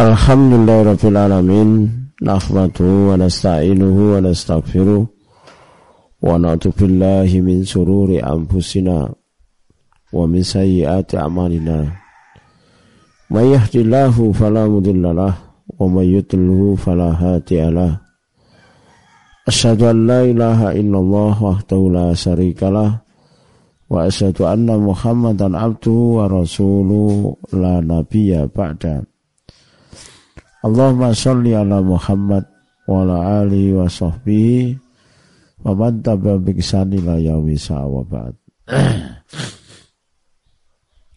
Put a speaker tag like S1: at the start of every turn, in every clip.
S1: Alhamdulillah Rabbil Alamin wa nasta'inuhu wa nasta'gfiruh Wa na'udhu billahi min sururi anfusina Wa min sayyiati amalina. Man yahdillahu falamudillalah Wa man yudilhu falahati'alah Asyadu an la ilaha illallah wahdahu la syarikalah Wa asyadu anna muhammadan abduhu wa rasuluh la nabiya ba'da Allahumma salli ala Muhammad wa ala alihi wa sahbihi wa man tabi'a bi ihsani la yaumi wa ba'd.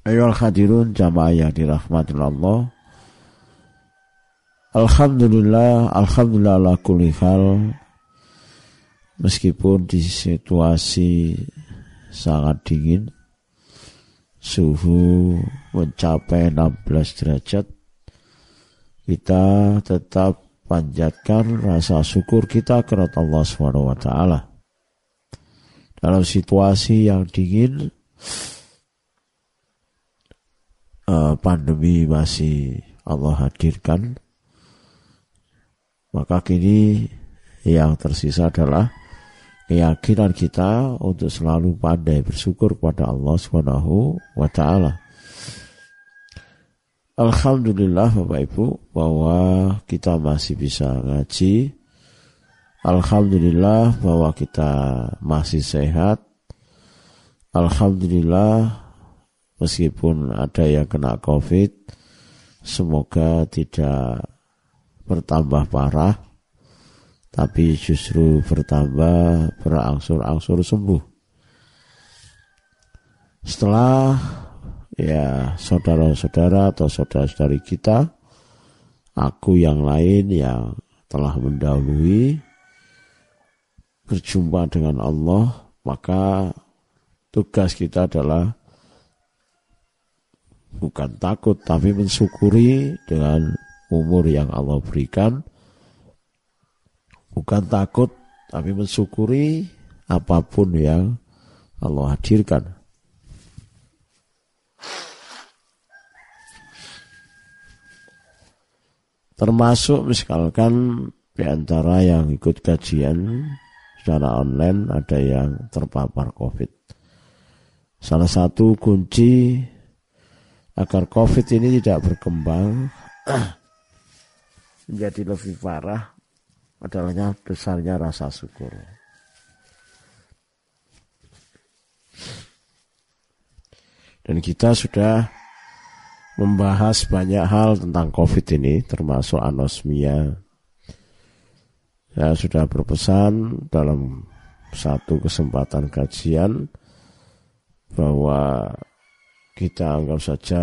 S1: Hadirun jamaah yang dirahmati Allah. Alhamdulillah, alhamdulillah ala kulli hal. Meskipun di situasi sangat dingin, suhu mencapai 16 derajat, kita tetap panjatkan rasa syukur kita kepada Allah Subhanahu wa taala. Dalam situasi yang dingin eh, pandemi masih Allah hadirkan maka kini yang tersisa adalah keyakinan kita untuk selalu pandai bersyukur kepada Allah Subhanahu wa taala. Alhamdulillah Bapak Ibu bahwa kita masih bisa ngaji. Alhamdulillah bahwa kita masih sehat. Alhamdulillah meskipun ada yang kena COVID, semoga tidak bertambah parah, tapi justru bertambah berangsur-angsur sembuh. Setelah ya saudara-saudara atau saudara-saudari kita, aku yang lain yang telah mendahului berjumpa dengan Allah, maka tugas kita adalah bukan takut tapi mensyukuri dengan umur yang Allah berikan. Bukan takut tapi mensyukuri apa pun yang Allah hadirkan. Termasuk misalkan di antara yang ikut kajian secara online ada yang terpapar COVID. Salah satu kunci agar COVID ini tidak berkembang menjadi lebih parah adalah besarnya rasa syukur. Dan kita sudah membahas banyak hal tentang COVID ini, termasuk anosmia. Saya sudah berpesan dalam satu kesempatan kajian bahwa kita anggap saja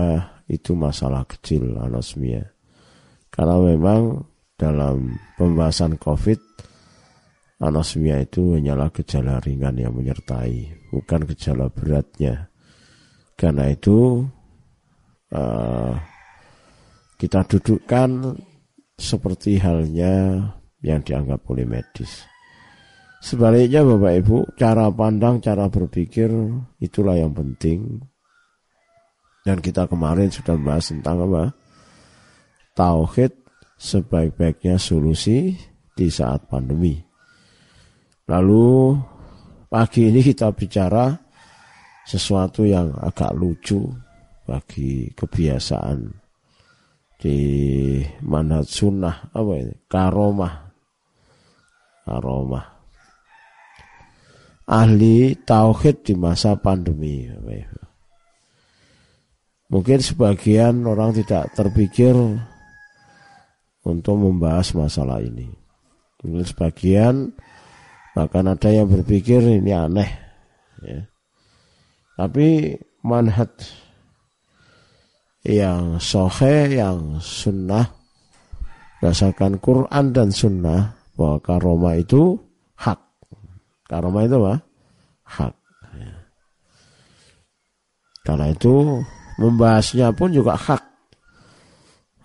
S1: itu masalah kecil anosmia. Karena memang dalam pembahasan COVID, anosmia itu hanyalah gejala ringan yang menyertai, bukan gejala beratnya. Karena itu uh, kita dudukkan seperti halnya yang dianggap oleh medis. Sebaliknya Bapak Ibu, cara pandang, cara berpikir itulah yang penting. Dan kita kemarin sudah bahas tentang apa? Tauhid sebaik-baiknya solusi di saat pandemi. Lalu pagi ini kita bicara sesuatu yang agak lucu bagi kebiasaan di manhaj sunnah apa ini? Karomah. Karomah. Ahli tauhid di masa pandemi mungkin sebagian orang tidak terpikir untuk membahas masalah ini. Mungkin sebagian bahkan ada yang berpikir ini aneh ya. tapi manhaj yang sohe, yang sunnah, berdasarkan Quran dan sunnah, bahwa karoma itu hak. Karoma itu apa? Hak. Ya. Karena itu membahasnya pun juga hak.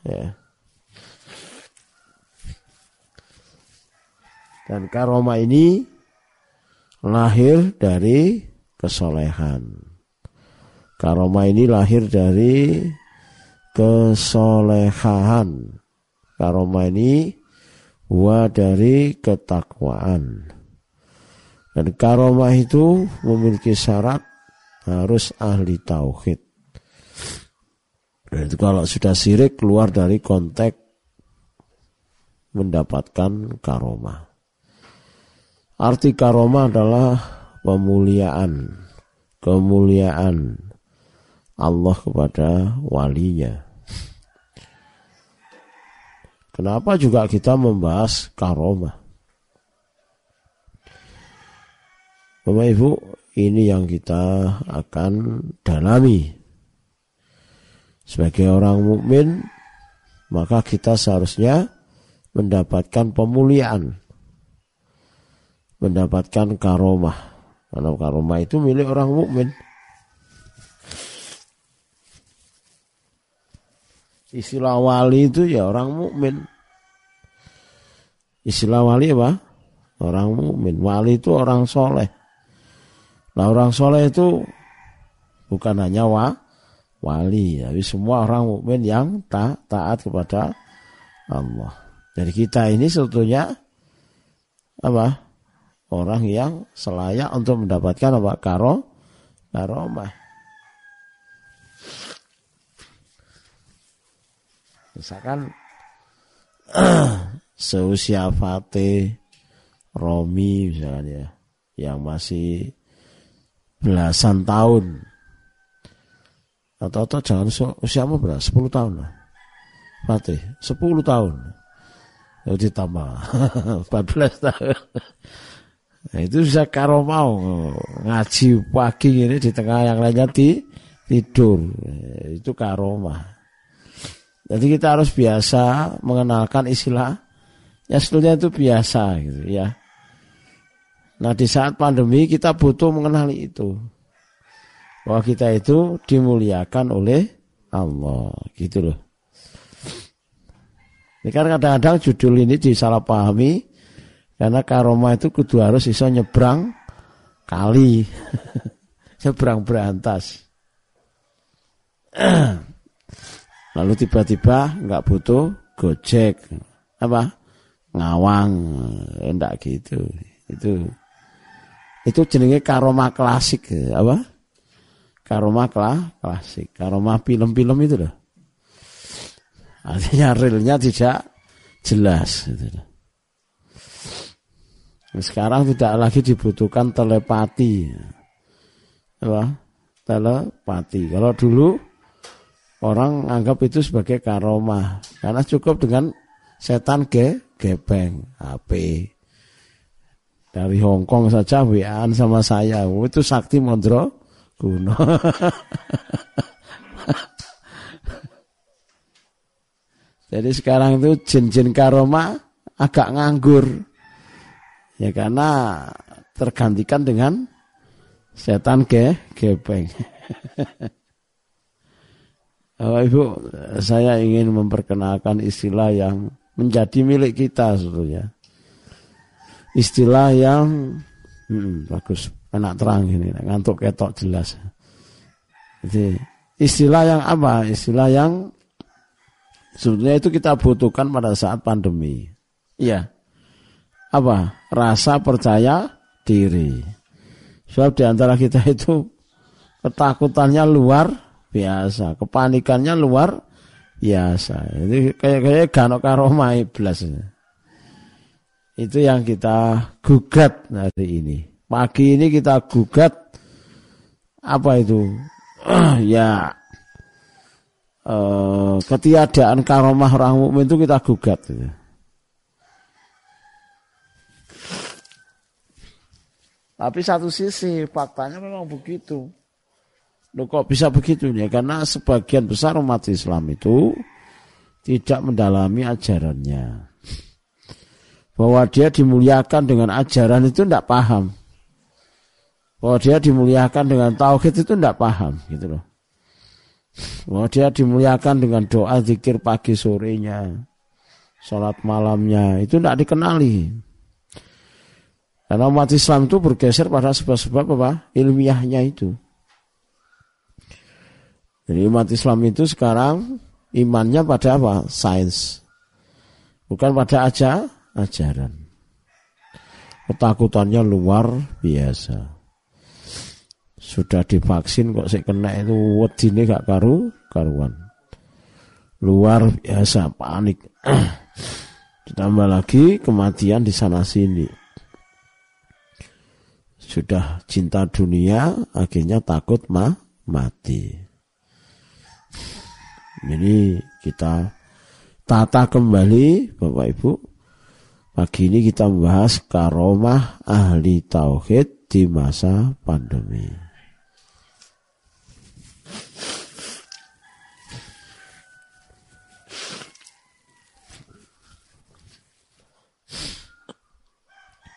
S1: Ya. Dan karoma ini lahir dari kesolehan. Karoma ini lahir dari kesolehan Karomah ini wa dari ketakwaan. Dan karomah itu memiliki syarat harus ahli tauhid. Dan itu kalau sudah sirik keluar dari konteks mendapatkan karomah. Arti karomah adalah pemuliaan, kemuliaan Allah kepada walinya. Kenapa juga kita membahas karomah? Bapak Ibu, ini yang kita akan dalami. Sebagai orang mukmin, maka kita seharusnya mendapatkan pemuliaan, mendapatkan karomah. Karena karomah itu milik orang mukmin. Istilah wali itu ya orang mukmin. Istilah wali apa? Orang mukmin. Wali itu orang soleh. Nah orang soleh itu bukan hanya wa, wali, tapi semua orang mukmin yang ta, taat kepada Allah. Jadi kita ini sebetulnya apa? Orang yang selayak untuk mendapatkan apa? Karo, karomah. Misalkan seusia Fatih, Romi misalnya ya, yang masih belasan tahun atau atau jangan usiamu berapa? 10 tahun lah. Fatih, 10 tahun. Ya ditambah 14 tahun. Nah, itu bisa karo mau ngaji pagi ini di tengah yang lainnya di tidur. Itu karomah. Jadi kita harus biasa mengenalkan istilah ya sebetulnya itu biasa gitu ya. Nah di saat pandemi kita butuh mengenali itu. Bahwa kita itu dimuliakan oleh Allah gitu loh. Ini kan kadang-kadang judul ini disalahpahami karena karoma itu kudu harus bisa nyebrang kali. nyebrang berantas. lalu tiba-tiba nggak butuh gojek. Apa? Ngawang. Enggak gitu. Itu itu jenenge karoma klasik. Apa? Karoma kla, klasik. Karoma film-film itu loh. Artinya realnya tidak jelas gitu sekarang tidak lagi dibutuhkan telepati. Apa? Telepati. Kalau dulu orang anggap itu sebagai karomah. Karena cukup dengan setan ge gepeng HP dari Hongkong saja WA sama saya. Oh, itu sakti mondro kuno. Jadi sekarang itu jin-jin karoma agak nganggur. Ya karena tergantikan dengan setan ge gepeng Bapak Ibu, saya ingin memperkenalkan istilah yang menjadi milik kita sebetulnya. Istilah yang hmm, bagus, enak terang ini, ngantuk ketok jelas. Jadi istilah yang apa? Istilah yang sebetulnya itu kita butuhkan pada saat pandemi. Iya. Apa? Rasa percaya diri. Sebab di antara kita itu ketakutannya luar biasa. Kepanikannya luar biasa. Itu kayak kayak gano karoma iblis. Itu yang kita gugat hari ini. Pagi ini kita gugat apa itu? ya eh, ketiadaan karomah orang mukmin itu kita gugat. Tapi satu sisi faktanya memang begitu. Loh kok bisa begitu ya? Karena sebagian besar umat Islam itu tidak mendalami ajarannya. Bahwa dia dimuliakan dengan ajaran itu tidak paham. Bahwa dia dimuliakan dengan tauhid itu tidak paham gitu loh. Bahwa dia dimuliakan dengan doa zikir pagi sorenya, sholat malamnya itu tidak dikenali. Karena umat Islam itu bergeser pada sebab-sebab apa? Ilmiahnya itu. Jadi umat Islam itu sekarang imannya pada apa? Sains. bukan pada aja ajaran. Ketakutannya luar biasa. Sudah divaksin kok saya kena itu wedine gak karu karuan. Luar biasa panik. Ditambah lagi kematian di sana sini. Sudah cinta dunia akhirnya takut mah mati. Jadi kita tata kembali Bapak Ibu. Pagi ini kita membahas karomah ahli tauhid di masa pandemi.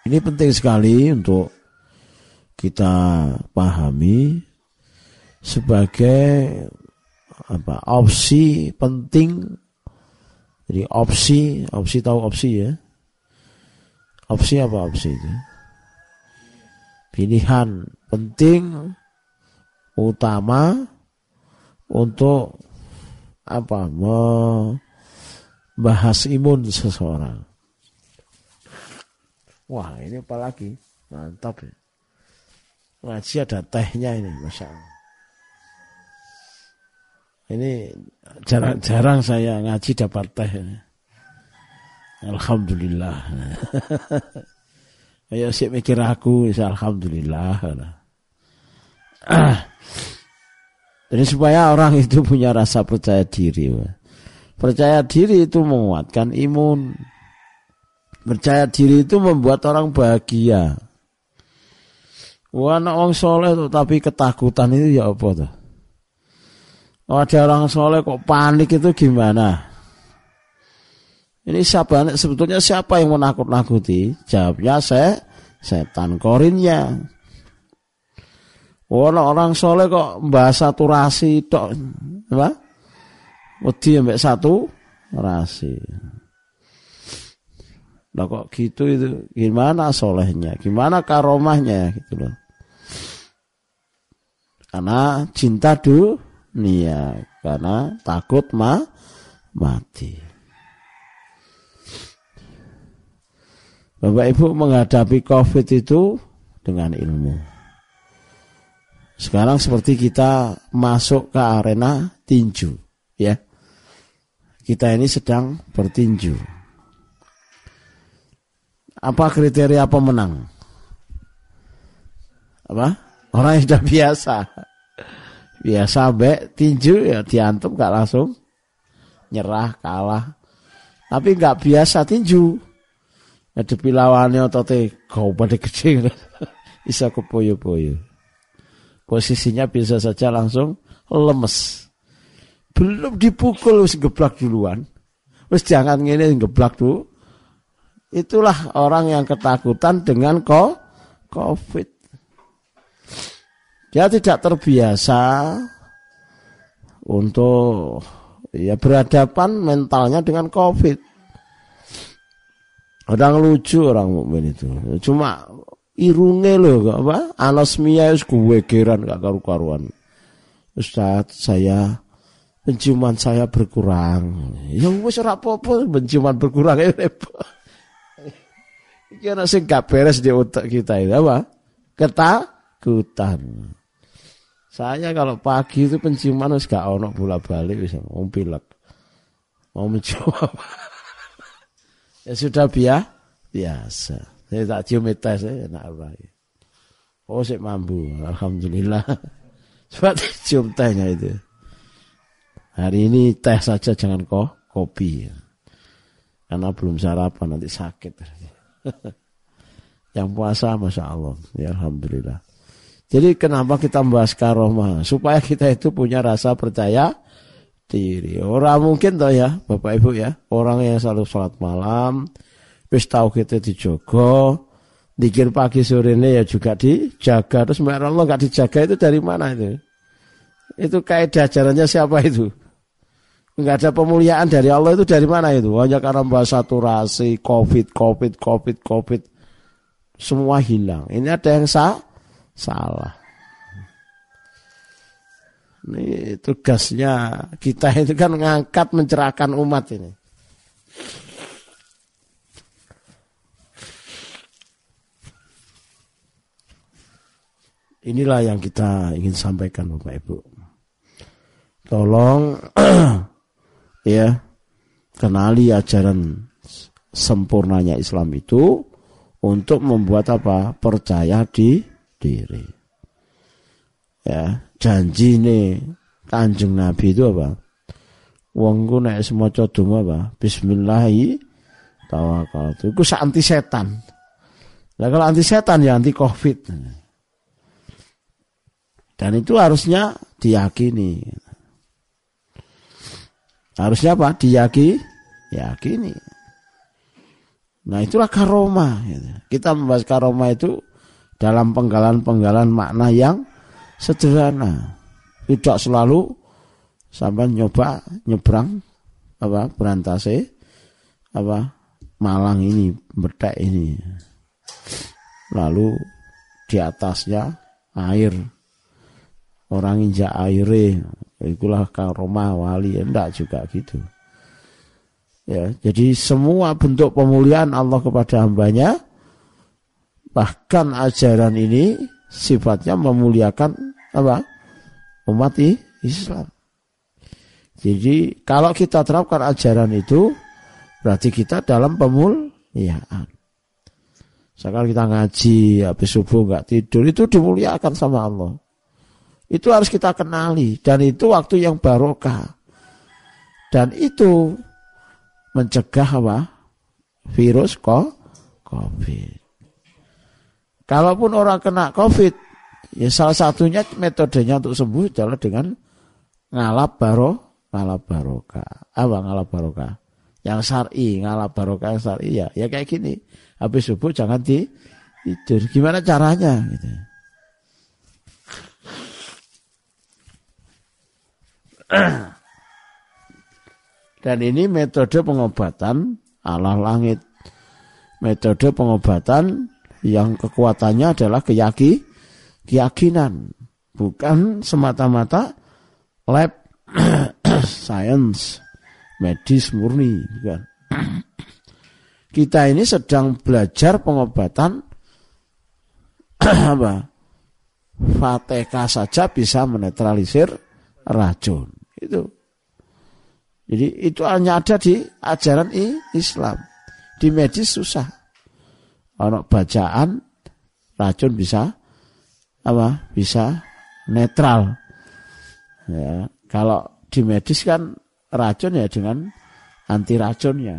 S1: Ini penting sekali untuk kita pahami sebagai apa? Opsi penting. Jadi opsi opsi tahu opsi ya. Opsi apa opsi itu? Pilihan penting utama untuk apa? Membahas imun seseorang. Wah ini apalagi mantap ya. Ngaji ada tehnya ini masya ini jarang-jarang saya ngaji dapat teh. Alhamdulillah. Ayo sih mikir aku, alhamdulillah. Jadi supaya orang itu punya rasa percaya diri. Percaya diri itu menguatkan imun. Percaya diri itu membuat orang bahagia. Wah, orang soleh tapi ketakutan itu ya apa tuh? Oh, ada orang soleh kok panik itu gimana? Ini siapa? Sebetulnya siapa yang menakut-nakuti? Jawabnya saya, setan korinnya. Orang oh, orang soleh kok bahasa turasi tok, apa? Wedi ambek satu rasi. Lah kok gitu itu gimana solehnya? Gimana karomahnya gitu loh. Karena cinta dulu nia karena takut ma mati. Bapak Ibu menghadapi Covid itu dengan ilmu. Sekarang seperti kita masuk ke arena tinju, ya. Kita ini sedang bertinju. Apa kriteria pemenang? Apa? Orang yang sudah biasa biasa be tinju ya diantum gak langsung nyerah kalah. Tapi nggak biasa tinju. Ngadepi lawannya otote kau pada kecil bisa kepoyo-poyo. Posisinya bisa saja langsung lemes. Belum dipukul wis geblak duluan. Wis jangan ngene geblak tuh itulah orang yang ketakutan dengan ko covid dia tidak terbiasa untuk ya berhadapan mentalnya dengan COVID. Orang lucu orang mukmin itu. Cuma irunge loh apa? Anosmia gue geran gak karu-karuan. Ustaz, saya penciuman saya berkurang. Ya wis ora apa-apa penciuman berkurang ya repot. Iki ana sing gak beres di otak kita itu apa? Ketakutan. Saya kalau pagi itu penciuman harus gak ono bola balik bisa mau pilek. Mau mencoba. ya sudah biar biasa. Saya tak cium tes saya enak apa. Oh sih mampu, alhamdulillah. Coba cium tehnya itu. Hari ini teh saja jangan kok kopi ya. Karena belum sarapan nanti sakit. Yang puasa masya Allah, ya alhamdulillah. Jadi kenapa kita membahas karomah? Supaya kita itu punya rasa percaya diri. Orang mungkin toh ya, Bapak Ibu ya, orang yang selalu sholat malam, wis tahu kita dijogo, dikir pagi sore ini ya juga dijaga. Terus Mbak Allah nggak dijaga itu dari mana itu? Itu kaidah ajarannya siapa itu? Enggak ada pemuliaan dari Allah itu dari mana itu? Hanya karena bahas saturasi, covid, covid, covid, covid, semua hilang. Ini ada yang sah, salah. Ini tugasnya kita itu kan ngangkat mencerahkan umat ini. Inilah yang kita ingin sampaikan Bapak Ibu. Tolong ya kenali ajaran sempurnanya Islam itu untuk membuat apa? percaya di diri. Ya, janji nih Kanjeng Nabi itu apa? Wong ku nek semaca donga apa? Bismillahi tawakkaltu. Iku anti setan. Lah kalau anti setan ya anti covid. Dan itu harusnya diyakini. Harusnya apa? Diyakini, yakini. Nah itulah karoma. Kita membahas karoma itu dalam penggalan-penggalan makna yang sederhana. Tidak selalu sampai nyoba nyebrang apa berantase apa Malang ini betek ini. Lalu di atasnya air. Orang injak aire itulah karoma wali enggak juga gitu ya jadi semua bentuk pemulihan Allah kepada hambanya bahkan ajaran ini sifatnya memuliakan apa umat Islam jadi kalau kita terapkan ajaran itu berarti kita dalam pemuliaan sekarang kita ngaji habis subuh nggak tidur itu dimuliakan sama Allah itu harus kita kenali dan itu waktu yang barokah. Dan itu mencegah apa? Virus kok COVID. Kalaupun orang kena COVID, ya salah satunya metodenya untuk sembuh adalah dengan ngalap baro, ngalap barokah. Apa ngalap barokah? Yang syar'i, ngalap barokah yang syar'i ya, ya kayak gini. Habis subuh jangan di tidur. Gimana caranya gitu. Dan ini metode pengobatan ala langit. Metode pengobatan yang kekuatannya adalah keyaki, keyakinan. Bukan semata-mata lab science, medis murni. Bukan. Kita ini sedang belajar pengobatan apa? Fateka saja bisa menetralisir racun. Itu. Jadi itu hanya ada di ajaran Islam. Di medis susah. Orang bacaan racun bisa apa? Bisa netral. Ya, kalau di medis kan racun ya dengan anti racunnya.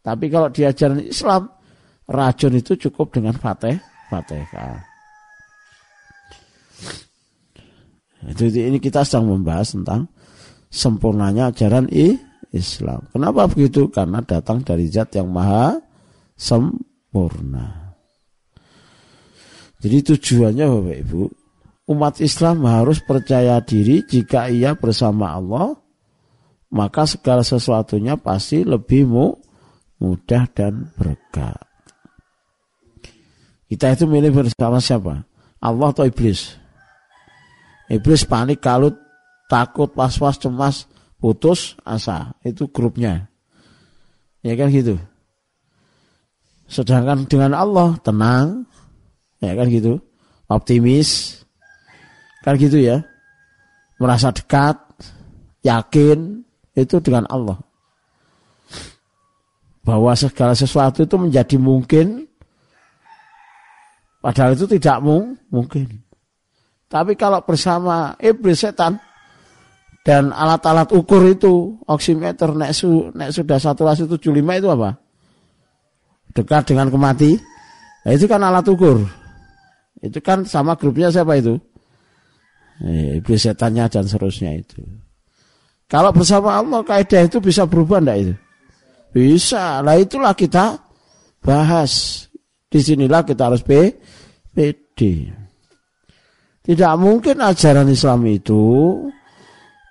S1: Tapi kalau di ajaran Islam racun itu cukup dengan fatih, fatihah. Itu ini kita sedang membahas tentang sempurnanya ajaran Islam. Kenapa begitu? Karena datang dari zat yang maha sempurna. Jadi tujuannya Bapak Ibu, umat Islam harus percaya diri jika ia bersama Allah, maka segala sesuatunya pasti lebih mudah dan berkah. Kita itu milih bersama siapa? Allah atau iblis? Iblis panik kalut takut, was-was, cemas, putus asa. Itu grupnya. Ya kan gitu. Sedangkan dengan Allah tenang, ya kan gitu. Optimis, kan gitu ya. Merasa dekat, yakin, itu dengan Allah. Bahwa segala sesuatu itu menjadi mungkin, padahal itu tidak mungkin. Tapi kalau bersama iblis setan, dan alat-alat ukur itu oximeter nek, su, nek sudah saturasi 75 itu apa? Dekat dengan kemati. Nah, itu kan alat ukur. Itu kan sama grupnya siapa itu? Eh, iblis setannya dan seterusnya itu. Kalau bersama Allah kaidah itu bisa berubah enggak itu? Bisa. Lah itulah kita bahas. Di sinilah kita harus PD. Tidak mungkin ajaran Islam itu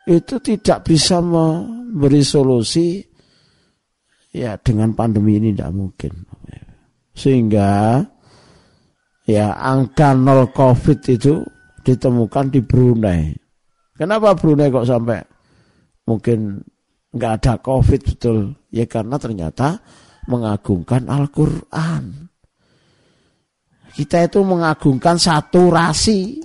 S1: itu tidak bisa memberi solusi ya dengan pandemi ini tidak mungkin sehingga ya angka nol covid itu ditemukan di Brunei kenapa Brunei kok sampai mungkin nggak ada covid betul ya karena ternyata mengagungkan Al-Quran Kita itu mengagungkan satu rasi.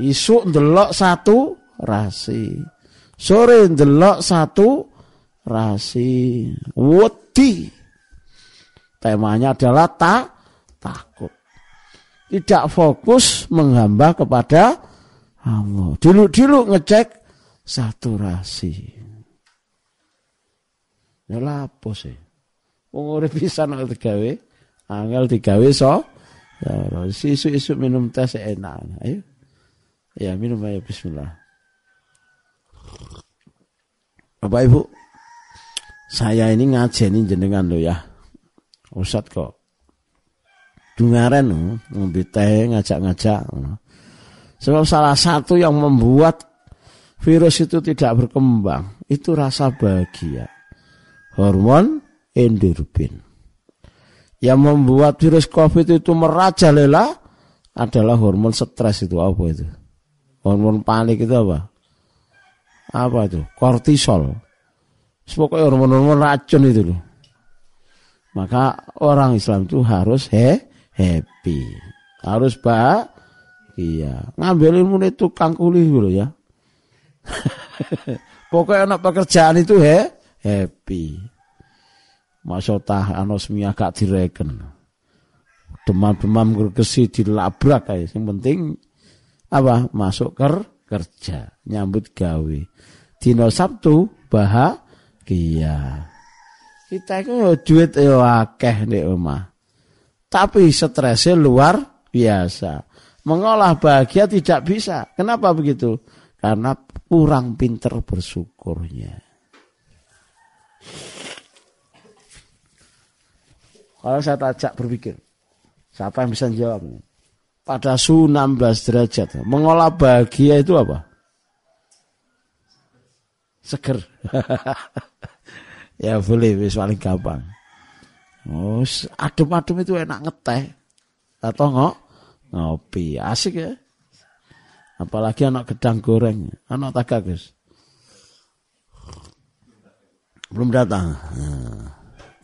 S1: Isuk ndelok satu rasi. Sore ndelok satu rasi. Wedi. Temanya adalah tak takut. Tidak fokus menghamba kepada Allah. Dulu-dulu ngecek saturasi. Ya lapo sih. Wong urip pisan nek digawe, angel digawe so. Ya, isu-isu minum teh enak. Ayo. Ya, minum aja bismillah. Bapak Ibu, saya ini ngajeni jenengan lo ya. Ustad kok. Dungaren ngombe teh ngajak-ngajak. Sebab salah satu yang membuat virus itu tidak berkembang itu rasa bahagia. Hormon endorfin. Yang membuat virus COVID itu merajalela adalah hormon stres itu apa itu? Hormon panik itu apa? Apa itu? Kortisol. Pokoknya hormon-hormon racun itu loh. Maka orang Islam itu harus he, happy. Harus iya. Ngambil ilmu itu tukang kuli dulu ya. Pokoknya anak pekerjaan itu he, happy. Maksudnya anosmia gak direken. Demam-demam gergesi dilabrak kayak. Yang penting apa masuk ker kerja nyambut gawe dino Sabtu bahagia kita itu duit yo akeh di rumah tapi stresnya luar biasa. Mengolah bahagia tidak bisa? Kenapa begitu? Karena kurang pinter bersyukurnya. Kalau saya tajak berpikir siapa yang bisa jawabnya pada suhu 16 derajat. Mengolah bahagia itu apa? Seger. ya boleh, wis paling gampang. Oh, adem-adem itu enak ngeteh. Atau ngok ngopi. Asik ya. Apalagi anak gedang goreng. Anak tagak. Belum datang. Nah,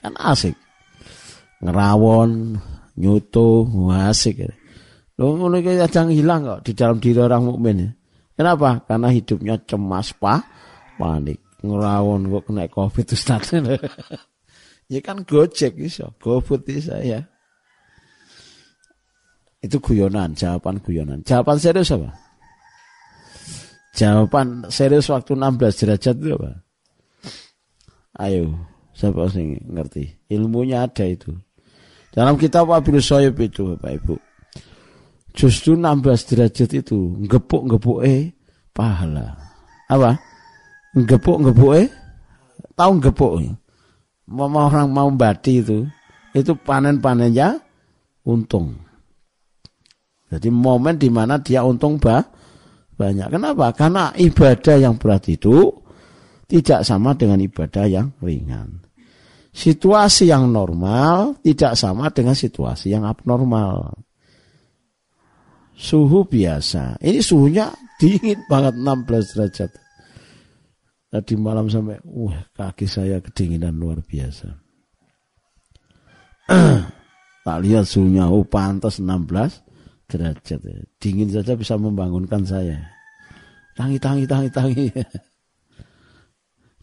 S1: kan asik. Ngerawon, nyuto, asik ya. Loh ngono hilang kok di dalam diri orang mukmin. Kenapa? Karena hidupnya cemas, pak, panik, ngerawon kok kena covid Ustaz. ya kan Gojek iso, GoFood iso ya. Itu guyonan, jawaban guyonan. Jawaban serius apa? Jawaban serius waktu 16 derajat itu apa? Ayo, siapa sih ngerti? Ilmunya ada itu. Dalam kitab Wabil Soyib itu Bapak Ibu. Justru 16 derajat itu ngepuk eh pahala. Apa? Ngepuk eh tahu ngepuk mau orang mau bati itu itu panen-panennya untung. Jadi momen di mana dia untung bah, banyak. Kenapa? Karena ibadah yang berat itu tidak sama dengan ibadah yang ringan. Situasi yang normal tidak sama dengan situasi yang abnormal suhu biasa. Ini suhunya dingin banget 16 derajat. Tadi malam sampai, wah kaki saya kedinginan luar biasa. tak lihat suhunya, oh pantas 16 derajat. Dingin saja bisa membangunkan saya. Tangi, tangi, tangi, tangi.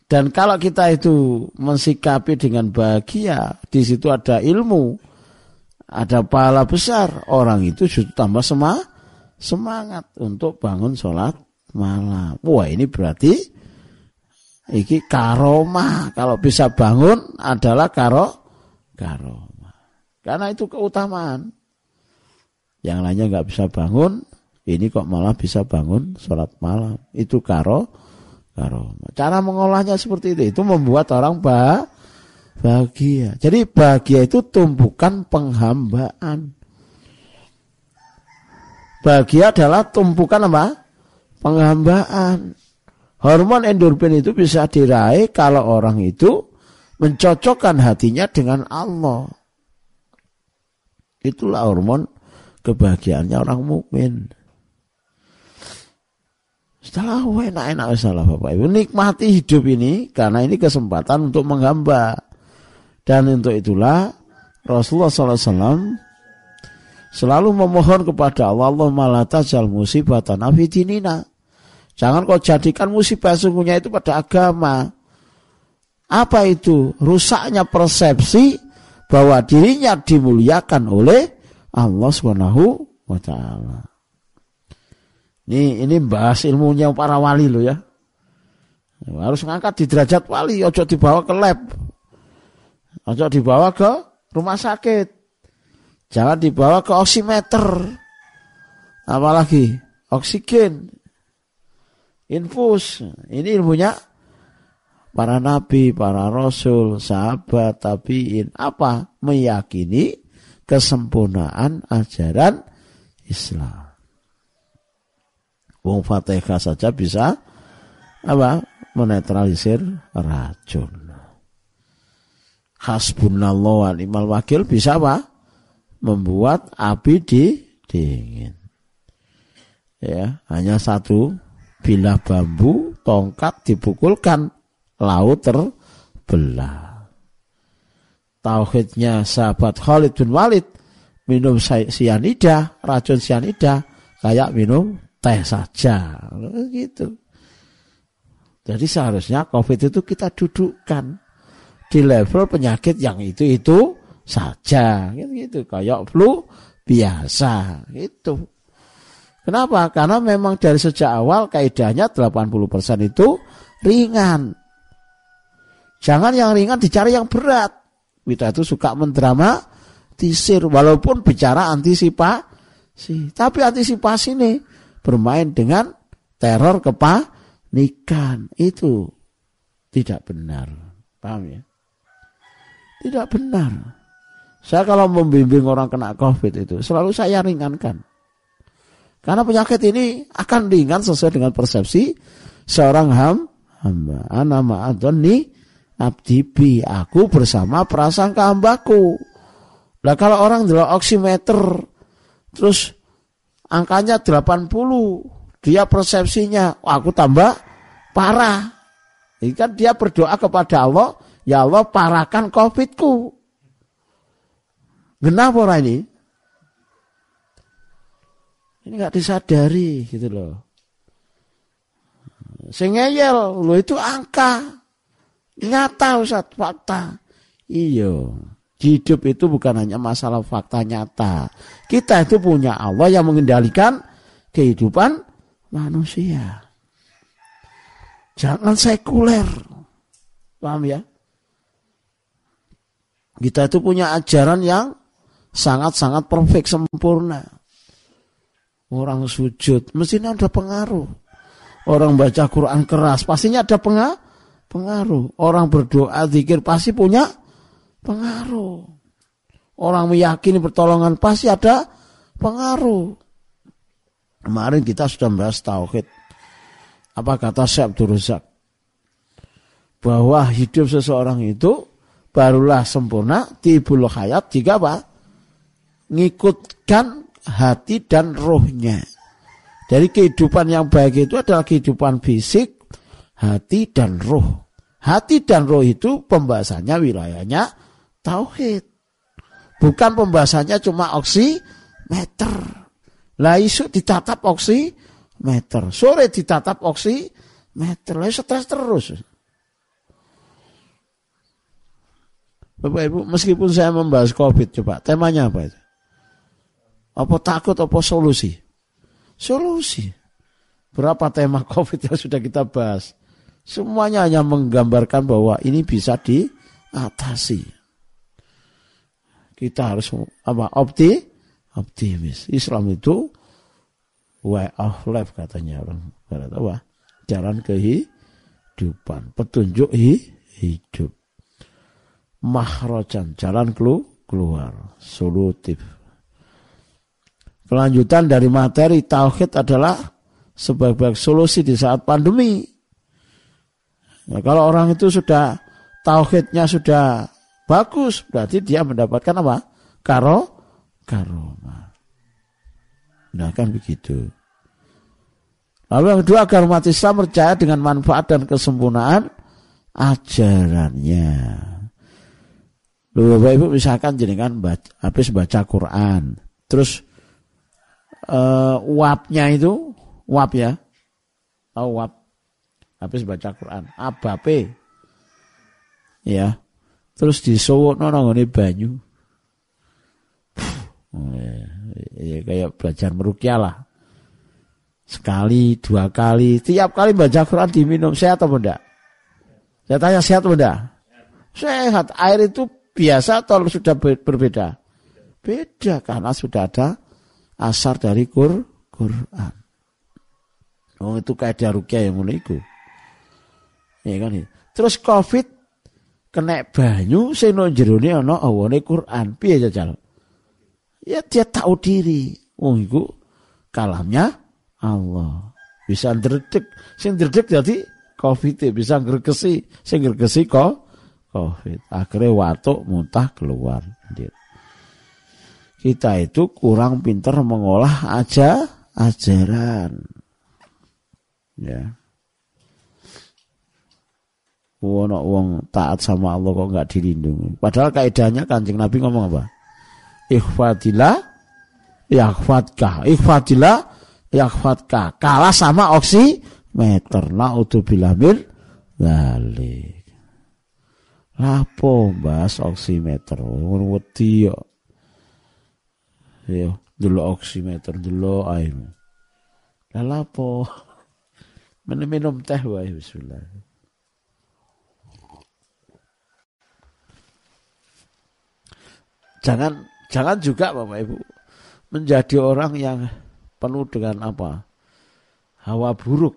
S1: Dan kalau kita itu mensikapi dengan bahagia, di situ ada ilmu, ada pahala besar, orang itu justru tambah semah, semangat untuk bangun sholat malam. Wah ini berarti iki karoma. Kalau bisa bangun adalah karo karoma. Karena itu keutamaan. Yang lainnya nggak bisa bangun, ini kok malah bisa bangun sholat malam. Itu karo karoma. Cara mengolahnya seperti itu. Itu membuat orang bah, bahagia. Jadi bahagia itu tumpukan penghambaan. Bahagia adalah tumpukan apa? Penghambaan. Hormon endorfin itu bisa diraih kalau orang itu mencocokkan hatinya dengan Allah. Itulah hormon kebahagiaannya orang mukmin. Setelah enak-enak salah Bapak Ibu. Nikmati hidup ini karena ini kesempatan untuk menghamba. Dan untuk itulah Rasulullah SAW selalu memohon kepada Allah Allah malatajal musibah tanafi dinina. Jangan kau jadikan musibah sungguhnya itu pada agama. Apa itu? Rusaknya persepsi bahwa dirinya dimuliakan oleh Allah Subhanahu wa taala. Ini ini bahas ilmunya para wali lo ya. Harus ngangkat di derajat wali, ojo dibawa ke lab. Ojo dibawa ke rumah sakit. Jangan dibawa ke oximeter. Apalagi oksigen. Infus. Ini ilmunya para nabi, para rasul, sahabat, tabiin. Apa? Meyakini kesempurnaan ajaran Islam. Wong Fatihah saja bisa apa? menetralisir racun. Hasbunallah wa ni'mal wakil bisa apa? membuat api di dingin. Ya, hanya satu bilah bambu, tongkat dipukulkan, laut terbelah. Tauhidnya sahabat Khalid bin Walid minum sianida, racun sianida kayak minum teh saja. Gitu. Jadi seharusnya COVID itu kita dudukkan di level penyakit yang itu-itu saja. Gitu, gitu. Kayak flu biasa. Gitu. Kenapa? Karena memang dari sejak awal kaidahnya 80% itu ringan. Jangan yang ringan dicari yang berat. Kita itu suka mendrama tisir walaupun bicara antisipasi. Tapi antisipasi nih bermain dengan teror kepanikan itu tidak benar. Paham ya? Tidak benar. Saya kalau membimbing orang kena COVID itu selalu saya ringankan. Karena penyakit ini akan ringan sesuai dengan persepsi seorang ham, hamba. Ana ma'adoni abdibi. Aku bersama prasangka hambaku. Nah kalau orang dalam oximeter terus angkanya 80 dia persepsinya oh, aku tambah parah ini kan dia berdoa kepada Allah ya Allah parahkan covidku kenapa orang ini ini nggak disadari gitu loh sing ngeyel lo itu angka nyata Ustaz fakta iyo Hidup itu bukan hanya masalah fakta nyata. Kita itu punya Allah yang mengendalikan kehidupan manusia. Jangan sekuler. Paham ya? Kita itu punya ajaran yang sangat-sangat perfect, sempurna. Orang sujud, mestinya ada pengaruh. Orang baca Quran keras, pastinya ada pengaruh. Orang berdoa, zikir, pasti punya pengaruh. Orang meyakini pertolongan pasti ada pengaruh. Kemarin kita sudah membahas tauhid. Apa kata Syekh Abdul Razak? Bahwa hidup seseorang itu barulah sempurna tibul hayat jika apa? Ngikutkan hati dan rohnya. Dari kehidupan yang baik itu adalah kehidupan fisik, hati dan roh. Hati dan roh itu pembahasannya wilayahnya tauhid. Bukan pembahasannya cuma oksimeter. Lah isu ditatap oksimeter. Sore ditatap oksimeter. Lah stres terus. Bapak Ibu, meskipun saya membahas COVID, coba temanya apa itu? Apa takut, apa solusi? Solusi. Berapa tema COVID yang sudah kita bahas? Semuanya hanya menggambarkan bahwa ini bisa diatasi kita harus apa opti optimis. Islam itu way of life katanya orang barat apa? Jalan kehidupan, petunjuk hidup. Mahrojan, jalan keluar, solutif. Kelanjutan dari materi tauhid adalah sebaik-baik solusi di saat pandemi. Nah, kalau orang itu sudah tauhidnya sudah bagus berarti dia mendapatkan apa? Karo karoma nah kan begitu. Lalu yang kedua agar umat Islam percaya dengan manfaat dan kesempurnaan ajarannya. Loh Bapak Ibu misalkan jenengan habis baca Quran, terus uh, uapnya itu uap ya, tahu uap, habis baca Quran, abape, ya, terus disowok nono ini banyu, ya, ya, kayak belajar merukyah lah, sekali dua kali, tiap kali baca Quran diminum sehat atau tidak? Saya tanya sehat atau tidak? Sehat. Air itu biasa atau sudah berbeda? Beda karena sudah ada asar dari Qur Quran. Oh itu kaidah rukyah yang ngono Ya kan. Terus Covid kena banyu sing nang jerone ana Quran. Piye jajal? Ya dia tahu diri. Wong iku kalamnya Allah. Bisa ndredeg. Sing ndredeg jadi Covid bisa ngregesi, sing ngregesi kok COVID. Akhirnya watuk muntah keluar. Kita itu kurang pinter mengolah aja ajaran. Ya. Wono wong taat sama Allah kok nggak dilindungi. Padahal kaidahnya kanjeng Nabi ngomong apa? Ikhfatillah, yakhfatka. Ikhfatillah, yakhfatka. Kalah sama oksimeter. Na'udzubillah min. Lapo bahas oximeter wedi yo. Yo, dulu oximeter dulu air. Lah lapo? Minum, minum teh wae bismillah. Jangan jangan juga Bapak Ibu menjadi orang yang penuh dengan apa? Hawa buruk.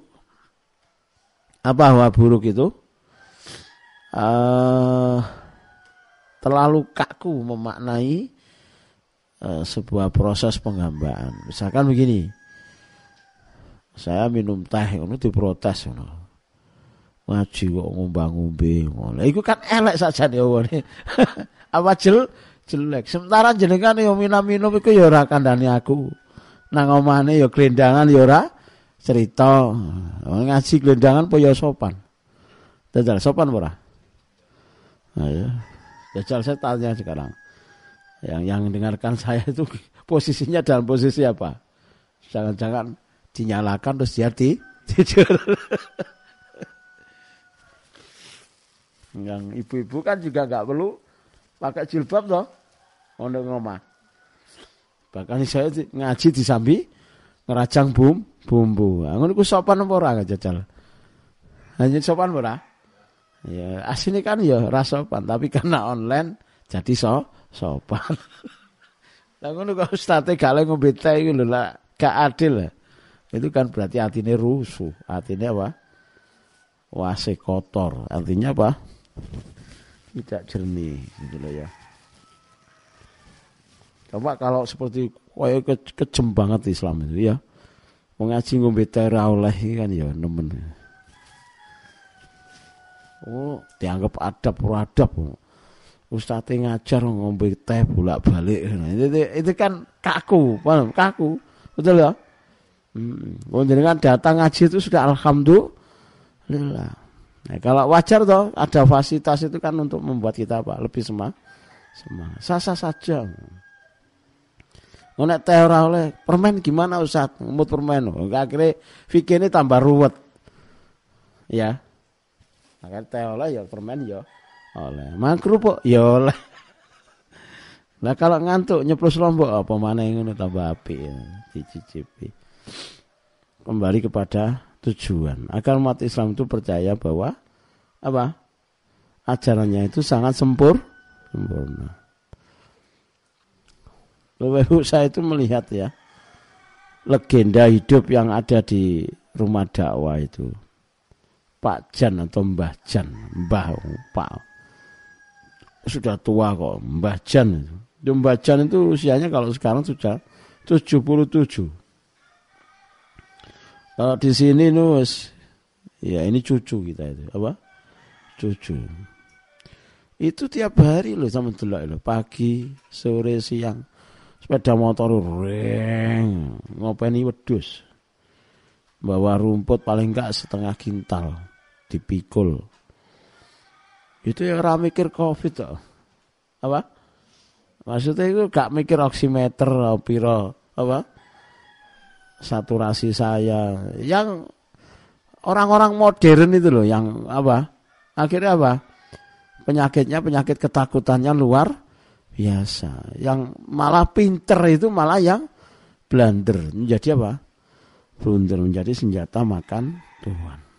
S1: Apa hawa buruk itu? uh, terlalu kaku memaknai uh, sebuah proses penghambaan. Misalkan begini, saya minum teh, itu diprotes, you ngaji kok ngumbang-ngumbe ngono. Iku kan elek saja nih nih. Apa jel jelek. Sementara jenengan yo minum-minum iku yo ora aku. Nang omane yo glendangan yo ora cerita. Ngaji glendangan po yo sopan. Dadal sopan ora? Ya. Jajal saya tanya sekarang. Yang yang dengarkan saya itu posisinya dalam posisi apa? Jangan-jangan dinyalakan terus dia di, tidur. yang ibu-ibu kan juga nggak perlu pakai jilbab toh untuk ngomah. Bahkan saya ngaji di sambi ngerajang bum bumbu. Ngono ku sopan apa ora jajal? Hanya sopan ora? Ya, aslinya kan ya rasopan, tapi karena online jadi so sopan. Lah ngono kok ustate gak ngombe teh iku lho lah, gak adil. Itu kan berarti atine rusuh. Artinya apa? Wase kotor. Artinya apa? Tidak jernih gitu loh ya. Coba kalau seperti koyo ke, kejem banget Islam itu ya. Mengaji ngombe teh oleh kan ya nemen. Oh, dianggap adab adab. Ustadz ngajar ngombe teh bolak balik. Itu, itu, kan kaku, paham? Kaku, betul ya? Hmm. Oh, kan datang ngaji itu sudah alhamdulillah. Nah, kalau wajar toh ada fasilitas itu kan untuk membuat kita apa? Lebih semangat. Semangat. Sasa saja. Nek teh ora oleh permen gimana Ustaz? Ngemut permen. Akhirnya fikir ini tambah ruwet. Ya, Akan teh oleh ya permen ya oleh. Mangan kerupuk ya oleh. Nah kalau ngantuk nyeplos lombok apa mana yang ngono tambah api ya, dicicipi. Kembali kepada tujuan. Agar umat Islam itu percaya bahwa apa? Ajarannya itu sangat sempur, sempurna. Lalu saya itu melihat ya legenda hidup yang ada di rumah dakwah itu Pak Jan atau Mbah Jan, Mbah Pak sudah tua kok, Mbah Jan itu. Mbah Jan itu usianya kalau sekarang sudah 77. Kalau di sini nus, ya ini cucu kita itu apa? Cucu. Itu tiap hari loh sama delok loh, pagi, sore, siang. Sepeda motor reng, ngopeni wedus. Bawa rumput paling enggak setengah kintal dipikul. Itu yang ramai mikir covid toh. Apa? Maksudnya itu gak mikir oximeter piro apa? Saturasi saya. Yang orang-orang modern itu loh yang apa? Akhirnya apa? Penyakitnya penyakit ketakutannya luar biasa. Yang malah pinter itu malah yang blunder. Menjadi apa? Blunder menjadi senjata makan Tuhan.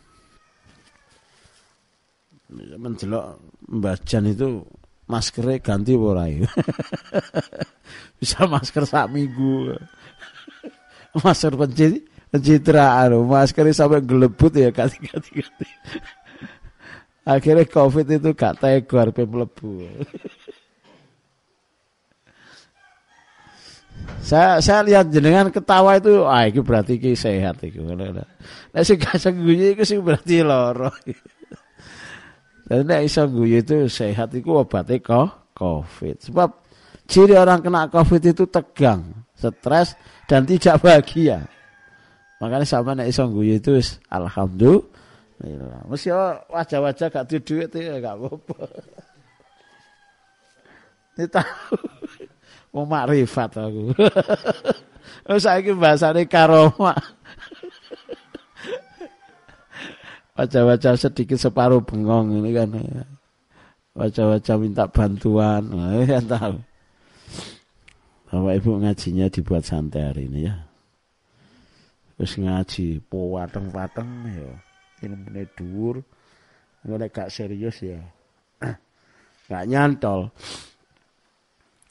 S1: Menjelok Mbah itu maskernya ganti borai. Bisa masker sak minggu. masker pencit pencitraan, maskernya sampai gelebut ya ganti-ganti ganti. Akhirnya covid itu gak tegar pe mlebu. saya saya lihat jenengan ketawa itu ah itu berarti ki sehat itu. Nek sing gak guyu iku sing berarti lara. Dan nek iso guyu itu sehat itu obatnya kok COVID. Sebab ciri orang kena COVID itu tegang, stres dan tidak bahagia. Makanya sama nek iso guyu itu alhamdulillah. Mesti wajah-wajah gak duit itu ya gak apa-apa. Ini tahu. Mau makrifat aku. Oh saiki bahasane karomah. Wajah-wajah sedikit separuh bengong ini kan. Wajah-wajah minta bantuan ya tahu. Bapak Ibu ngajinya dibuat santai hari ini ya. Terus ngaji po wateng-wateng ya. Ilmune dhuwur. Nek gak serius ya. Gak nyantol.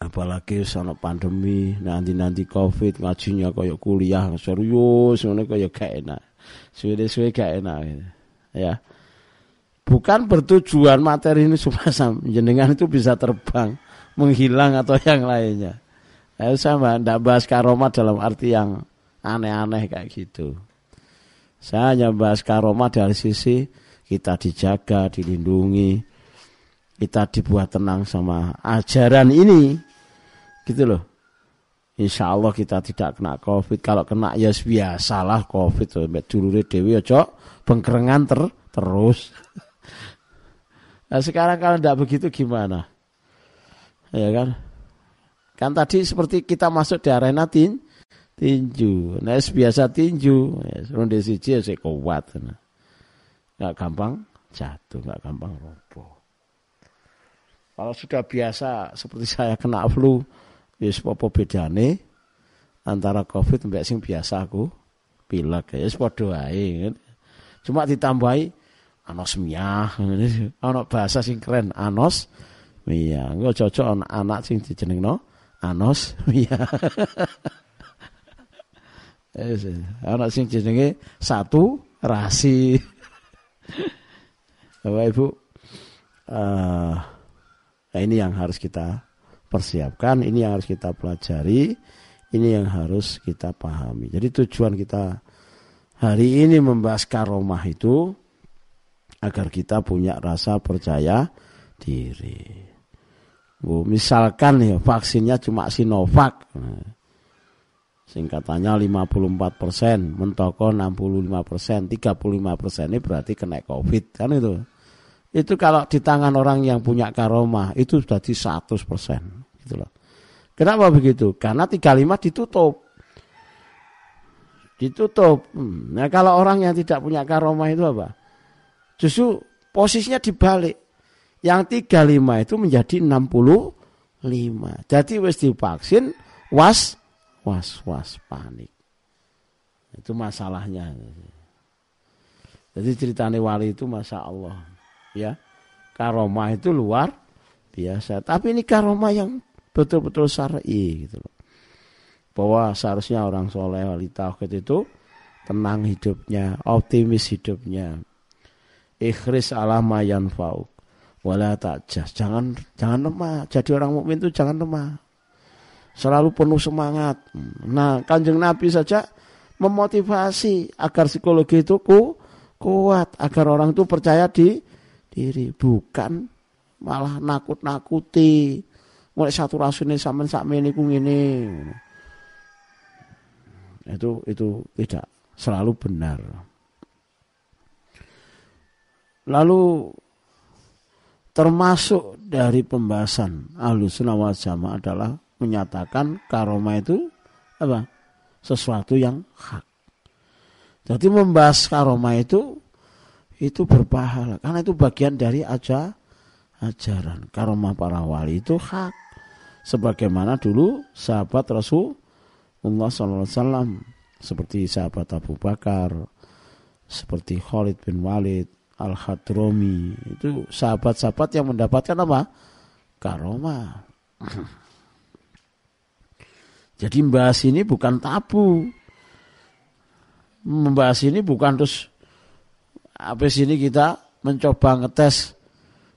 S1: Apalagi sono pandemi nanti-nanti covid ngajinya kayak kuliah serius ngono kayak gak enak. Suwe-suwe gak enak gitu ya. Bukan bertujuan materi ini supaya jenengan itu bisa terbang menghilang atau yang lainnya. Ya, saya tidak bahas karomah dalam arti yang aneh-aneh kayak gitu. Saya hanya bahas karomah dari sisi kita dijaga, dilindungi, kita dibuat tenang sama ajaran ini, gitu loh. Insya Allah kita tidak kena COVID. Kalau kena ya biasalah COVID. Dulu dewi ya cok pengkerengan ter terus. Nah sekarang kalau tidak begitu gimana? Ya kan? Kan tadi seperti kita masuk di arena tin, tinju. Nah biasa tinju. Ya, ronde siji ya kuat. Nah. Gak gampang jatuh, gak gampang roboh. Kalau sudah biasa seperti saya kena flu, ya apa bedane antara covid mbak sing biasa aku? Pilek ya padha wae kan? Cuma ditambahi anosmia, ana bahasa sing keren anos iya engko cocok ana anak sing dijenengno anos iya anak sing jenenge satu rasi. Bapak Ibu uh, ini yang harus kita persiapkan, ini yang harus kita pelajari, ini yang harus kita pahami. Jadi tujuan kita hari ini membahas karomah itu agar kita punya rasa percaya diri. Bu, misalkan ya vaksinnya cuma Sinovac. Singkatannya 54 persen, mentoko 65 persen, 35 persen ini berarti kena COVID kan itu. Itu kalau di tangan orang yang punya karomah itu sudah di 100 persen gitu loh. Kenapa begitu? Karena 35 ditutup ditutup. Hmm, nah kalau orang yang tidak punya karomah itu apa? Justru posisinya dibalik. Yang 35 itu menjadi 65. Jadi wis divaksin was was was panik. Itu masalahnya. Jadi ceritanya wali itu masa Allah. Ya. Karomah itu luar biasa. Tapi ini karomah yang betul-betul syar'i gitu loh bahwa seharusnya orang soleh wali tauhid itu tenang hidupnya, optimis hidupnya. Ikhris ala mayan fauk. Wala takjas. Jangan jangan lemah. Jadi orang mukmin itu jangan lemah. Selalu penuh semangat. Nah, Kanjeng Nabi saja memotivasi agar psikologi itu ku, kuat, agar orang itu percaya di diri, bukan malah nakut-nakuti. Mulai satu rasune sampean sakmene ku ngene itu itu tidak selalu benar. Lalu termasuk dari pembahasan ahlu sunnah wal jamaah adalah menyatakan karoma itu apa sesuatu yang hak jadi membahas karoma itu itu berpahala. Karena itu bagian dari aja ajaran. Karomah para wali itu hak. Sebagaimana dulu sahabat Rasulullah SAW seperti sahabat Abu Bakar seperti Khalid bin Walid Al Hadromi itu sahabat-sahabat yang mendapatkan apa? Karomah. Jadi membahas ini bukan tabu. Membahas ini bukan terus habis ini kita mencoba ngetes.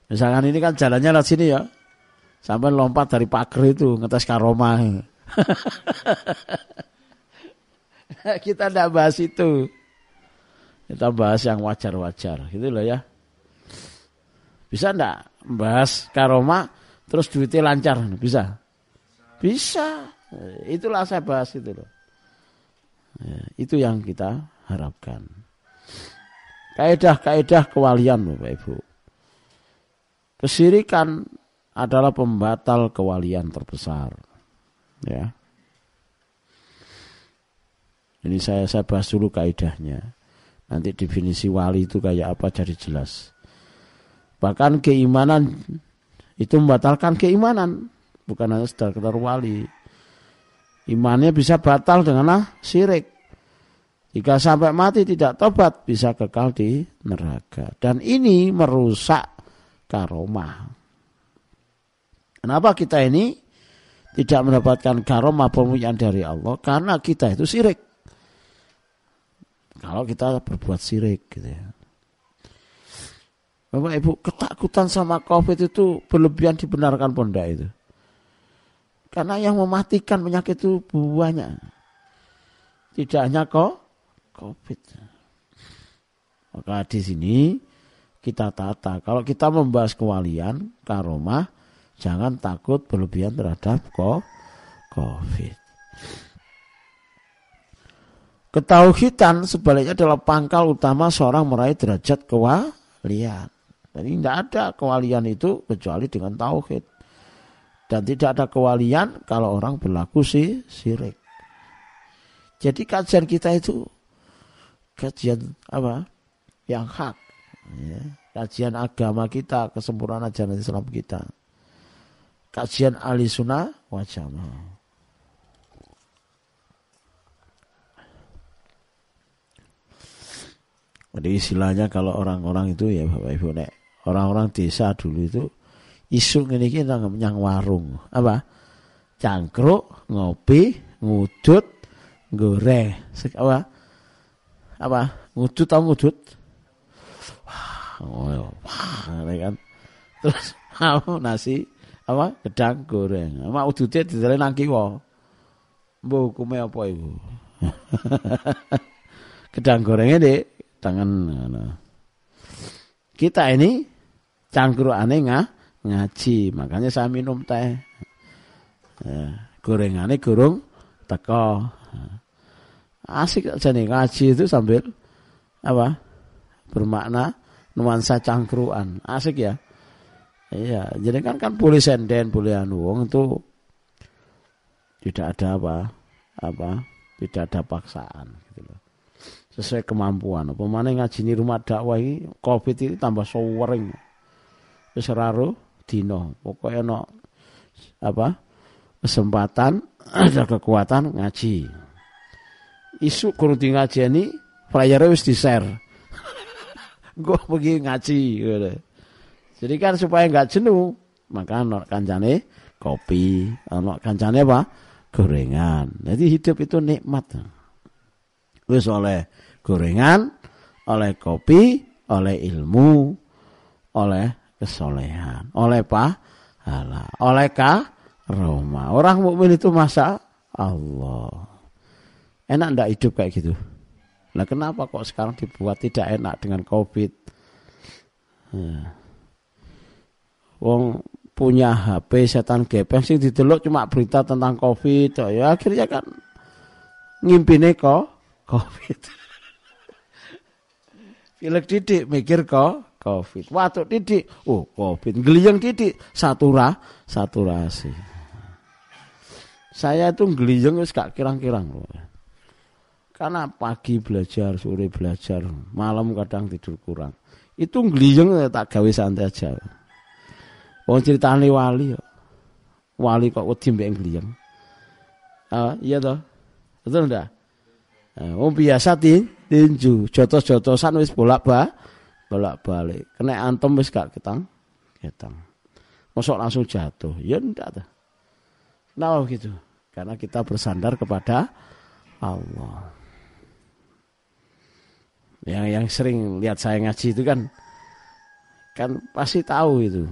S1: Misalkan ini kan jalannya lewat sini ya. Sampai lompat dari pagar itu ngetes karoma kita tidak bahas itu. Kita bahas yang wajar-wajar. Gitu loh ya. Bisa enggak bahas karoma terus duitnya lancar? Bisa. Bisa. Itulah saya bahas itu loh. Ya, itu yang kita harapkan Kaedah-kaedah kewalian Bapak Ibu. Kesirikan adalah pembatal kewalian terbesar. Ya. Ini saya saya bahas dulu kaidahnya. Nanti definisi wali itu kayak apa jadi jelas. Bahkan keimanan itu membatalkan keimanan, bukan hanya sekedar wali. Imannya bisa batal dengan syirik. Jika sampai mati tidak tobat bisa kekal di neraka. Dan ini merusak karomah. Kenapa kita ini tidak mendapatkan karomah pemulihan dari Allah? Karena kita itu sirik. Kalau kita berbuat sirik gitu ya. Bapak Ibu, ketakutan sama COVID itu berlebihan dibenarkan ponda itu. Karena yang mematikan penyakit itu banyak. Tidak hanya kok COVID. Maka di sini kita tata. Kalau kita membahas kewalian, karomah, jangan takut berlebihan terhadap COVID. Ketauhidan sebaliknya adalah pangkal utama seorang meraih derajat kewalian. Jadi tidak ada kewalian itu kecuali dengan tauhid. Dan tidak ada kewalian kalau orang berlaku si sirik. Jadi kajian kita itu kajian apa? Yang hak. Ya. kajian agama kita kesempurnaan ajaran Islam kita. Kajian ahli sunnah wajah Jadi istilahnya kalau orang-orang itu ya Bapak Ibu nek orang-orang desa dulu itu isu ini kita nyang warung. Apa? Cangkruk ngopi ngudut goreng. Apa apa? Ngudut tau ngudut wah oh, wah kan. Terus nasi apa? Gedang goreng. Mak udute didele nang kiwa? Mbok hukume apa ibu gedang gorengnya di tangan kita ini cangkrukane ngah ngaji. Makanya saya minum teh. Ya, gorengannya gurung teko asik aja nih ngaji itu sambil apa bermakna nuansa cangkruan. Asik ya? Iya jadi kan kan boleh senden boleh anu wong itu tidak ada apa apa tidak ada paksaan gitu loh. Sesuai kemampuan. Apa ngaji di rumah dakwah ini covid itu tambah sowering raro dino. Pokoknya no apa kesempatan ada kekuatan ngaji isu kurang di ngajeni flyernya wis di share gue pergi ngaji gitu. jadi kan supaya nggak jenuh maka anak kancane kopi anak kancane apa? Gorengan. Jadi hidup itu nikmat. Wis oleh gorengan oleh kopi oleh ilmu oleh kesolehan. Oleh pahala oleh Roma orang mukmin itu masa Allah Enak ndak hidup kayak gitu? Nah kenapa kok sekarang dibuat tidak enak dengan COVID? Nah. Wong punya HP setan gepeng sih didelok cuma berita tentang COVID. Ya akhirnya kan ngimpine kok COVID. Pilek didik mikir kok Covid. Watuk titik, oh Covid. Geliyeng titik, satura, saturasi. Saya itu geliyeng wis gak kirang-kirang loh. Karena pagi belajar, sore belajar, malam kadang tidur kurang. Itu geliyeng tak gawe santai aja. Wong ceritane wali. Wali kok wedi mbek geliyeng. Ah, iya toh? Betul ndak? Wong biasa tin, tinju, jotos-jotosan wis bolak-balik bolak-balik. Kena antem wis gak ketang, ketang. Mosok langsung jatuh. Ya ndak ta. Nah gitu. Karena kita bersandar kepada Allah. Yang yang sering lihat saya ngaji itu kan kan pasti tahu itu.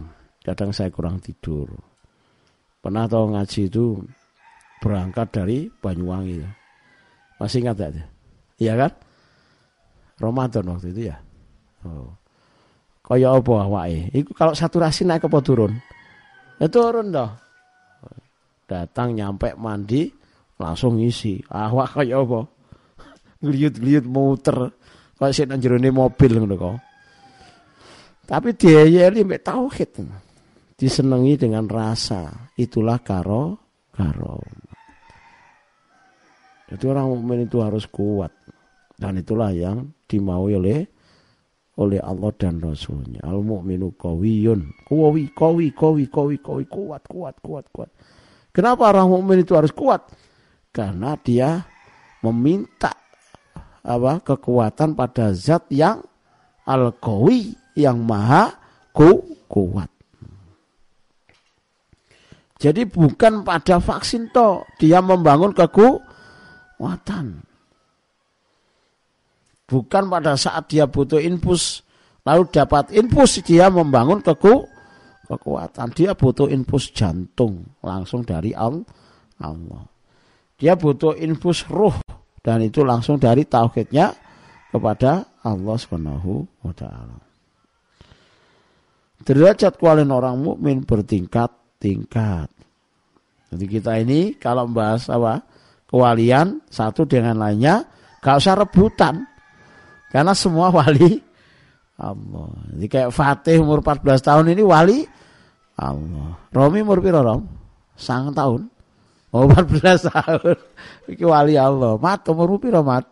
S1: Kadang saya kurang tidur. Pernah tahu ngaji itu berangkat dari Banyuwangi. Masih ingat tidak? Iya kan? Ramadan waktu itu ya. Oh. Kaya apa awake? Iku kalau saturasi naik apa turun? Ya turun dah. Datang nyampe mandi langsung ngisi. Awak kaya apa? Gliyut-gliyut muter. Kaya sik nang jerone mobil ngono kok. Tapi diayeli mek tauhid. Disenangi dengan rasa. Itulah karo karo. Jadi orang mukmin itu harus kuat. Dan itulah yang dimaui oleh oleh Allah dan Rasulnya. Al mukminu kawiyun. Kawi, kawi, kawi, kawi, kawi, kuat, kuat, kuat, kuat. Kenapa orang mukmin itu harus kuat? Karena dia meminta apa kekuatan pada zat yang al kawi yang maha ku, kuat. Jadi bukan pada vaksin toh dia membangun kekuatan. Bukan pada saat dia butuh infus, lalu dapat infus dia membangun keku, kekuatan. Dia butuh infus jantung langsung dari Allah. Dia butuh infus ruh dan itu langsung dari tauhidnya kepada Allah Subhanahu wa taala. Derajat kualin orang mukmin bertingkat-tingkat. Jadi kita ini kalau membahas apa? Kewalian satu dengan lainnya gak usah rebutan. Karena semua wali Allah. Jadi kayak Fatih umur 14 tahun ini wali Allah. Romi umur piro Rom? Sang tahun. Oh 14 tahun. Iki wali Allah. Mat umur piro Mat?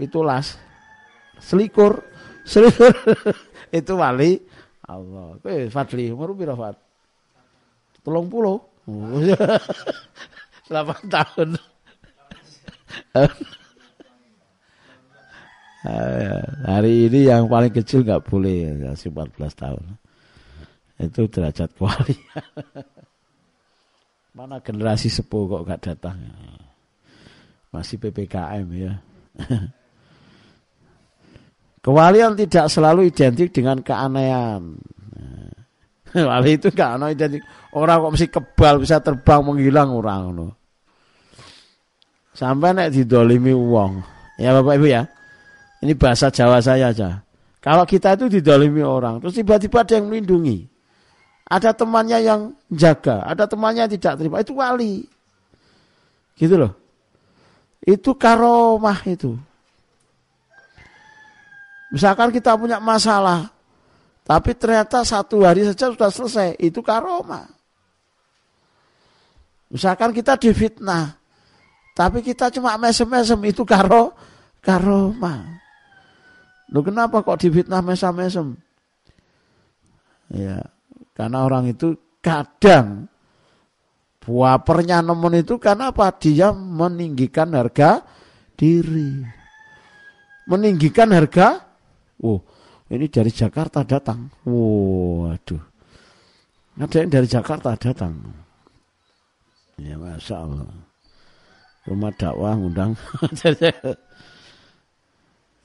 S1: Itulas. Selikur. Selikur. Itu wali Allah. Kowe Fadli umur piro Fat? Tolong puluh. 8 tahun. Eh, hari ini yang paling kecil nggak boleh kasih 14 tahun. Itu derajat kuali. Mana generasi sepuh kok gak datang. Masih PPKM ya. Kewalian tidak selalu identik dengan keanehan. Wali itu gak ada identik. Orang kok mesti kebal bisa terbang menghilang orang loh. Sampai nek didolimi uang. Ya Bapak Ibu ya. Ini bahasa Jawa saya aja. Kalau kita itu didolimi orang, terus tiba-tiba ada yang melindungi. Ada temannya yang jaga, ada temannya yang tidak terima. Itu wali. Gitu loh. Itu karomah itu. Misalkan kita punya masalah, tapi ternyata satu hari saja sudah selesai. Itu karomah. Misalkan kita difitnah, tapi kita cuma mesem-mesem. Itu karo, karomah. Lu kenapa kok difitnah mesam-mesem? Ya, karena orang itu kadang buapernya nemen itu karena apa? Dia meninggikan harga diri. Meninggikan harga, oh ini dari Jakarta datang. Oh, aduh. Ada yang dari Jakarta datang. Ya Masya Allah. Rumah dakwah undang.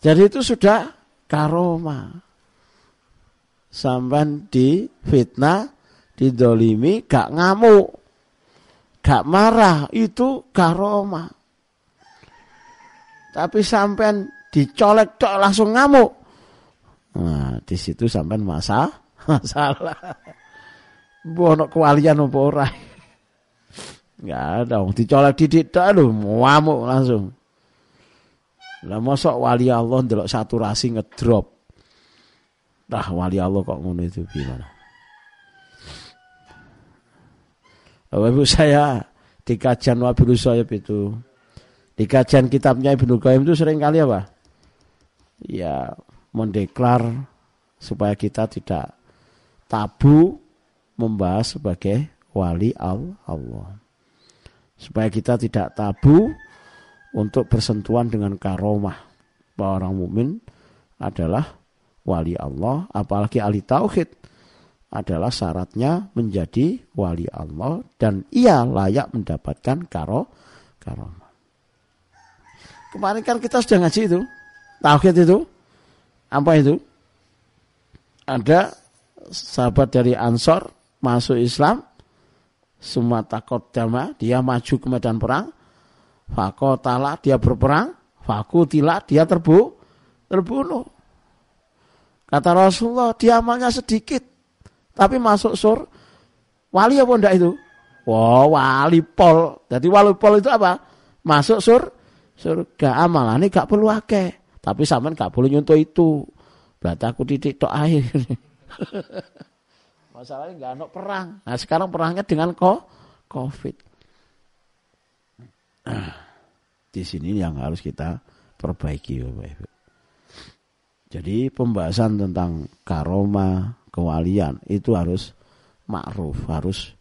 S1: Jadi itu sudah karoma. Sampai di fitnah, didolimi, gak ngamuk, gak marah, itu karoma. Tapi sampai dicolek tok langsung ngamuk. Nah, di situ sampai masa masalah. Bono kewalian apa ora? Enggak ada, dicolek didik tok lho, ngamuk langsung. Lah mosok wali Allah ndelok saturasi ngedrop. Nah, wali Allah kok ngono itu gimana? Bapak Ibu saya di kajian Wabil Soyib itu di kajian kitabnya Ibnu Qayyim itu sering kali apa? Ya mendeklar supaya kita tidak tabu membahas sebagai wali Allah. Supaya kita tidak tabu untuk bersentuhan dengan karomah. Bahwa orang mukmin adalah wali Allah, apalagi ahli tauhid adalah syaratnya menjadi wali Allah dan ia layak mendapatkan karo karomah. Kemarin kan kita sudah ngaji itu, tauhid itu, apa itu? Ada sahabat dari Ansor masuk Islam, semua takut dama, dia maju ke medan perang, fakotala dia berperang, fakutila dia terbu, terbunuh. Kata Rasulullah, dia amalnya sedikit, tapi masuk sur wali apa enggak itu? Wow, wali pol. Jadi wali pol itu apa? Masuk sur surga amalan ini gak perlu akeh. Tapi sampean gak boleh nyuntuh itu. Berarti aku titik tok air. Masalahnya nggak ada perang. Nah sekarang perangnya dengan ko COVID. Di sini yang harus kita perbaiki Bapak Ibu. Jadi pembahasan tentang karoma, kewalian itu harus ma'ruf, harus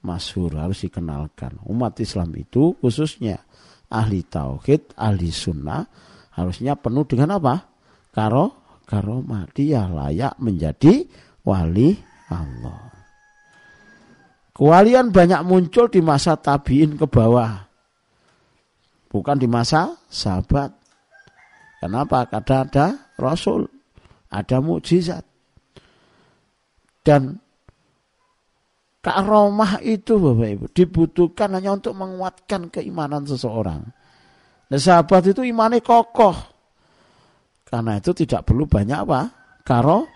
S1: masyhur, harus dikenalkan. Umat Islam itu khususnya ahli tauhid, ahli sunnah harusnya penuh dengan apa? Karo karoma. Dia layak menjadi wali Allah. Kewalian banyak muncul di masa tabiin ke bawah. Bukan di masa sahabat. Kenapa? Karena ada Rasul. Ada mukjizat. Dan karomah itu Bapak Ibu dibutuhkan hanya untuk menguatkan keimanan seseorang. Nah, sahabat itu imannya kokoh. Karena itu tidak perlu banyak apa? Karo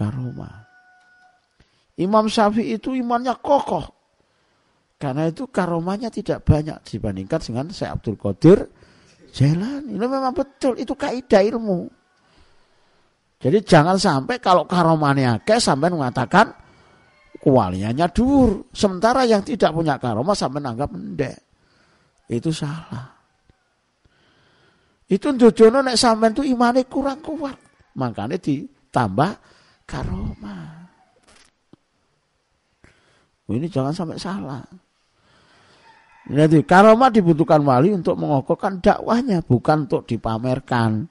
S1: karomah. Imam Syafi'i itu imannya kokoh. Karena itu karomahnya tidak banyak dibandingkan dengan Syekh Abdul Qadir Jailani. Ini memang betul, itu kaidah ilmu. Jadi jangan sampai kalau karomahnya ke sampai mengatakan kualiannya dur. Sementara yang tidak punya karomah sampai menganggap mendek. Itu salah. Itu Jojono nek sampean itu imane kurang kuat. Makanya ditambah karomah. Ini jangan sampai salah. Jadi karomah dibutuhkan wali untuk mengokohkan dakwahnya, bukan untuk dipamerkan.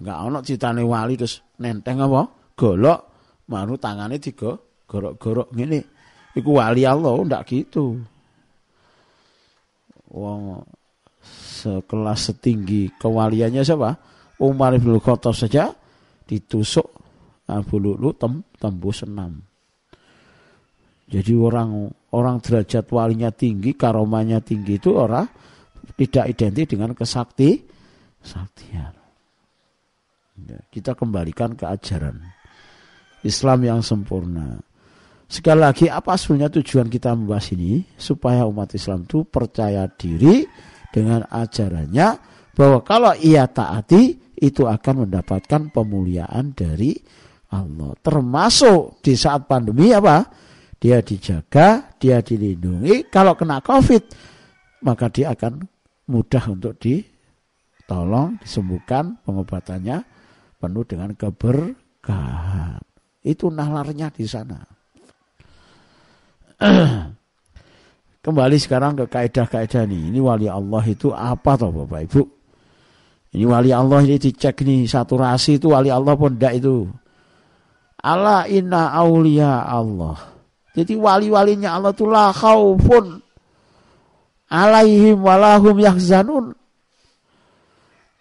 S1: Enggak ono citane wali terus nenteng apa? Golok maru tangane tiga gorok-gorok ngene. Iku wali Allah ndak gitu. Wong sekelas setinggi kewaliannya siapa? Umar bin Khattab saja ditusuk Abu Lulu tem, tembus enam. Jadi orang orang derajat walinya tinggi, karomanya tinggi itu orang tidak identik dengan kesakti saktian. Ya, kita kembalikan ke ajaran Islam yang sempurna. Sekali lagi apa sebenarnya tujuan kita membahas ini supaya umat Islam itu percaya diri dengan ajarannya bahwa kalau ia taati itu akan mendapatkan pemuliaan dari Allah. Termasuk di saat pandemi apa? Dia dijaga, dia dilindungi. Kalau kena COVID, maka dia akan mudah untuk ditolong, disembuhkan, pengobatannya penuh dengan keberkahan. Itu nalarnya di sana. Kembali sekarang ke kaidah-kaidah ini. Ini wali Allah itu apa toh Bapak Ibu? Ini wali Allah ini dicek nih saturasi itu wali Allah pun tidak itu. Allah inna aulia Allah. Jadi wali-walinya Allah itu la khaufun alaihim walahum yahzanun.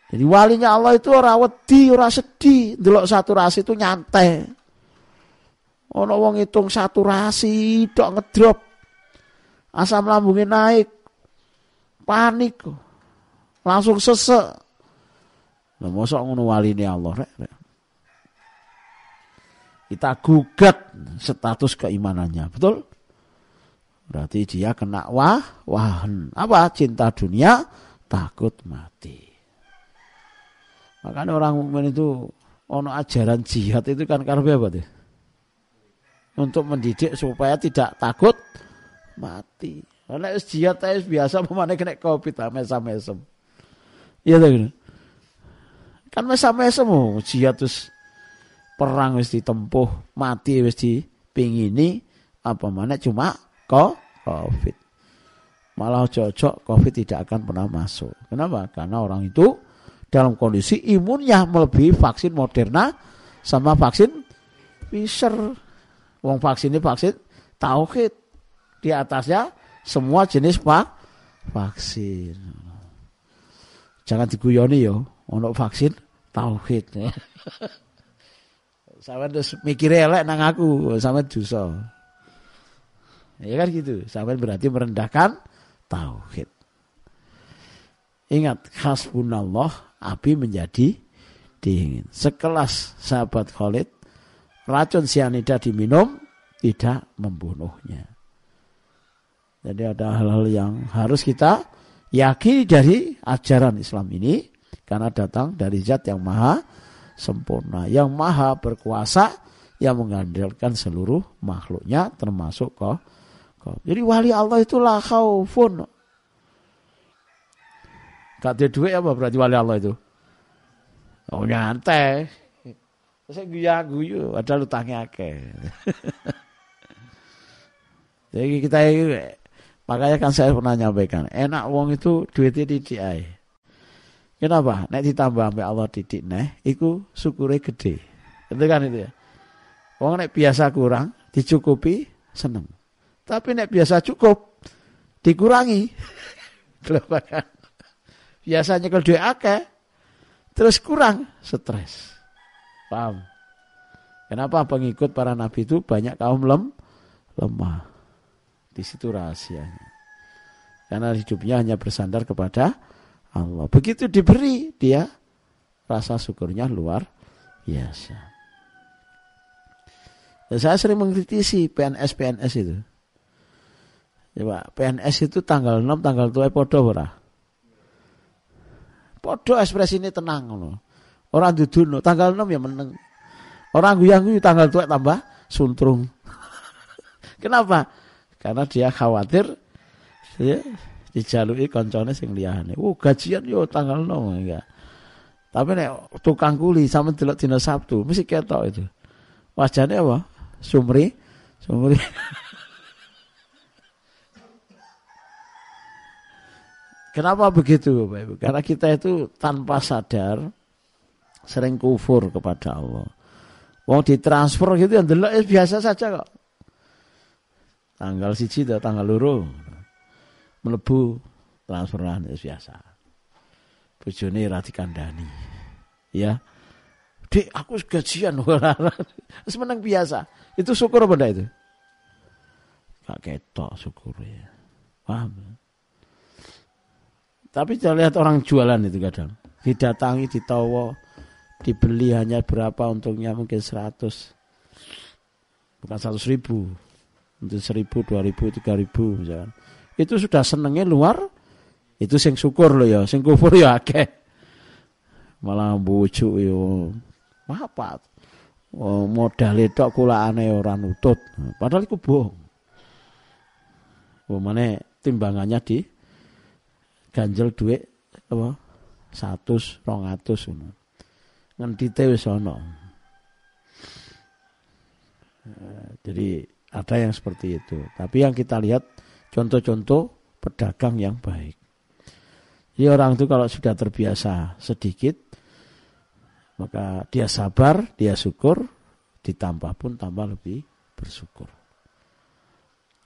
S1: Jadi walinya Allah itu ora wedi, ora sedih, delok saturasi itu nyantai. Ono wong hitung saturasi dok ngedrop. Asam lambungnya naik. Panik. Langsung sesek. Lah mosok ngono waline Allah rek. rek kita gugat status keimanannya. Betul? Berarti dia kena wah, wahan. Apa? Cinta dunia, takut mati. Makanya orang mukmin itu
S2: ono ajaran jihad itu kan karena apa tuh? Untuk mendidik supaya tidak takut mati. Karena jihad biasa pemane kena covid mesam-mesem. Iya tuh. Kan mesam-mesem oh, jihad terus perang wis ditempuh, mati wis dipingini apa mana cuma covid. Malah cocok covid tidak akan pernah masuk. Kenapa? Karena orang itu dalam kondisi imunnya melebihi vaksin Moderna sama vaksin Pfizer. Wong vaksin ini vaksin tauhid. Di atasnya semua jenis pak vaksin. Jangan diguyoni yo, untuk vaksin tauhid. Sama terus mikir elek nang aku, sama dosa. Ya kan gitu. Sampai berarti merendahkan tauhid. Ingat hasbunallah api menjadi dingin. Sekelas sahabat Khalid, racun sianida diminum tidak membunuhnya. Jadi ada hal-hal yang harus kita yakini dari ajaran Islam ini karena datang dari zat yang maha sempurna, yang maha berkuasa, yang mengandalkan seluruh makhluknya termasuk kau. Jadi wali Allah itu la khaufun Gak ada duit apa berarti wali Allah itu? Oh nyantai. Saya guya guyu, ada utangnya akeh. Jadi kita makanya kan saya pernah nyampaikan, enak wong itu duitnya di ae. Kenapa? Nek ditambah sampai Allah titik neh, iku syukure gede. Itu kan itu ya. Wong nek biasa kurang, dicukupi seneng. Tapi nek biasa cukup, dikurangi. Kan? biasanya kalau duit akeh terus kurang stres. Paham? Kenapa pengikut para nabi itu banyak kaum lem, lemah? Di situ rahasianya. Karena hidupnya hanya bersandar kepada Allah. Begitu diberi dia rasa syukurnya luar biasa. Dan saya sering mengkritisi PNS-PNS itu. Coba PNS itu tanggal 6 tanggal tua podo ora? Podo ekspresi ini tenang ngono. Orang duduno tanggal 6 ya meneng. Orang guyang guyu tanggal tua tambah suntrung. Kenapa? Karena dia khawatir ya, dijalui koncone sing liyane. Oh, gajian yo tanggal 6 enggak. Tapi nek tukang kuli sama delok dina Sabtu mesti ketok itu. Wajahnya apa? Sumri, sumri. Kenapa begitu Bapak Ibu? Karena kita itu tanpa sadar sering kufur kepada Allah. Wong ditransfer gitu yang delok ya biasa saja kok. Tanggal siji tanggal luru melebu transferan ya biasa. Bojone ra dikandani. Ya. Dik, aku gajian Wis menang biasa. Itu syukur apa itu? Gak ketok syukur ya. Paham? Tapi saya lihat orang jualan itu kadang. Didatangi, ditawa, dibeli hanya berapa untungnya mungkin 100. Bukan 100 ribu. Untuk 1000, 2000, 3000 misalkan. Itu sudah senengnya luar. Itu sing syukur loh ya. Sing kufur ya akeh. Malah bujuk yo. Apa? Oh, modal itu kula aneh orang nutut. Padahal itu bohong. Oh, mana timbangannya di ganjel duit apa 100 200 ngono ngentite wis eh, jadi ada yang seperti itu tapi yang kita lihat contoh-contoh pedagang yang baik jadi orang itu kalau sudah terbiasa sedikit maka dia sabar dia syukur ditambah pun tambah lebih bersyukur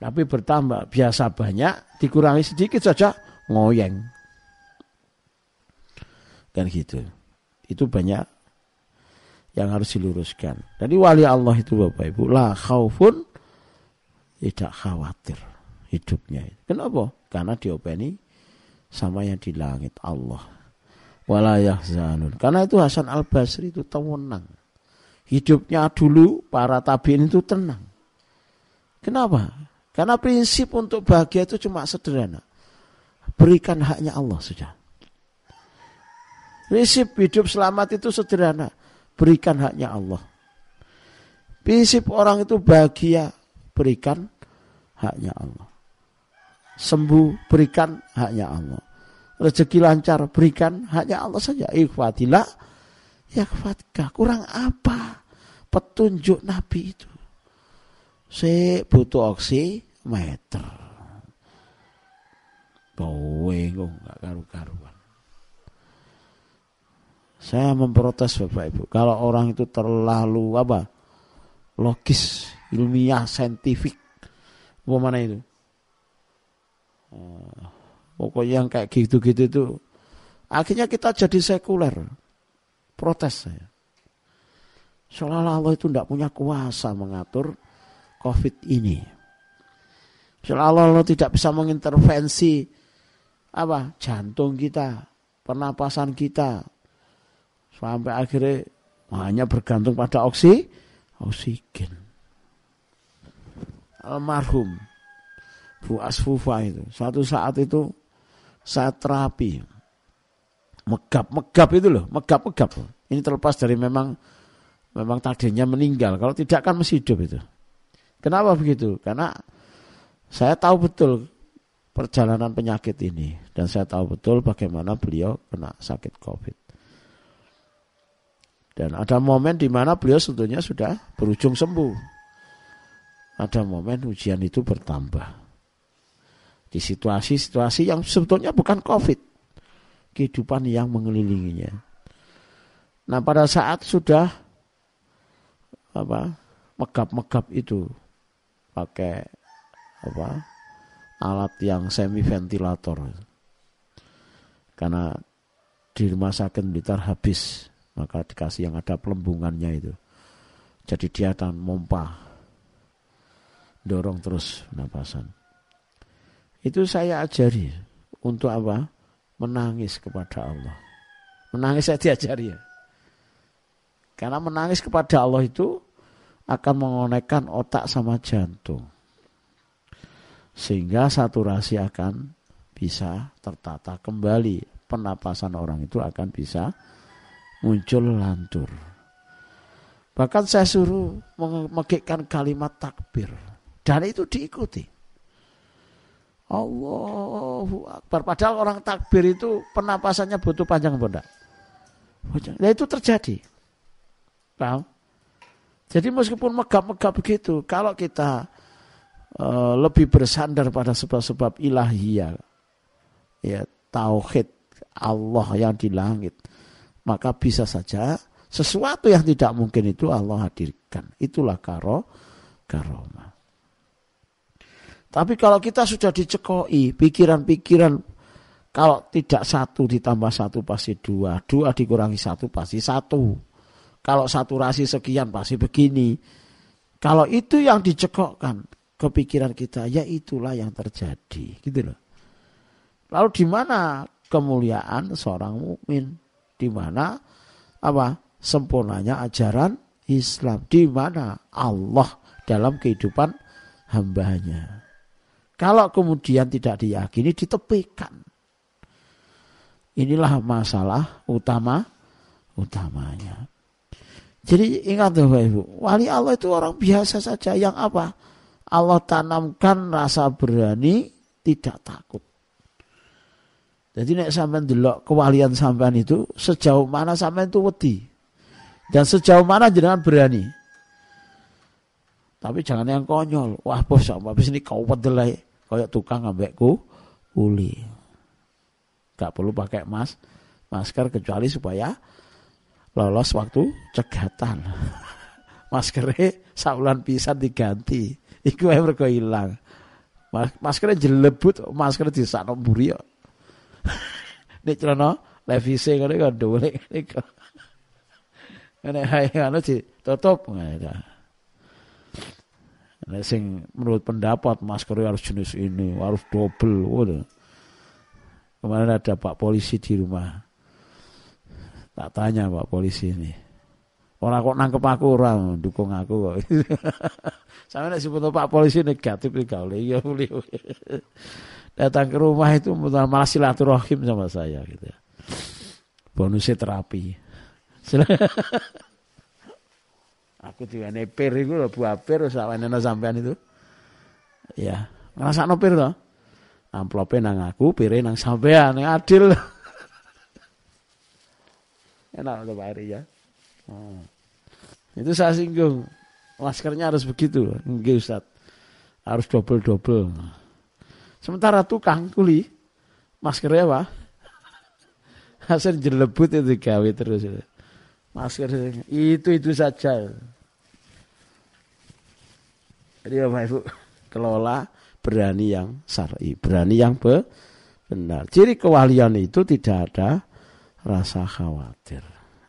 S2: tapi bertambah biasa banyak dikurangi sedikit saja ngoyeng. Kan gitu. Itu banyak yang harus diluruskan. Jadi wali Allah itu Bapak Ibu, la khaufun tidak khawatir hidupnya. Kenapa? Karena diopeni sama yang di langit Allah. Wala yahzanun. Karena itu Hasan Al Basri itu tenang. Hidupnya dulu para tabiin itu tenang. Kenapa? Karena prinsip untuk bahagia itu cuma sederhana. Berikan haknya Allah sudah. Prinsip hidup selamat itu sederhana. berikan haknya Allah. Prinsip orang itu bahagia, berikan haknya Allah. Sembuh, berikan haknya Allah. Rezeki lancar, berikan haknya Allah saja. Ikhwatillah, ya ikhwatkah. Kurang apa petunjuk Nabi itu? Saya butuh oksimeter. Kowe kok nggak karu-karuan. Saya memprotes Bapak Ibu. Kalau orang itu terlalu apa? logis, ilmiah, saintifik. Apa mana itu? Uh, pokoknya yang kayak gitu-gitu itu akhirnya kita jadi sekuler. Protes saya. Seolah-olah Allah itu tidak punya kuasa mengatur COVID ini. Seolah-olah Allah tidak bisa mengintervensi apa jantung kita, pernapasan kita, sampai akhirnya hanya bergantung pada oksi, oksigen. Almarhum Bu Asfufa itu. Satu saat itu saya terapi. Megap megap itu loh megap megap ini terlepas dari memang memang takdirnya meninggal. Kalau tidak kan masih hidup itu. Kenapa begitu? Karena saya tahu betul perjalanan penyakit ini. Dan saya tahu betul bagaimana beliau kena sakit covid. Dan ada momen di mana beliau sebetulnya sudah berujung sembuh. Ada momen ujian itu bertambah. Di situasi-situasi yang sebetulnya bukan COVID. Kehidupan yang mengelilinginya. Nah pada saat sudah apa megap-megap itu pakai apa alat yang semi ventilator karena di rumah sakit Blitar habis maka dikasih yang ada pelembungannya itu jadi dia akan mompa dorong terus napasan itu saya ajari untuk apa menangis kepada Allah menangis saya diajari ya karena menangis kepada Allah itu akan mengonekkan otak sama jantung sehingga saturasi akan bisa tertata kembali penapasan orang itu akan bisa muncul lantur. Bahkan saya suruh memegikkan kalimat takbir. Dan itu diikuti. Allahu Akbar. Padahal orang takbir itu penapasannya butuh panjang benda. Nah itu terjadi. Paham? Jadi meskipun megap-megap begitu, kalau kita uh, lebih bersandar pada sebab-sebab ilahiyah, ya tauhid Allah yang di langit, maka bisa saja sesuatu yang tidak mungkin itu Allah hadirkan. Itulah karo karoma. Tapi kalau kita sudah dicekoi pikiran-pikiran kalau tidak satu ditambah satu pasti dua, dua dikurangi satu pasti satu. Kalau saturasi sekian pasti begini. Kalau itu yang dicekokkan kepikiran kita, ya itulah yang terjadi, gitu loh. Lalu di mana kemuliaan seorang mukmin? di mana apa sempurnanya ajaran Islam di mana Allah dalam kehidupan hambanya. Kalau kemudian tidak diyakini ditepikan. Inilah masalah utama utamanya. Jadi ingat Bapak Ibu, wali Allah itu orang biasa saja yang apa? Allah tanamkan rasa berani, tidak takut. Jadi nek sampean delok kewalian sampean itu sejauh mana sampean itu wedi. Dan sejauh mana jenengan berani. Tapi jangan yang konyol. Wah bos, habis ini kau wedelai kayak tukang ambekku uli. Gak perlu pakai mas masker kecuali supaya lolos waktu cegatan. Maskernya saulan pisan diganti. Iku mereka hilang. Maskernya jelebut, masker di sana buri Nek celana levise ngene kok dolek niku. Nek hae anu ditutup ngene. Nek sing menurut pendapat masker harus jenis ini, harus double. Waduh. Kemarin ada Pak Polisi di rumah. Tak tanya Pak Polisi ini. Orang kok nangkep aku orang dukung aku kok. Sampai nek sebut Pak Polisi negatif iki gaule ya datang ke rumah itu malah silaturahim sama saya gitu ya. Bonusnya terapi. Aku diwane pir iku lho buah pir sawenene sampean itu. Ya, ngrasakno pir to. Amplope nang aku, pire nang sampean, adil. Enak tuh Pak ya. Hmm. Itu saya singgung. Maskernya harus begitu. Enggak Ustaz. Harus double-double. Sementara tukang kuli, maskernya apa? Hasil jelebut itu gawe terus. Masker itu-itu saja. Jadi Bapak Ibu, kelola berani yang syar'i, berani yang benar. Ciri kewalian itu tidak ada rasa khawatir.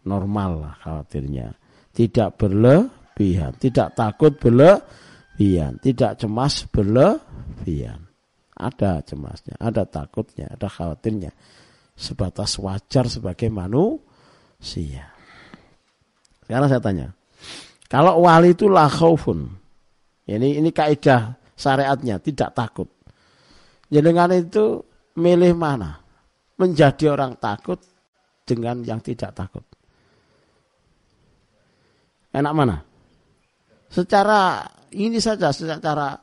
S2: Normal lah khawatirnya. Tidak berlebihan, tidak takut berlebihan, tidak cemas berlebihan. Ada cemasnya, ada takutnya, ada khawatirnya. Sebatas wajar sebagai manusia. Sekarang saya tanya, kalau wali itu lah khaufun. Ini ini kaidah syariatnya tidak takut. Jenengan itu milih mana? Menjadi orang takut dengan yang tidak takut. Enak mana? Secara ini saja secara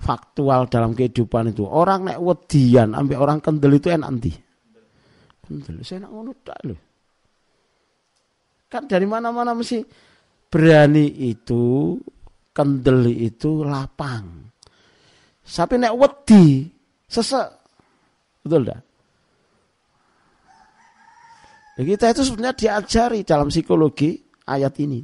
S2: faktual dalam kehidupan itu orang nek wedian ambil orang kendel itu enak nanti. Kendel saya nak ngono loh. Kan dari mana-mana mesti berani itu kendel itu lapang. Sampai nek wedi, sesek. Betul enggak? Nah, kita itu sebenarnya diajari dalam psikologi ayat ini.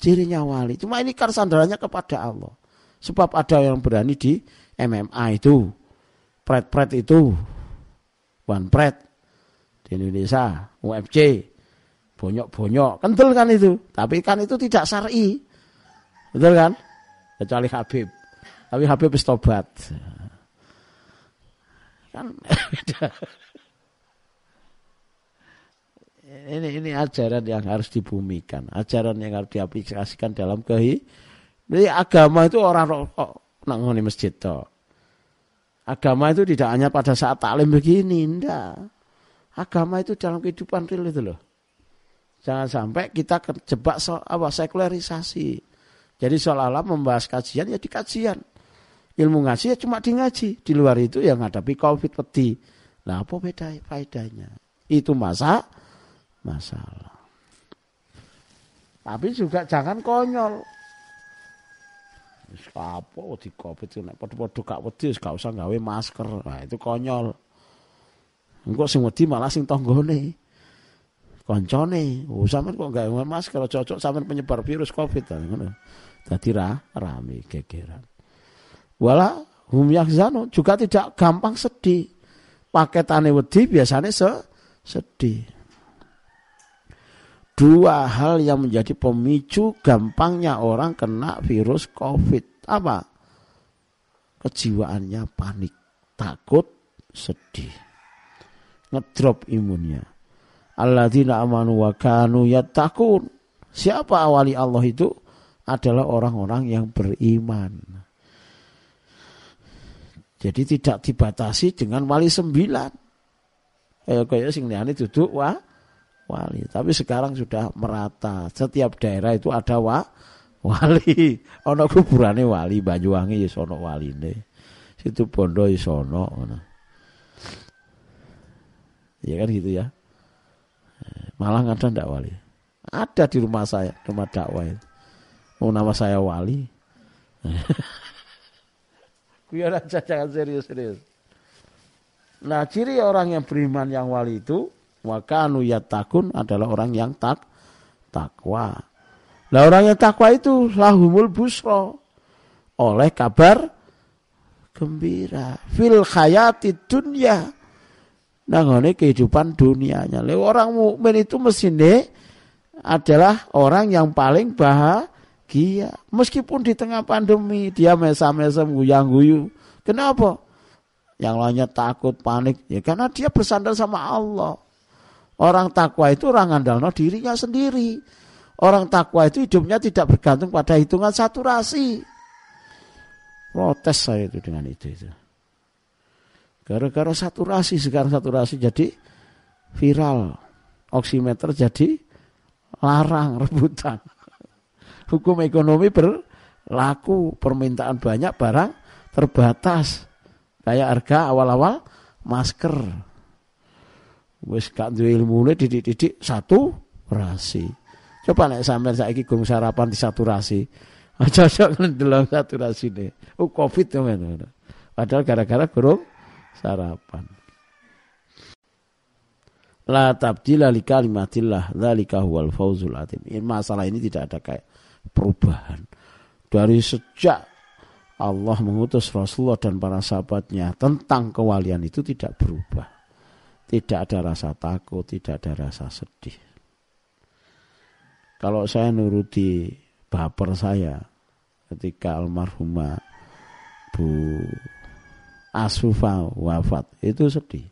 S2: Cirinya wali. Cuma ini kan sandarannya kepada Allah. Sebab ada yang berani di MMA itu. Pret-pret itu. One pret. Di Indonesia. UFC. Bonyok-bonyok. Kental kan itu. Tapi kan itu tidak syari. Betul kan? Kecuali Habib. Tapi Habib wis tobat. Kan ini ini ajaran yang harus dibumikan, ajaran yang harus diaplikasikan dalam kehi. Jadi agama itu orang kok nangoni masjid toh. Agama itu tidak hanya pada saat taklim begini, ndak. Agama itu dalam kehidupan real itu loh. Jangan sampai kita terjebak so, apa sekularisasi. Jadi seolah-olah membahas kajian ya di kajian ilmu ngaji ya cuma di ngaji. Di luar itu yang ngadepi covid peti. Nah apa beda faedahnya? Itu masa masalah. Tapi juga jangan konyol. Wis apa di covid nek padha-padha gak wedi gak usah gawe masker. Nah itu konyol. Engko sing wedi malah sing tanggane. Koncone, oh sampean kok gawe masker cocok sampean penyebar virus covid ngono. Dadi ra rame gegeran. Wala hum yahzanu juga tidak gampang sedih. Paketane wedi biasanya se sedih. Dua hal yang menjadi pemicu gampangnya orang kena virus COVID. Apa? Kejiwaannya panik, takut, sedih. Ngedrop imunnya. Alladzina amanu wa kanu yattaqun. Siapa awali Allah itu? Adalah orang-orang yang beriman. Jadi tidak dibatasi dengan wali sembilan. Kayak kayak sing liyane duduk wah wali. Tapi sekarang sudah merata. Setiap daerah itu ada wa, wali. Ono kuburane wali Banyuwangi ya sono waline. Situ Bondo ya sono Ya kan gitu ya. Malah ada ndak wali. Ada di rumah saya, rumah dakwah itu. Mau nama saya wali. Biar aja jangan serius-serius. Nah ciri orang yang beriman yang wali itu wakanu takun adalah orang yang tak takwa. Nah orang yang takwa itu lahumul busro oleh kabar gembira fil khayati dunia. Ini kehidupan dunianya. Lalu orang mukmin itu mesinnya adalah orang yang paling bahagia. Meskipun di tengah pandemi dia mesam-mesam guyang-guyu. Kenapa? Yang lainnya takut, panik. Ya karena dia bersandar sama Allah. Orang takwa itu orang andalno dirinya sendiri. Orang takwa itu hidupnya tidak bergantung pada hitungan saturasi. Protes saya itu dengan itu. itu. Gara-gara saturasi, sekarang saturasi jadi viral. Oximeter jadi larang rebutan. Hukum ekonomi berlaku permintaan banyak barang terbatas. Kayak harga awal-awal masker. Wis gak duwe ilmune didik-didik satu rasi. Coba nek sampean saiki gong sarapan di satu rasi. Cocok ndelok satu rasi deh. Oh Covid men. Padahal gara-gara gurung sarapan. La tabdila li kalimatillah dzalika huwal fauzul atim. Masalah ini tidak ada kayak perubahan. Dari sejak Allah mengutus Rasulullah dan para sahabatnya tentang kewalian itu tidak berubah. Tidak ada rasa takut, tidak ada rasa sedih. Kalau saya nuruti baper saya ketika almarhumah Bu Asufa wafat, itu sedih.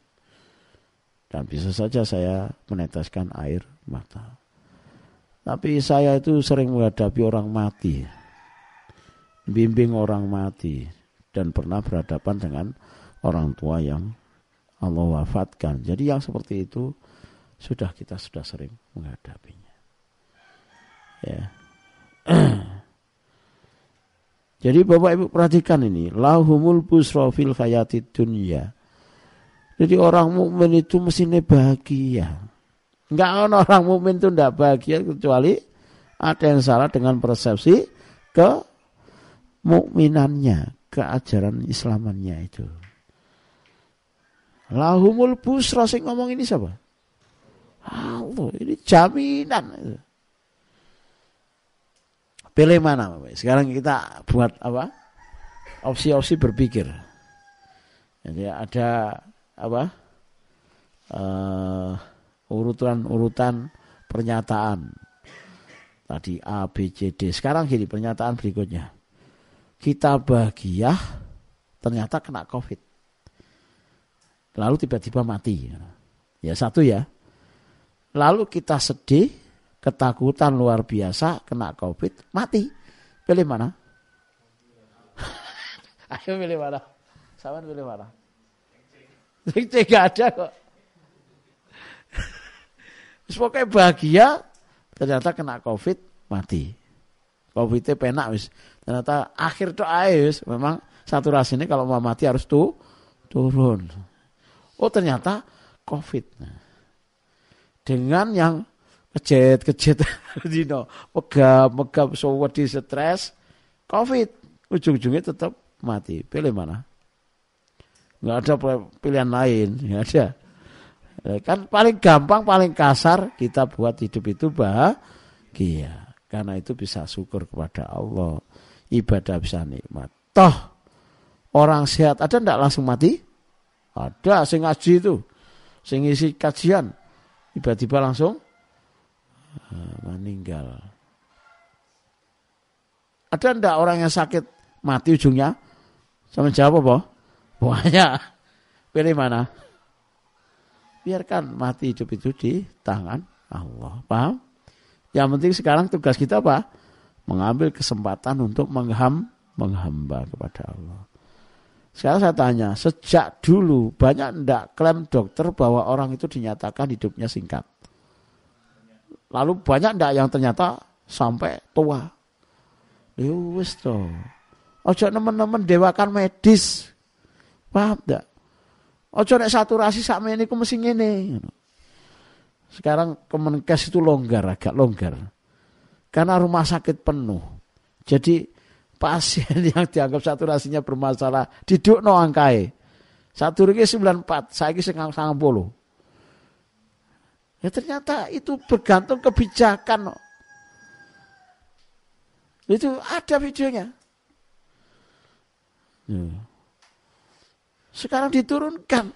S2: Dan bisa saja saya meneteskan air mata. Tapi saya itu sering menghadapi orang mati bimbing orang mati dan pernah berhadapan dengan orang tua yang Allah wafatkan. Jadi yang seperti itu sudah kita sudah sering menghadapinya. Ya. Jadi Bapak Ibu perhatikan ini, lahumul busra fil hayati dunya. Jadi orang mukmin itu mestinya bahagia. Enggak orang mukmin itu enggak bahagia kecuali ada yang salah dengan persepsi ke mukminannya, keajaran Islamannya itu. Lahumul busra sing ngomong ini siapa? Allah, ini jaminan. Pilih mana? Sekarang kita buat apa? Opsi-opsi berpikir. Jadi ada apa? Uh, urutan-urutan pernyataan. Tadi A, B, C, D. Sekarang gini pernyataan berikutnya kita bahagia ternyata kena covid lalu tiba-tiba mati ya satu ya lalu kita sedih ketakutan luar biasa kena covid mati. Pilih mana? Ayo pilih mana? Sama pilih mana? C gak ada kok. Pokoknya bahagia ternyata kena covid mati. Covid penak wis. Ternyata akhir doa wis. Memang saturasi ini kalau mau mati harus tuh turun. Oh ternyata COVID. Dengan yang kejet kejet dino megap megap di stres COVID ujung-ujungnya tetap mati. Pilih mana? Nggak ada pilihan lain, nggak ada. Kan paling gampang, paling kasar kita buat hidup itu bahagia. Karena itu bisa syukur kepada Allah ibadah bisa nikmat. Toh orang sehat ada ndak langsung mati? Ada sing ngaji itu, sing isi kajian tiba-tiba langsung meninggal. Ada ndak orang yang sakit mati ujungnya? Sama jawab apa? Banyak. Pilih mana? Biarkan mati hidup itu di tangan Allah. Paham? Yang penting sekarang tugas kita apa? mengambil kesempatan untuk mengham, menghamba kepada Allah. Sekarang saya tanya, sejak dulu banyak ndak klaim dokter bahwa orang itu dinyatakan hidupnya singkat. Lalu banyak ndak yang ternyata sampai tua. Ya wis to. Ojo nemen-nemen dewakan medis. Paham ndak? Ojo nek saturasi sakmene iku mesti ngene. Sekarang Kemenkes itu longgar, agak longgar karena rumah sakit penuh. Jadi pasien yang dianggap saturasinya bermasalah diduk no angkai. Satu lagi 94, saya ini sangat puluh. Ya ternyata itu bergantung kebijakan. Itu ada videonya. Ya. Sekarang diturunkan.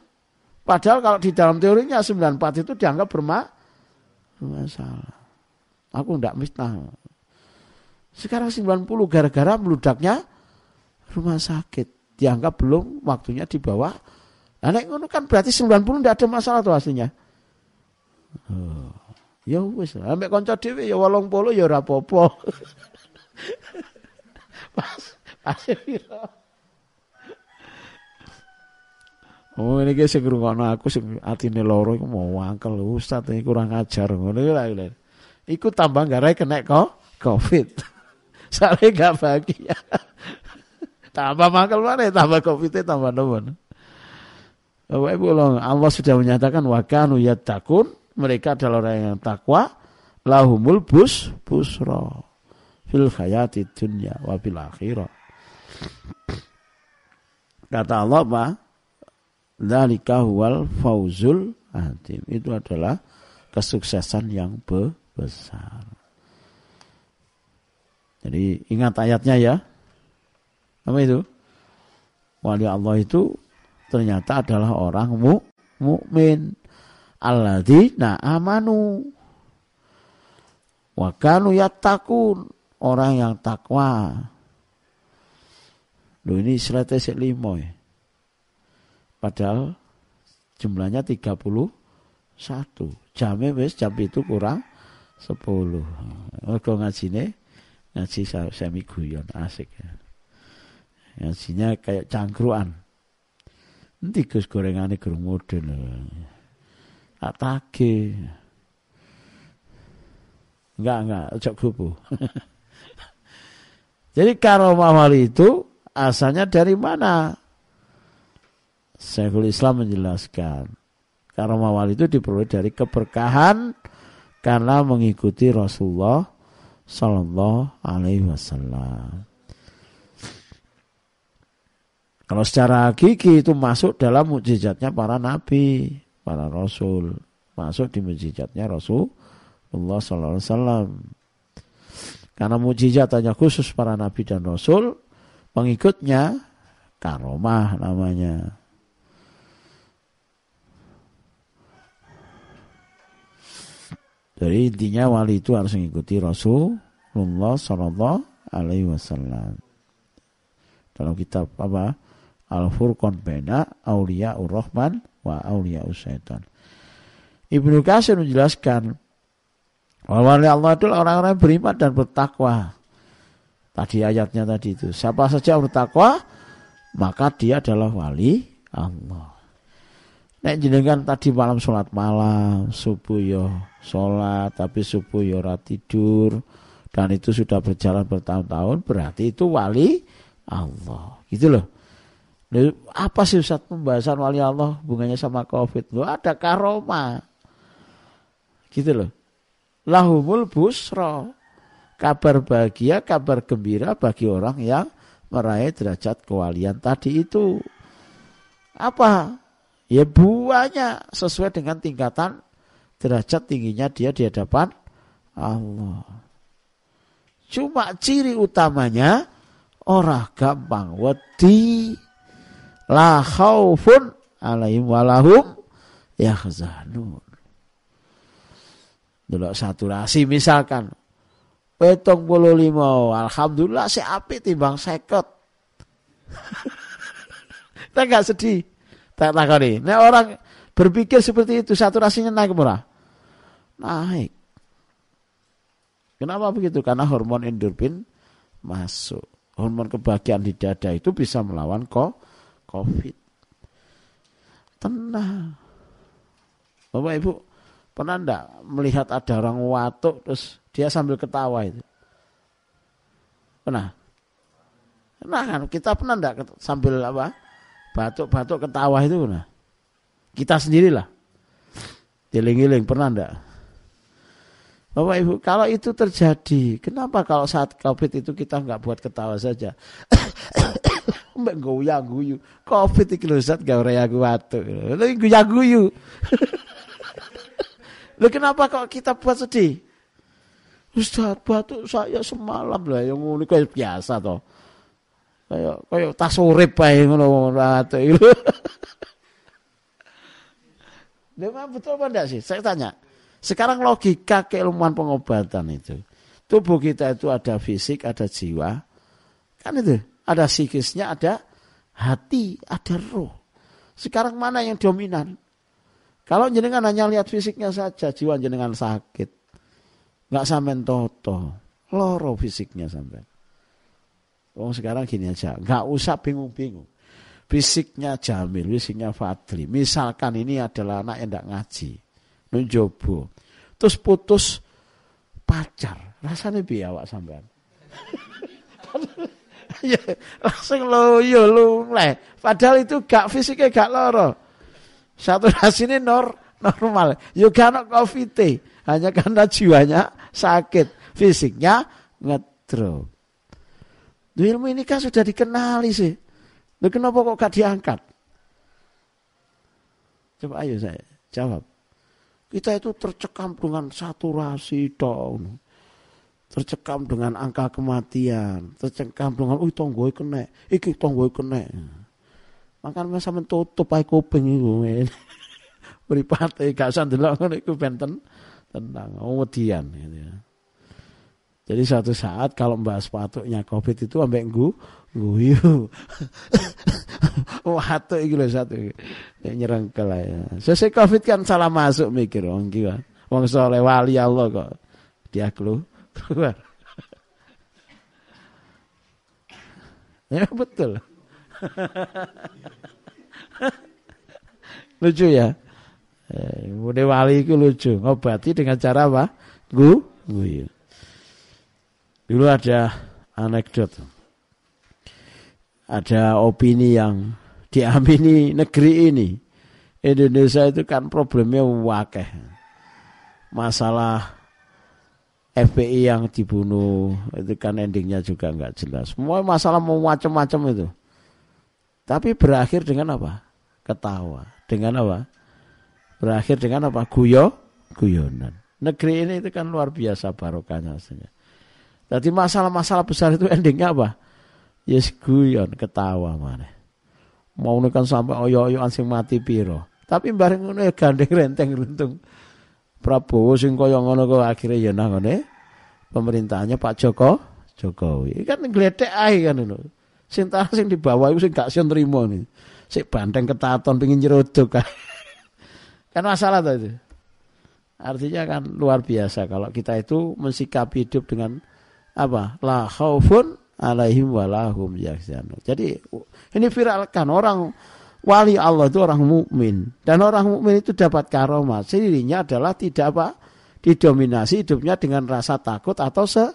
S2: Padahal kalau di dalam teorinya 94 itu dianggap bermasalah. Aku ndak misnah. Sekarang 90 gara-gara meludaknya rumah sakit. Dianggap belum waktunya dibawa. Nah, nek ngono kan berarti 90 ndak ada masalah tuh aslinya. Oh. Ya wis, ambek kanca dhewe ya 80 ya ora apa-apa. Pas pas piro. Oh ini guys sing ngrungokno aku sing atine loro iku mau wangkel ustaz ini kurang ajar ngono lho. Ikut tambah garai kena kok covid. Soalnya gak bahagia. tambah makan mana tambah covid tambah nopo. Bapak Ibu Allah sudah menyatakan wakanu takun mereka adalah orang yang takwa lahumul bus busro fil hayati dunya wa fil akhirah. Kata Allah apa? Dzalika huwal fauzul azim. Itu adalah kesuksesan yang besar. Jadi ingat ayatnya ya. Apa itu? Wali Allah itu ternyata adalah orang mu mukmin alladzina amanu wa kanu yattaqun orang yang takwa Loh ini suratnya limo ya. Padahal jumlahnya 31. Jamnya wis jam itu kurang 10. Mergo ngajine ngaji semi guyon asik ya. Ngajinya kayak cangkruan. Nanti Gus gorengane gerung model. Tak. Enggak, enggak, cok gubu. Jadi karomah wali itu asalnya dari mana? Syekhul Islam menjelaskan. Karomah wali itu diperoleh dari keberkahan karena mengikuti Rasulullah Sallallahu Alaihi Wasallam. Kalau secara hakiki itu masuk dalam mujizatnya para nabi, para rasul, masuk di mujizatnya Rasulullah Sallallahu Alaihi Wasallam. Karena mujizat hanya khusus para nabi dan rasul, pengikutnya karomah namanya. Jadi intinya wali itu harus mengikuti Rasulullah Sallallahu Alaihi Wasallam. Dalam kitab apa? Al Furqan Bena Aulia Rahman wa Aulia Syaitan. Ibnu Qasir menjelaskan wali Allah itu orang-orang beriman dan bertakwa. Tadi ayatnya tadi itu. Siapa saja bertakwa, maka dia adalah wali Allah. Nek jenengan tadi malam sholat malam, subuh yo sholat, tapi subuh yo tidur, dan itu sudah berjalan bertahun-tahun, berarti itu wali Allah. Gitu loh. Apa sih Ustaz pembahasan wali Allah hubungannya sama Covid? Loh ada karoma. Gitu loh. Lahumul busro kabar bahagia, kabar gembira bagi orang yang meraih derajat kewalian tadi itu. Apa? Ya buahnya sesuai dengan tingkatan derajat tingginya dia di hadapan Allah. Cuma ciri utamanya orang gampang wedi la khaufun alaihim walahum yahzanun. Dulu saturasi misalkan Petong puluh lima. Alhamdulillah si api timbang seket. Kita nggak sedih. Tak takoni. Nah orang berpikir seperti itu saturasinya naik murah. Naik. Kenapa begitu? Karena hormon endorfin masuk. Hormon kebahagiaan di dada itu bisa melawan COVID. Tenang. Bapak Ibu, pernah enggak melihat ada orang watuk terus dia sambil ketawa itu. Pernah? Pernah kan? Kita pernah enggak sambil apa? Batuk-batuk ketawa itu pernah? Kita sendirilah. Giling-giling pernah enggak? Bapak Ibu, kalau itu terjadi, kenapa kalau saat COVID itu kita enggak buat ketawa saja? Mbak goyang guyu. COVID itu lho zat ora aku batuk. Lho goyang guyu. Lho kenapa kok kita buat sedih? Ustaz batuk saya semalam lah yang ngono kayak biasa toh. Kayak kayak tas urip bae ngono batuk. Memang betul apa enggak sih? Saya tanya. Sekarang logika keilmuan pengobatan itu. Tubuh kita itu ada fisik, ada jiwa. Kan itu. Ada psikisnya, ada hati, ada roh. Sekarang mana yang dominan? Kalau jenengan hanya lihat fisiknya saja, jiwa jenengan sakit nggak sampai toto loro fisiknya sampai Oh sekarang gini aja, nggak usah bingung-bingung. Fisiknya Jamil, fisiknya Fadli. Misalkan ini adalah anak yang tidak ngaji, nunjobo, terus putus pacar. Rasanya piye awak sampean? ya langsung loyo lungleh. Padahal itu gak fisiknya gak loro. Satu ini nor, normal. Yo gak covid hanya karena jiwanya sakit, fisiknya ngedrop. Ilmu ini kan sudah dikenali sih. Loh, kenapa kok gak diangkat? Coba ayo saya jawab. Kita itu tercekam dengan saturasi dong. Tercekam dengan angka kematian, tercekam dengan oh tonggoi kena, iki tonggoi kena. Makan masa mentutup ae kuping iku. Mripate gak usah ndelok ngono iku benten tenang, gitu ya. Jadi suatu saat kalau mbak sepatunya covid itu ambek nggu guyu. Watu iki lho satu. Ya nyerengkel ya. Covid kan salah masuk mikir wong iki Wong soleh wali Allah kok dia keluar. ya betul. lucu ya. Eh, wali itu lucu. Ngobati dengan cara apa? Gu, guyu. Dulu ada anekdot. Ada opini yang diamini negeri ini. Indonesia itu kan problemnya wakeh. Masalah FPI yang dibunuh itu kan endingnya juga nggak jelas. Semua masalah mau macam-macam itu. Tapi berakhir dengan apa? Ketawa. Dengan apa? Berakhir dengan apa? Guyo, guyonan. Negeri ini itu kan luar biasa barokahnya aslinya. Jadi masalah-masalah besar itu endingnya apa? Yes guyon ketawa mana. Mau kan sampai oyo-oyo sing mati piro. Tapi bareng ngono ya gandeng renteng runtung. Prabowo sing kaya ngono kok akhirnya ya nang ngene pemerintahnya Pak Joko Jokowi. Kan gledek ae kan ngono. Sing ta sing di bawah iku sing gak sian trimo nih. Sik banteng ketaton pengin nyerodok kan. kan masalah tuh itu. Artinya kan luar biasa kalau kita itu mensikapi hidup dengan apa la khaufun alaihim walahum yahzanun. Jadi ini viralkan orang wali Allah itu orang mukmin dan orang mukmin itu dapat karomah. Sendirinya adalah tidak apa didominasi hidupnya dengan rasa takut atau se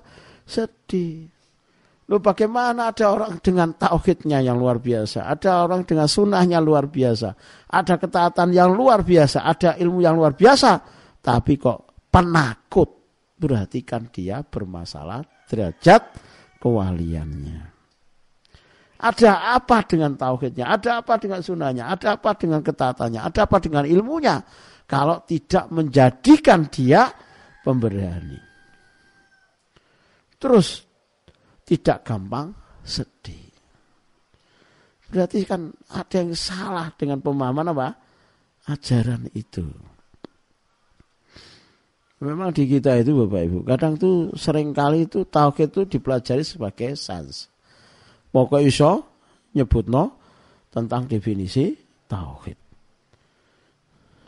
S2: sedih. Lu bagaimana ada orang dengan tauhidnya yang luar biasa, ada orang dengan sunnahnya luar biasa, ada ketaatan yang luar biasa, ada ilmu yang luar biasa, tapi kok penakut. Perhatikan dia bermasalah derajat kewaliannya. Ada apa dengan tauhidnya? Ada apa dengan sunnahnya? Ada apa dengan ketatannya? Ada apa dengan ilmunya? Kalau tidak menjadikan dia pemberani. Terus tidak gampang sedih. Berarti kan ada yang salah dengan pemahaman apa? Ajaran itu. Memang di kita itu Bapak Ibu, kadang tuh sering kali itu tauhid itu dipelajari sebagai sans. Pokok iso nyebutno tentang definisi tauhid.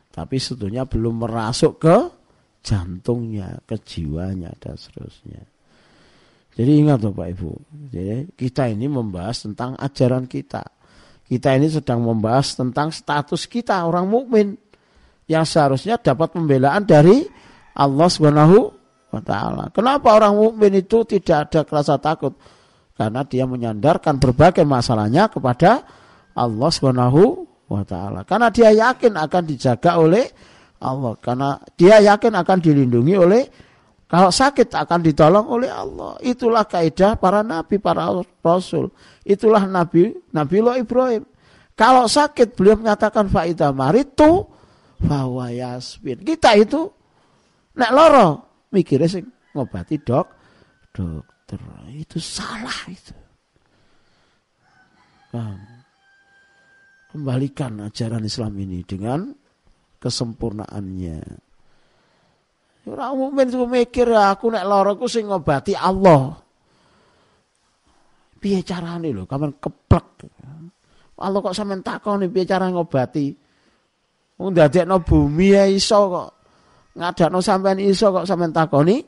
S2: Tapi sebetulnya belum merasuk ke jantungnya, ke jiwanya dan seterusnya. Jadi ingat Bapak Ibu, jadi kita ini membahas tentang ajaran kita. Kita ini sedang membahas tentang status kita orang mukmin yang seharusnya dapat pembelaan dari Allah Subhanahu wa taala. Kenapa orang mukmin itu tidak ada rasa takut? Karena dia menyandarkan berbagai masalahnya kepada Allah Subhanahu wa taala. Karena dia yakin akan dijaga oleh Allah. Karena dia yakin akan dilindungi oleh kalau sakit akan ditolong oleh Allah. Itulah kaidah para nabi, para rasul. Itulah nabi Nabi Allah Ibrahim. Kalau sakit beliau menyatakan faida maritu bahwa yasmin. Kita itu Nek loro mikirnya sing ngobati dok dokter itu salah itu. Kembalikan ajaran Islam ini dengan kesempurnaannya. Orang mukmin itu mikir aku nek loro aku sing ngobati Allah. Piye carane lho, kamen keplek. Allah kok sampean takoni piye cara ngobati? Wong ndadekno bumi ya iso kok ngadakno sampean iso kok sampean takoni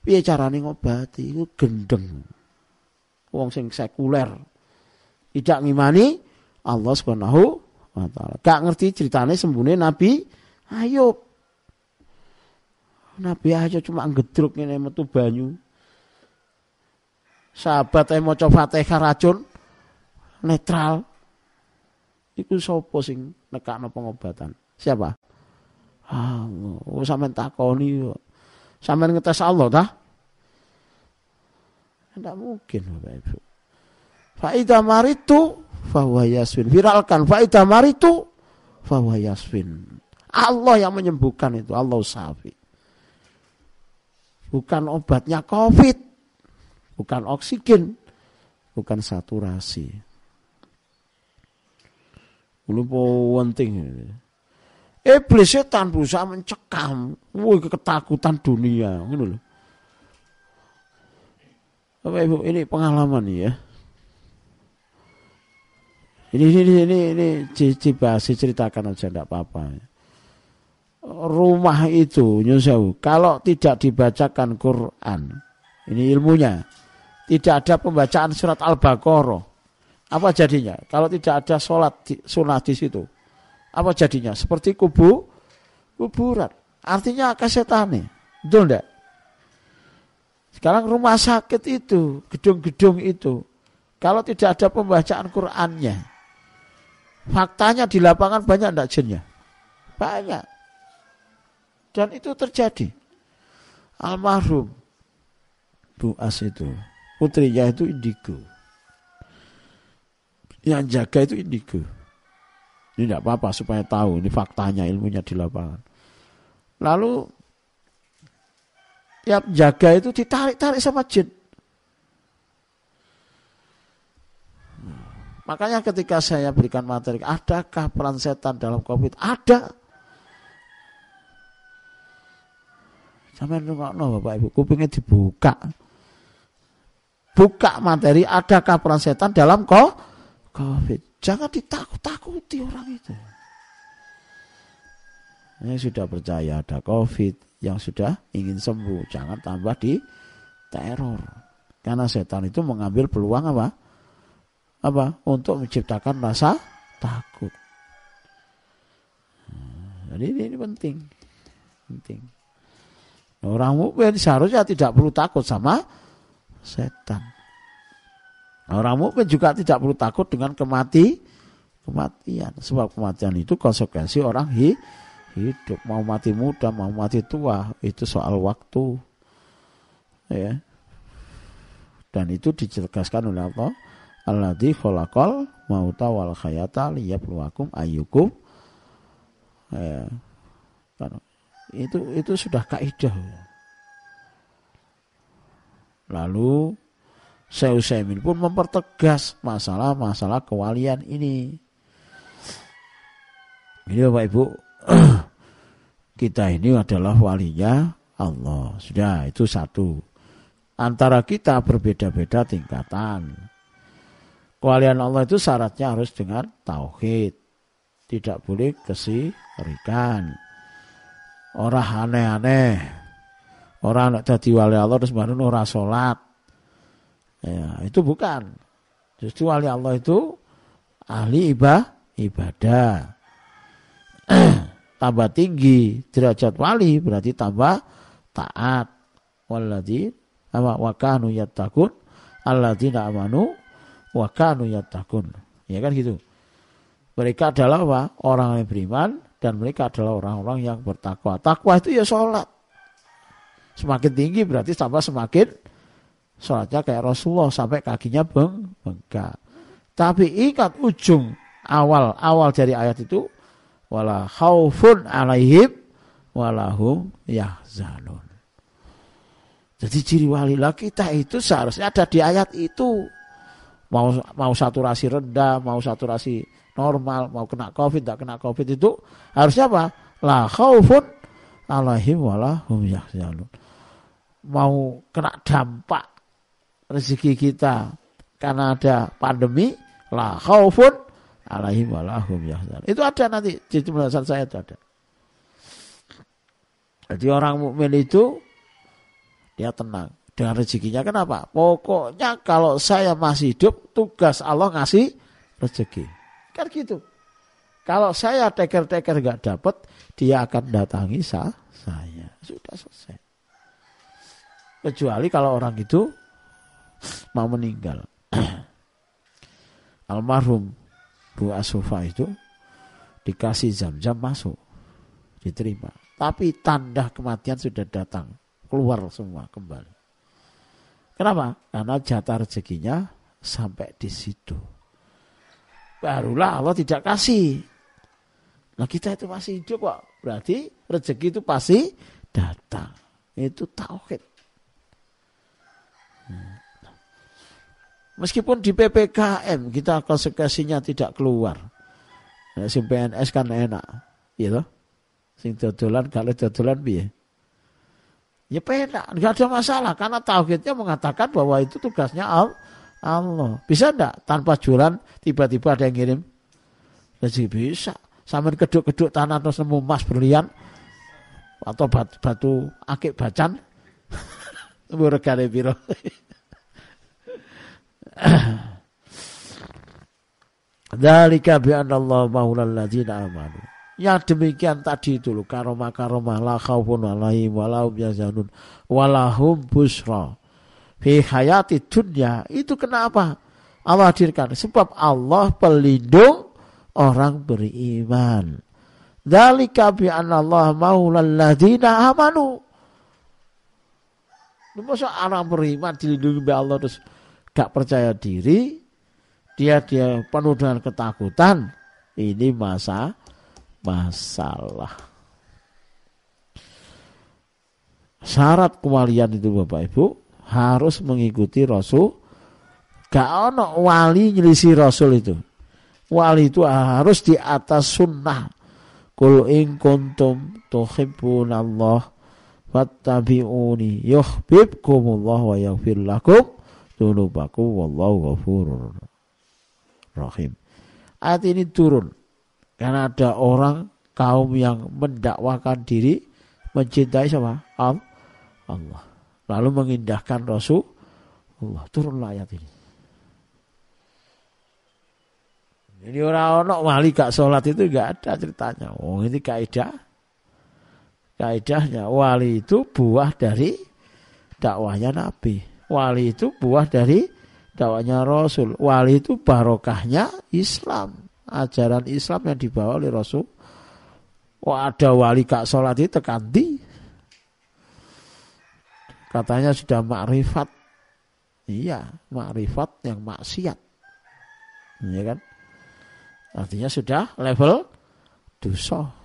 S2: piye carane ngobati iku gendeng wong sing sekuler tidak ngimani Allah Subhanahu wa taala gak ngerti ceritane sembune Nabi Ayub Nabi aja cuma ngedruk ini metu banyu. Sahabat mau coba Fatihah racun netral. Iku sopo sing nekakno pengobatan? Siapa? Ah, oh, sampean takoni. Sampean ngetes Allah dah? Tidak mungkin Bapak Ibu. Fa'idha maritu fahuwa yaswin. Viralkan fa'idha maritu fahuwa yaswin. Allah yang menyembuhkan itu. Allah safi. Bukan obatnya COVID. Bukan oksigen. Bukan saturasi. Ini penting. Iblis setan berusaha mencekam. Woi ketakutan dunia. Ini loh. Bapak Ibu, ini pengalaman ya. Ini ini ini ini dibahas ceritakan aja enggak apa-apa. Rumah itu nyusau kalau tidak dibacakan Quran, ini ilmunya. Tidak ada pembacaan surat Al-Baqarah. Apa jadinya? Kalau tidak ada sholat sunnah di situ, apa jadinya? Seperti kubu, kuburan. Artinya kesetane. Betul enggak? Sekarang rumah sakit itu, gedung-gedung itu, kalau tidak ada pembacaan Qur'annya, faktanya di lapangan banyak enggak jinnya? Banyak. Dan itu terjadi. Almarhum Bu As itu, putrinya itu indigo. Yang jaga itu indigo. Ini tidak apa-apa supaya tahu, ini faktanya ilmunya di lapangan. Lalu yang jaga itu ditarik-tarik sama jin. Makanya ketika saya berikan materi, adakah peran setan dalam COVID? Ada. Sampai no Bapak Ibu, kupingnya dibuka. Buka materi, adakah peran setan dalam COVID? Jangan ditakut-takuti orang itu. Ini sudah percaya ada COVID, yang sudah ingin sembuh. Jangan tambah di teror. Karena setan itu mengambil peluang apa? Apa? Untuk menciptakan rasa takut. Jadi ini, ini penting. Penting. Orang mukmin seharusnya tidak perlu takut sama setan. Orang mukmin juga tidak perlu takut dengan kemati kematian. Sebab kematian itu konsekuensi orang hidup hidup. Mau mati muda mau mati tua itu soal waktu. Ya. Dan itu dijelaskan oleh Allah alladzi khalaqal mauta wal hayata liyabluwakum ayyukum. Ya. Kan itu itu sudah kaidah. Lalu Syekh Utsaimin pun mempertegas masalah-masalah kewalian ini ini Bapak Ibu kita ini adalah walinya Allah. Sudah, itu satu. Antara kita berbeda-beda tingkatan. Kewalian Allah itu syaratnya harus dengan tauhid. Tidak boleh kesirikan. Orang aneh-aneh. Orang nak jadi wali Allah terus baru orang sholat. Ya, itu bukan. Justru wali Allah itu ahli ibadah. ibadah tambah tinggi derajat wali berarti tambah taat waladhi apa wakanu yattaqun alladzina amanu wakanu yattaqun ya kan gitu mereka adalah apa? orang yang beriman dan mereka adalah orang-orang yang bertakwa takwa itu ya sholat semakin tinggi berarti tambah semakin sholatnya kayak Rasulullah sampai kakinya beng bengkak tapi ingat ujung awal awal dari ayat itu wala khaufun alaihim walahum yahzanun. Jadi ciri wali lah kita itu seharusnya ada di ayat itu. Mau mau saturasi rendah, mau saturasi normal, mau kena covid, tidak kena covid itu harusnya apa? La khaufun alaihim walahum yahzanun. Mau kena dampak rezeki kita karena ada pandemi, la khaufun alaihim walahum yahzan. Itu ada nanti di penjelasan saya itu ada. Jadi orang mukmin itu dia tenang dengan rezekinya. Kenapa? Pokoknya kalau saya masih hidup, tugas Allah ngasih rezeki. Kan gitu. Kalau saya teker-teker nggak dapat, dia akan datangi saya. sudah selesai. Kecuali kalau orang itu mau meninggal. Almarhum Bu Asufa itu dikasih jam-jam masuk, diterima. Tapi tanda kematian sudah datang, keluar semua kembali. Kenapa? Karena jatah rezekinya sampai di situ. Barulah Allah tidak kasih. Nah kita itu masih hidup kok. Berarti rezeki itu pasti datang. Itu tauhid. Hmm. Meskipun di PPKM kita konsekuensinya tidak keluar. Nah, si PNS kan enak. Gitu. Sing dodolan kalau dodolan piye? Ya penak, enggak ada masalah karena tauhidnya mengatakan bahwa itu tugasnya Allah. Bisa enggak tanpa jualan tiba-tiba ada yang ngirim? Jadi bisa. Sampai keduk-keduk tanah terus nemu emas berlian atau batu, akik bacan. Nemu regane piro. Dalika bi Allah maulal ladzina amanu. Yang demikian tadi itu loh karomah karomah la khaufun alaihim walahum yazanun walahum busra. Fi hayati dunya itu kenapa Allah hadirkan sebab Allah pelindung orang beriman. Dalika bi Allah maulal ladzina amanu. Masa orang beriman dilindungi oleh Allah terus gak percaya diri dia dia penuh dengan ketakutan ini masa masalah. Syarat kewalian itu Bapak Ibu harus mengikuti Rasul. Gak ono wali nyelisi Rasul itu. Wali itu harus di atas sunnah. Kul in kuntum tuhibbun Allah fattabi'uni yuhibbukumullah wa yaghfir lakum dzunubakum wallahu ghafurur rahim. Ayat ini turun karena ada orang kaum yang mendakwakan diri mencintai siapa? Allah. Lalu mengindahkan Rasul Allah. Turunlah ayat ini. Ini orang-orang wali gak sholat itu gak ada ceritanya. Oh ini kaidah. Kaidahnya wali itu buah dari dakwahnya Nabi. Wali itu buah dari dakwahnya Rasul. Wali itu barokahnya Islam ajaran Islam yang dibawa oleh Rasul. Wah ada wali kak sholat itu tekanti. Katanya sudah makrifat. Iya, makrifat yang maksiat. Iya kan? Artinya sudah level dosa.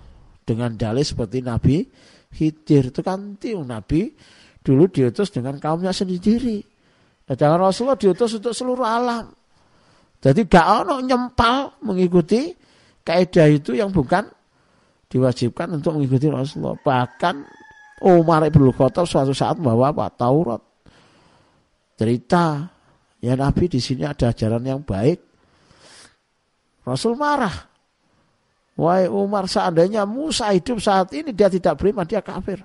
S2: Dengan dalih seperti Nabi Khidir itu kan Nabi dulu diutus dengan kaumnya sendiri. Sedangkan Rasulullah diutus untuk seluruh alam. Jadi gak ono nyempal mengikuti kaidah itu yang bukan diwajibkan untuk mengikuti Rasulullah. Bahkan Umar ibn Khattab suatu saat membawa apa? Taurat. Cerita ya Nabi di sini ada ajaran yang baik. Rasul marah. Wahai Umar seandainya Musa hidup saat ini dia tidak beriman dia kafir.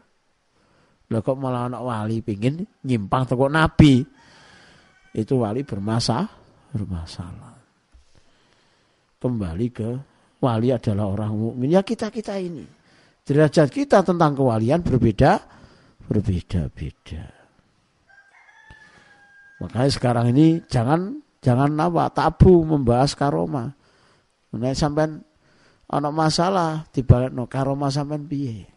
S2: Lah kok malah anak wali pingin nyimpang toko Nabi. Itu wali bermasalah, bermasalah kembali ke wali adalah orang mukmin. Ya kita-kita ini. Derajat kita tentang kewalian berbeda berbeda-beda. Makanya sekarang ini jangan jangan apa tabu membahas karoma. Sampai anak masalah tiba no karoma sampai piye.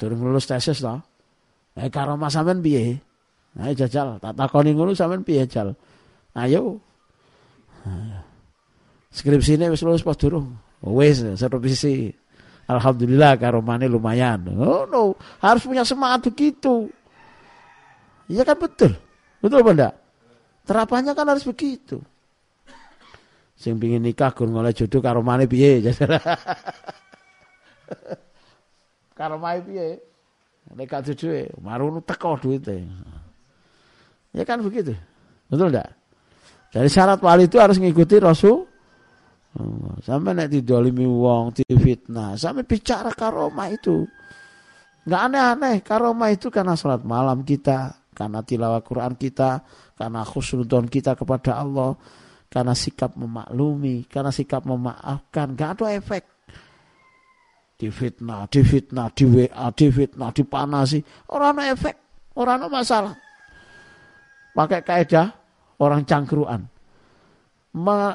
S2: Turun lulus tesis lah. Eh karoma sampai piye? Ayo jajal, tak takoni ngono sampean piye jal. Ayo Skripsi ini wis lulus pas durung. Wis servisi. Alhamdulillah karomane lumayan. Oh no, harus punya semangat begitu. Iya kan betul. Betul apa enggak? Terapannya kan harus begitu. Sing pingin nikah gur ngoleh jodoh karomane piye? karomane piye? Nek gak jodoh marunu teko duite. Ya kan begitu. Betul enggak? Dari syarat wali itu harus mengikuti Rasul. Oh, sampai nanti didolimi wong, fitnah, sampai bicara karoma itu. Nggak aneh-aneh, karoma itu karena sholat malam kita, karena tilawah Quran kita, karena khusnudon kita kepada Allah, karena sikap memaklumi, karena sikap memaafkan, nggak ada efek. Difitnah, difitnah, di WA, difitnah, dipanasi, orang no efek, orang no masalah. Pakai kaidah orang cangkruan.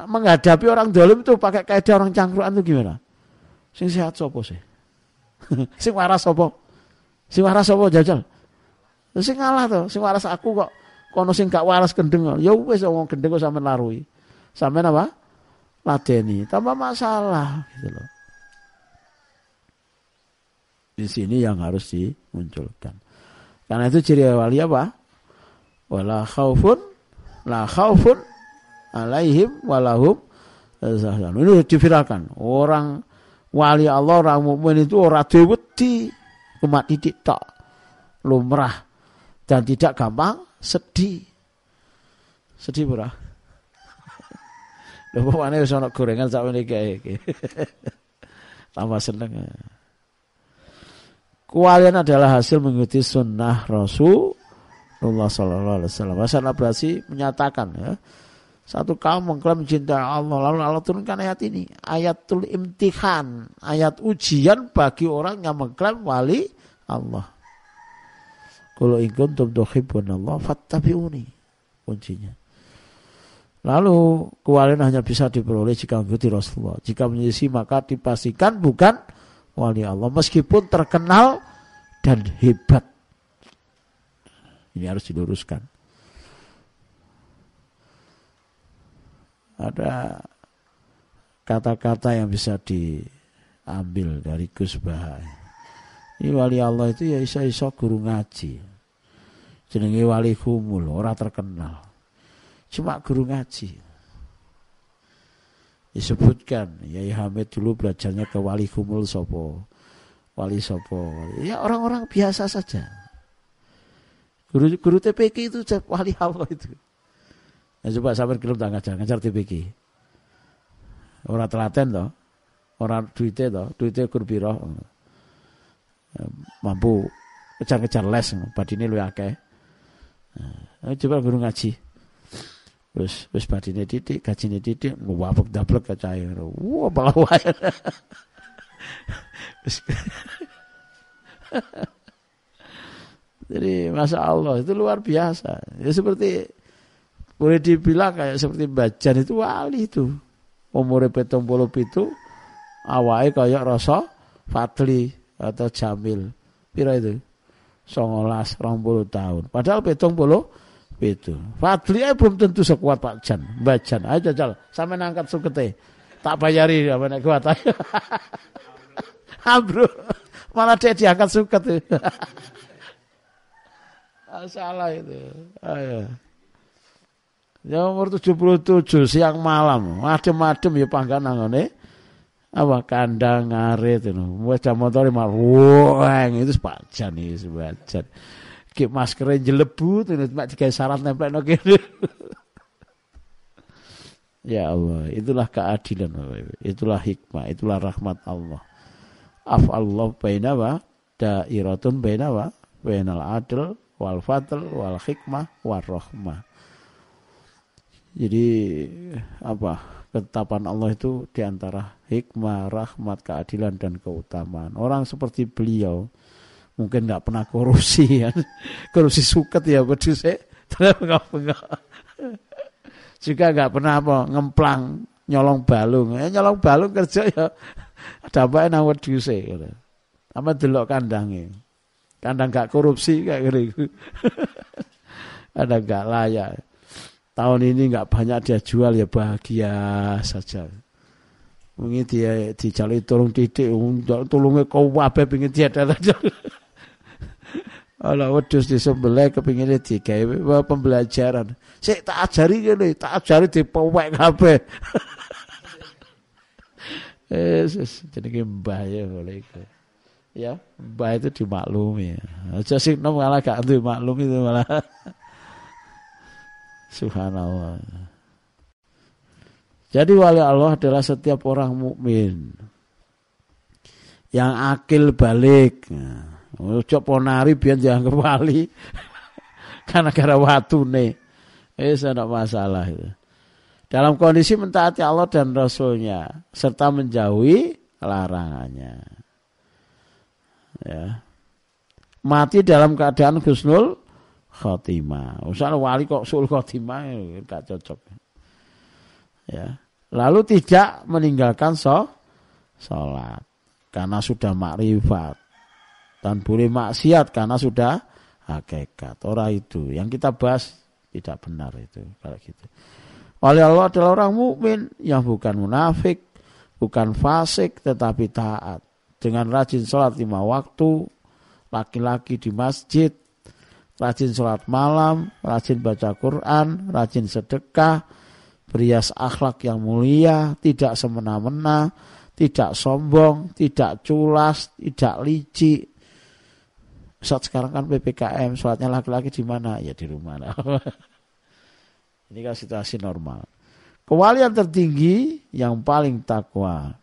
S2: Menghadapi orang dolim itu pakai kaidah orang cangkruan itu gimana? Sing sehat sopo sih? sing waras sopo? Sing waras sopo jajal? Sing ngalah tuh, sing waras aku kok kono sing gak waras kendeng. Ya wis wong kok sampean larui. Sampean apa? Ladeni, tambah masalah gitu loh. Di sini yang harus dimunculkan. Karena itu ciri wali apa? Wala khaufun la khaufun alaihim walahum ini diviralkan. Orang wali Allah, orang mukmin itu orang dewedi umat titik tak lumrah dan tidak gampang sedih. Sedih berah. Lho pokoknya wis ana gorengan sak meniki iki. Tambah seneng. Kewalian adalah hasil mengikuti sunnah Rasulullah Sallallahu Alaihi Wasallam. Hasan Abrasi menyatakan ya, satu kaum mengklaim cinta Allah lalu Allah turunkan ayat ini ayatul imtihan ayat ujian bagi orang yang mengklaim wali Allah. Kalau ingin tum tuhibbun Allah fattabi'uni kuncinya. Lalu kewalian hanya bisa diperoleh jika mengikuti Rasulullah. Jika menyisi maka dipastikan bukan wali Allah meskipun terkenal dan hebat. Ini harus diluruskan. Ada kata-kata yang bisa diambil dari Gus. Ini wali Allah itu ya isa-isa guru ngaji. Jenenge wali kumul, orang terkenal. Cuma guru ngaji disebutkan. Yai Hamid dulu belajarnya ke Wali Kumul Sopo. Wali Sopo. Ya orang-orang biasa saja. Guru guru TPK itu wali Allah itu? Ya, coba sampai belum tak ngajar ngajar TPK orang telaten toh. Orang duitnya toh. Duitnya kurbiro ya, mampu kejar-kejar les badine lu akeh. Nah, coba guru ngaji Wis wis badine titik, gajine titik, ngwapek daplek kacahe. Wah. Wis Jadi masa Allah itu luar biasa. Ya seperti boleh dibilang kayak seperti bajan itu wali itu. Umur petong puluh itu awalnya kayak rasa Fadli atau Jamil. Pira itu? Songolas, puluh tahun. Padahal petong puluh itu. Fadli aja belum tentu sekuat Pak Jan. Mbak Jan aja jal. Sampai nangkat sukete. Tak bayari apa nek kuat aja. Bro. Malah dia diangkat suket. Salah itu. Ayo. Ya umur 77 siang malam, macem-macem ya pangkat nangone apa kandang ngarit itu. Wes motor mah itu Pak Jan itu Pak Jan. Ki maskernya jelebu tuh mak tiga syarat nempel no Ya Allah, itulah keadilan, itulah hikmah, itulah rahmat Allah. Af Allah baina wa dairatun baina wa bainal adl wal fadl wal hikmah wal rahmah. Jadi apa? Ketetapan Allah itu di antara hikmah, rahmat, keadilan dan keutamaan. Orang seperti beliau mungkin nggak pernah korupsi ya. Korupsi suket ya sih. Enggak juga nggak pernah apa ngemplang nyolong balung. Ya nyolong balung kerja ya. Dampaknya nang wedhuse gitu. Apa delok kandangnya? Kandang gak korupsi kayak gitu. Ada gak layak. Tahun ini nggak banyak dia jual ya bahagia saja. Mungkin dia dicari tolong titik tolongnya kau apa pengen dia datang Ala wedhus disembelih kepingine digawe pembelajaran. Sik tak ajari ngene, tak ajari dipowek kabeh. Yesus jenenge mbah ya oleh itu. Ya, mbah itu dimaklumi. Aja sing nom malah gak maklum itu malah. Subhanallah. Jadi wali Allah adalah setiap orang mukmin yang akil balik. Ojo ponari biar dianggap wali. Karena gara nih, Eh, tidak masalah itu. Dalam kondisi mentaati Allah dan Rasulnya serta menjauhi larangannya. Ya. Mati dalam keadaan husnul khotimah. Usah wali kok sul khotimah enggak cocok. Ya. Lalu tidak meninggalkan so, sholat karena sudah makrifat dan boleh maksiat karena sudah hakikat. Orang itu yang kita bahas tidak benar itu kalau gitu. Oleh Allah adalah orang mukmin yang bukan munafik, bukan fasik tetapi taat. Dengan rajin sholat lima waktu, laki-laki di masjid, rajin sholat malam, rajin baca Quran, rajin sedekah, berias akhlak yang mulia, tidak semena-mena, tidak sombong, tidak culas, tidak licik. Saat sekarang kan PPKM, sholatnya laki-laki di mana? Ya di rumah. Ini kan situasi normal. Kewalian tertinggi yang paling takwa.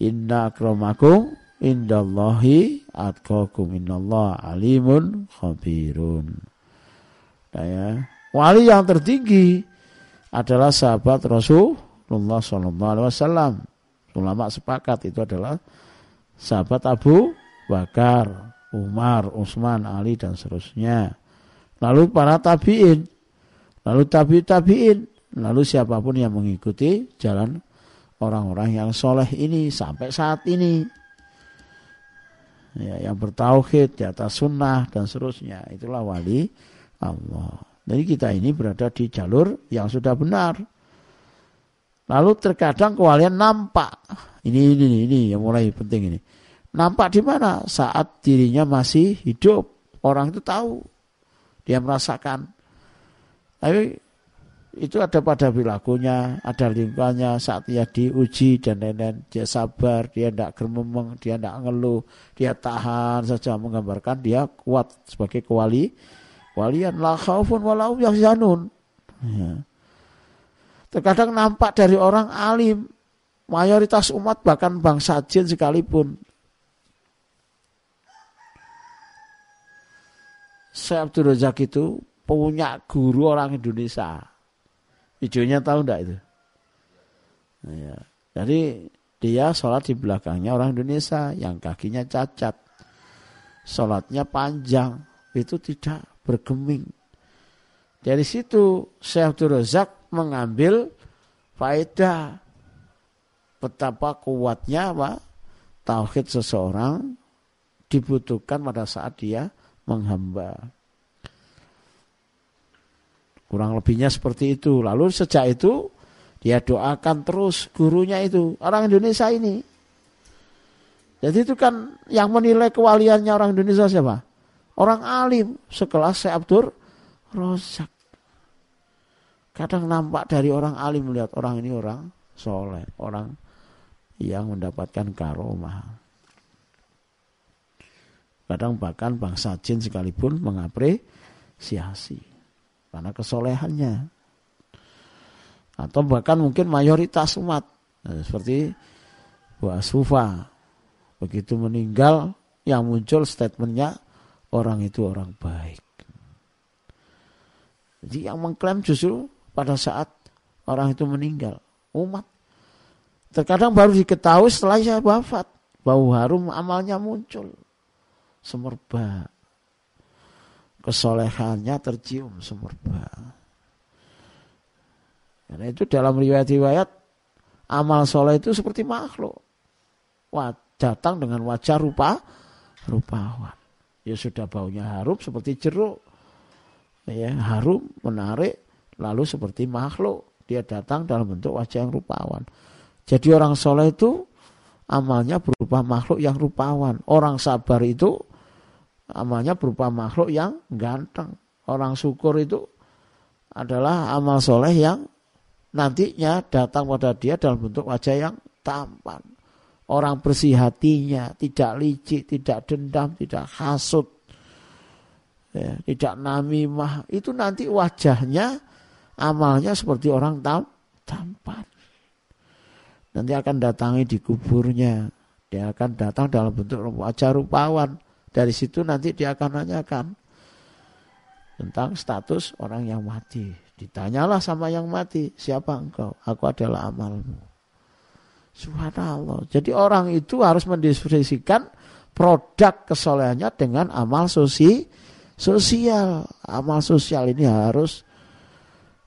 S2: Inna akromakum indallahi atqakum innallaha alimun khabirun. Nah ya. Wali yang tertinggi adalah sahabat Rasulullah Sallallahu Alaihi Wasallam. Ulama sepakat itu adalah sahabat Abu Bakar, Umar, Utsman, Ali dan seterusnya. Lalu para tabiin Lalu tabi tabiin, lalu siapa pun yang mengikuti jalan orang-orang yang soleh ini sampai saat ini. Ya, yang bertauhid di atas sunnah dan seterusnya. Itulah wali Allah. Jadi kita ini berada di jalur yang sudah benar. Lalu terkadang kewalian nampak. Ini ini ini yang mulai penting ini. Nampak di mana? Saat dirinya masih hidup. Orang itu tahu. Dia merasakan tapi itu ada pada perilakunya, ada lingkungannya saat dia diuji dan lain-lain. Dia sabar, dia tidak germemeng, dia tidak ngeluh, dia tahan saja menggambarkan dia kuat sebagai kewali. Walian la khaufun walau yahzanun. Ya. Terkadang nampak dari orang alim, mayoritas umat bahkan bangsa jin sekalipun. Saya Abdul Razak itu punya guru orang Indonesia. Videonya tahu enggak itu? Ya. Jadi dia sholat di belakangnya orang Indonesia yang kakinya cacat. Sholatnya panjang, itu tidak bergeming. Dari situ Syekh Abdul Razak mengambil faedah betapa kuatnya apa tauhid seseorang dibutuhkan pada saat dia menghamba. Kurang lebihnya seperti itu. Lalu sejak itu dia doakan terus gurunya itu orang Indonesia ini. Jadi itu kan yang menilai kewaliannya orang Indonesia siapa? Orang alim sekelas Syekh Abdur Rozak. Kadang nampak dari orang alim melihat orang ini orang soleh, orang yang mendapatkan karomah. Kadang bahkan bangsa jin sekalipun mengapresiasi karena kesolehannya. Atau bahkan mungkin mayoritas umat. Nah, seperti Bu Asufa begitu meninggal yang muncul statementnya orang itu orang baik. Jadi yang mengklaim justru pada saat orang itu meninggal umat. Terkadang baru diketahui setelah saya wafat bau harum amalnya muncul semerbak kesolehannya tercium semerbak. Karena itu dalam riwayat-riwayat amal soleh itu seperti makhluk. Wah, datang dengan wajah rupa rupawan. Ya sudah baunya harum seperti jeruk. Ya, harum, menarik, lalu seperti makhluk. Dia datang dalam bentuk wajah yang rupawan. Jadi orang soleh itu amalnya berupa makhluk yang rupawan. Orang sabar itu amalnya berupa makhluk yang ganteng. Orang syukur itu adalah amal soleh yang nantinya datang pada dia dalam bentuk wajah yang tampan. Orang bersih hatinya, tidak licik, tidak dendam, tidak hasut, ya, tidak namimah. Itu nanti wajahnya, amalnya seperti orang tam, tampan. Nanti akan datangi di kuburnya. Dia akan datang dalam bentuk wajah rupawan dari situ nanti dia akan nanyakan tentang status orang yang mati. Ditanyalah sama yang mati, siapa engkau? Aku adalah amalmu. Subhanallah. Jadi orang itu harus mendiskusikan produk kesolehannya dengan amal sosi sosial. Amal sosial ini harus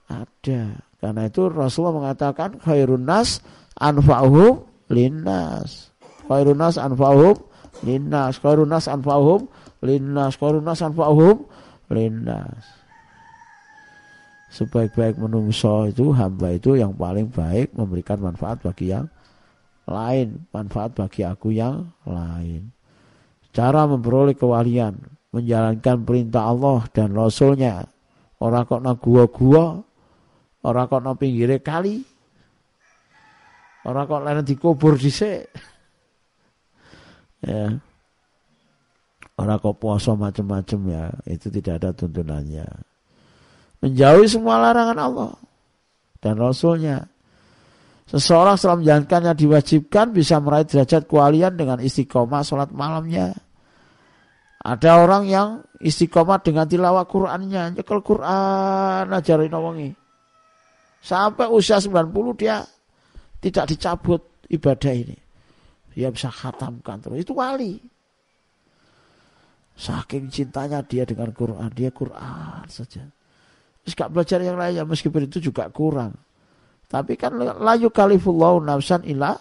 S2: ada. Karena itu Rasulullah mengatakan khairun nas anfa'uhum linnas. Khairun nas anfa'uhum linnas. Khairun nas anfa'uhum linnas. Khairun nas anfa'uhum linnas. Sebaik-baik menungso itu hamba itu yang paling baik memberikan manfaat bagi yang lain, manfaat bagi aku yang lain. Cara memperoleh kewalian, menjalankan perintah Allah dan Rasulnya. Orang kok na gua-gua, orang kok na pinggirnya kali, orang kok lain dikubur dhisik. Ya. Orang kok puasa macam-macam ya, itu tidak ada tuntunannya. Menjauhi semua larangan Allah dan Rasulnya. Seseorang setelah menjalankannya diwajibkan bisa meraih derajat kualian dengan istiqomah sholat malamnya. Ada orang yang istiqomah dengan tilawah Qur'annya, nyekel Qur'an ajarin wangi. Sampai usia 90 dia tidak dicabut ibadah ini. Dia bisa khatamkan terus. Itu wali. Saking cintanya dia dengan Quran, dia Quran saja. Terus gak belajar yang lainnya meskipun itu juga kurang. Tapi kan layu kalifullahu nafsan illa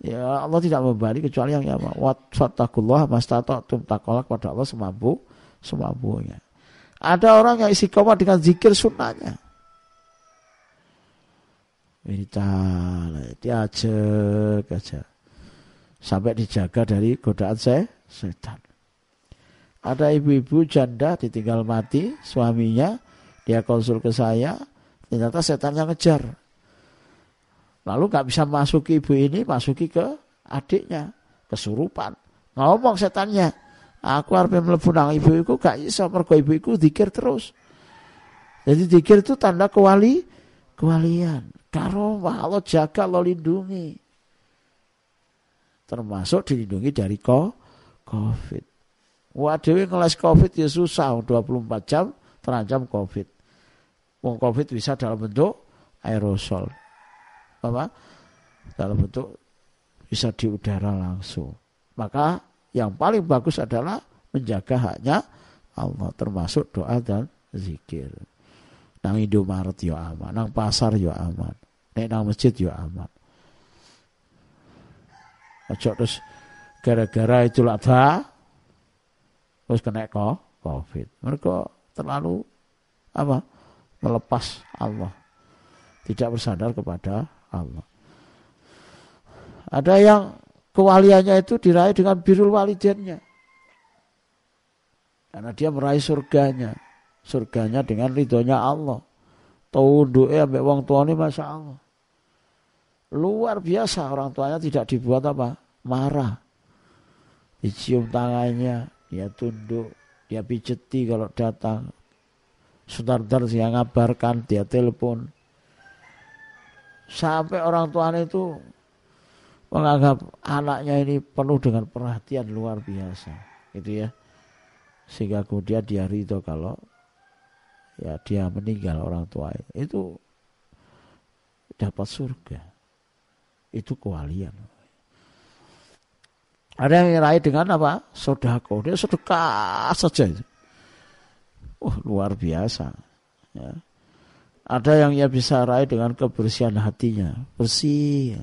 S2: ya Allah tidak memberi kecuali yang ya wattakullah mastata'tum takolak pada Allah semampu semampunya. Ada orang yang isi koma dengan zikir sunnahnya. Ini dia aja aja sampai dijaga dari godaan saya setan. Ada ibu-ibu janda ditinggal mati suaminya, dia konsul ke saya, ternyata setan yang ngejar. Lalu nggak bisa masuki ibu ini, masuki ke adiknya, kesurupan. Ngomong setannya, aku harus melebu nang ibu iku gak bisa mergo ibu iku dikir terus. Jadi dikir itu tanda kewali, kewalian. Karomah Allah jaga, Allah lindungi. Termasuk dilindungi dari COVID. Waduh ngeles COVID ya susah, 24 jam terancam COVID. Wong COVID bisa dalam bentuk aerosol apa dalam bentuk bisa di udara langsung. Maka yang paling bagus adalah menjaga haknya Allah termasuk doa dan zikir. Nang Indomaret yo aman, nang pasar yo aman, nek nang masjid yo aman. Ojo terus gara-gara itu laba terus kena kok covid. Mereka terlalu apa? melepas Allah. Tidak bersandar kepada Allah. Ada yang kewaliannya itu diraih dengan birul walidennya. Karena dia meraih surganya. Surganya dengan ridhonya Allah. Tunduknya ambek wong tuane Masya Allah. Luar biasa orang tuanya tidak dibuat apa? Marah. Dicium tangannya, dia tunduk, dia pijeti kalau datang. Sudar-dar dia ngabarkan, dia telepon Sampai orang tuanya itu menganggap anaknya ini penuh dengan perhatian luar biasa. Gitu ya. Sehingga kemudian dia ridho kalau ya dia meninggal orang tua itu dapat surga. Itu kewalian. Ada yang raih dengan apa? Sodako. Dia sedekah saja. Oh, luar biasa. Ya. Ada yang ia bisa raih dengan kebersihan hatinya, bersih.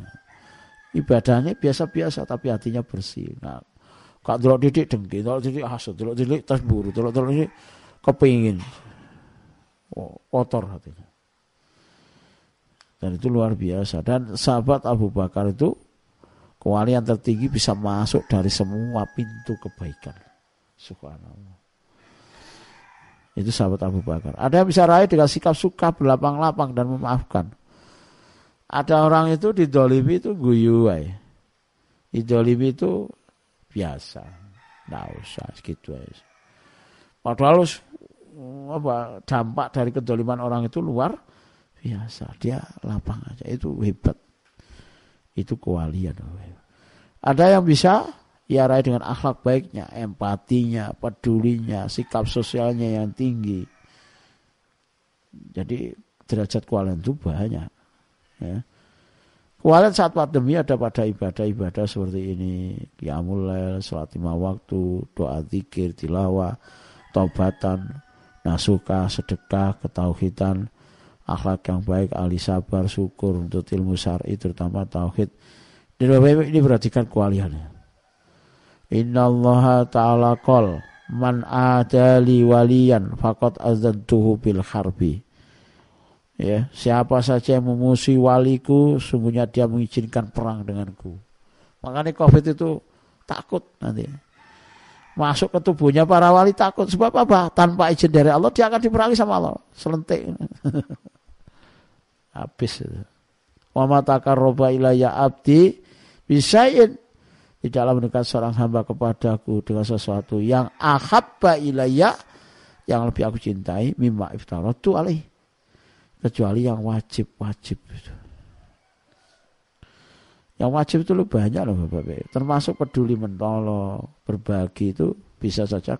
S2: Ibadahnya biasa-biasa tapi hatinya bersih. Nah, kak dulu didik dengki, dulu didik hasut, dulu didik terburu, dulu dulu didik kepingin. Oh, kotor hatinya. Dan itu luar biasa. Dan sahabat Abu Bakar itu kewalian tertinggi bisa masuk dari semua pintu kebaikan. Subhanallah. Itu sahabat Abu Bakar. Ada yang bisa raih dengan sikap suka, berlapang-lapang dan memaafkan. Ada orang itu di dolimi itu guyu Di dolimi itu biasa. Nggak usah segitu aja. Padahal apa, dampak dari kedoliman orang itu luar biasa. Dia lapang aja. Itu hebat. Itu kewalian. Ada yang bisa ia raih dengan akhlak baiknya, empatinya, pedulinya, sikap sosialnya yang tinggi. Jadi derajat kualian itu banyak. Ya. Kewalian saat pandemi ada pada ibadah-ibadah seperti ini. Qiyamul sholat lima waktu, doa zikir, tilawah, taubatan, nasuka, sedekah, ketauhidan, akhlak yang baik, ahli sabar, syukur untuk ilmu syar'i terutama tauhid. Dan Bapak ini perhatikan kewaliannya. Inna Allah ta'ala qol man adali waliyan faqad azantuhu bil harbi. Ya, siapa saja yang memusuhi waliku, sungguhnya dia mengizinkan perang denganku. Makanya Covid itu takut nanti. Masuk ke tubuhnya para wali takut. Sebab apa? Tanpa izin dari Allah, dia akan diperangi sama Allah. Selentik. Habis itu. Wa roba ilayya abdi bisain. Tidaklah mendekat seorang hamba kepadaku dengan sesuatu yang ahabba ilayya yang lebih aku cintai mimma iftaratu alaih kecuali yang wajib-wajib Yang wajib itu lebih banyak loh Bapak Termasuk peduli menolong, berbagi itu bisa saja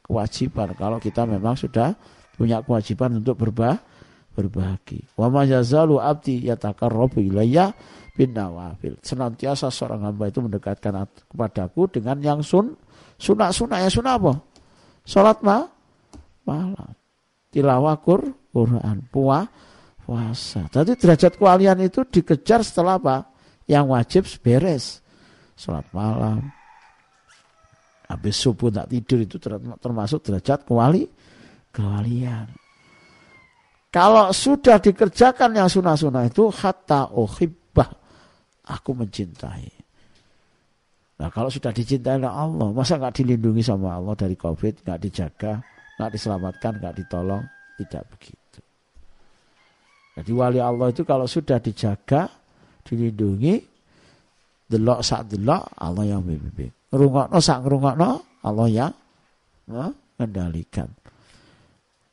S2: kewajiban kalau kita memang sudah punya kewajiban untuk berbah berbagi. Wa ma yazalu abdi yataqarrabu ilayya bin nawafil. Senantiasa seorang hamba itu mendekatkan kepadaku dengan yang sun sunah-sunah ya sunah apa? Salat ma malam. Tilawah Quran, puah, puasa. Jadi derajat kewalian itu dikejar setelah apa? Yang wajib beres. Sholat malam. Habis subuh tak tidur itu termasuk derajat kewali, kewalian. Kalau sudah dikerjakan yang sunnah-sunnah itu hatta uhibbah. Aku mencintai. Nah kalau sudah dicintai oleh Allah, masa nggak dilindungi sama Allah dari COVID, nggak dijaga, nggak diselamatkan, nggak ditolong, tidak begitu. Jadi wali Allah itu kalau sudah dijaga, dilindungi, delok saat delok Allah yang membimbing. Ngerungokno sak ngerungokno Allah yang mengendalikan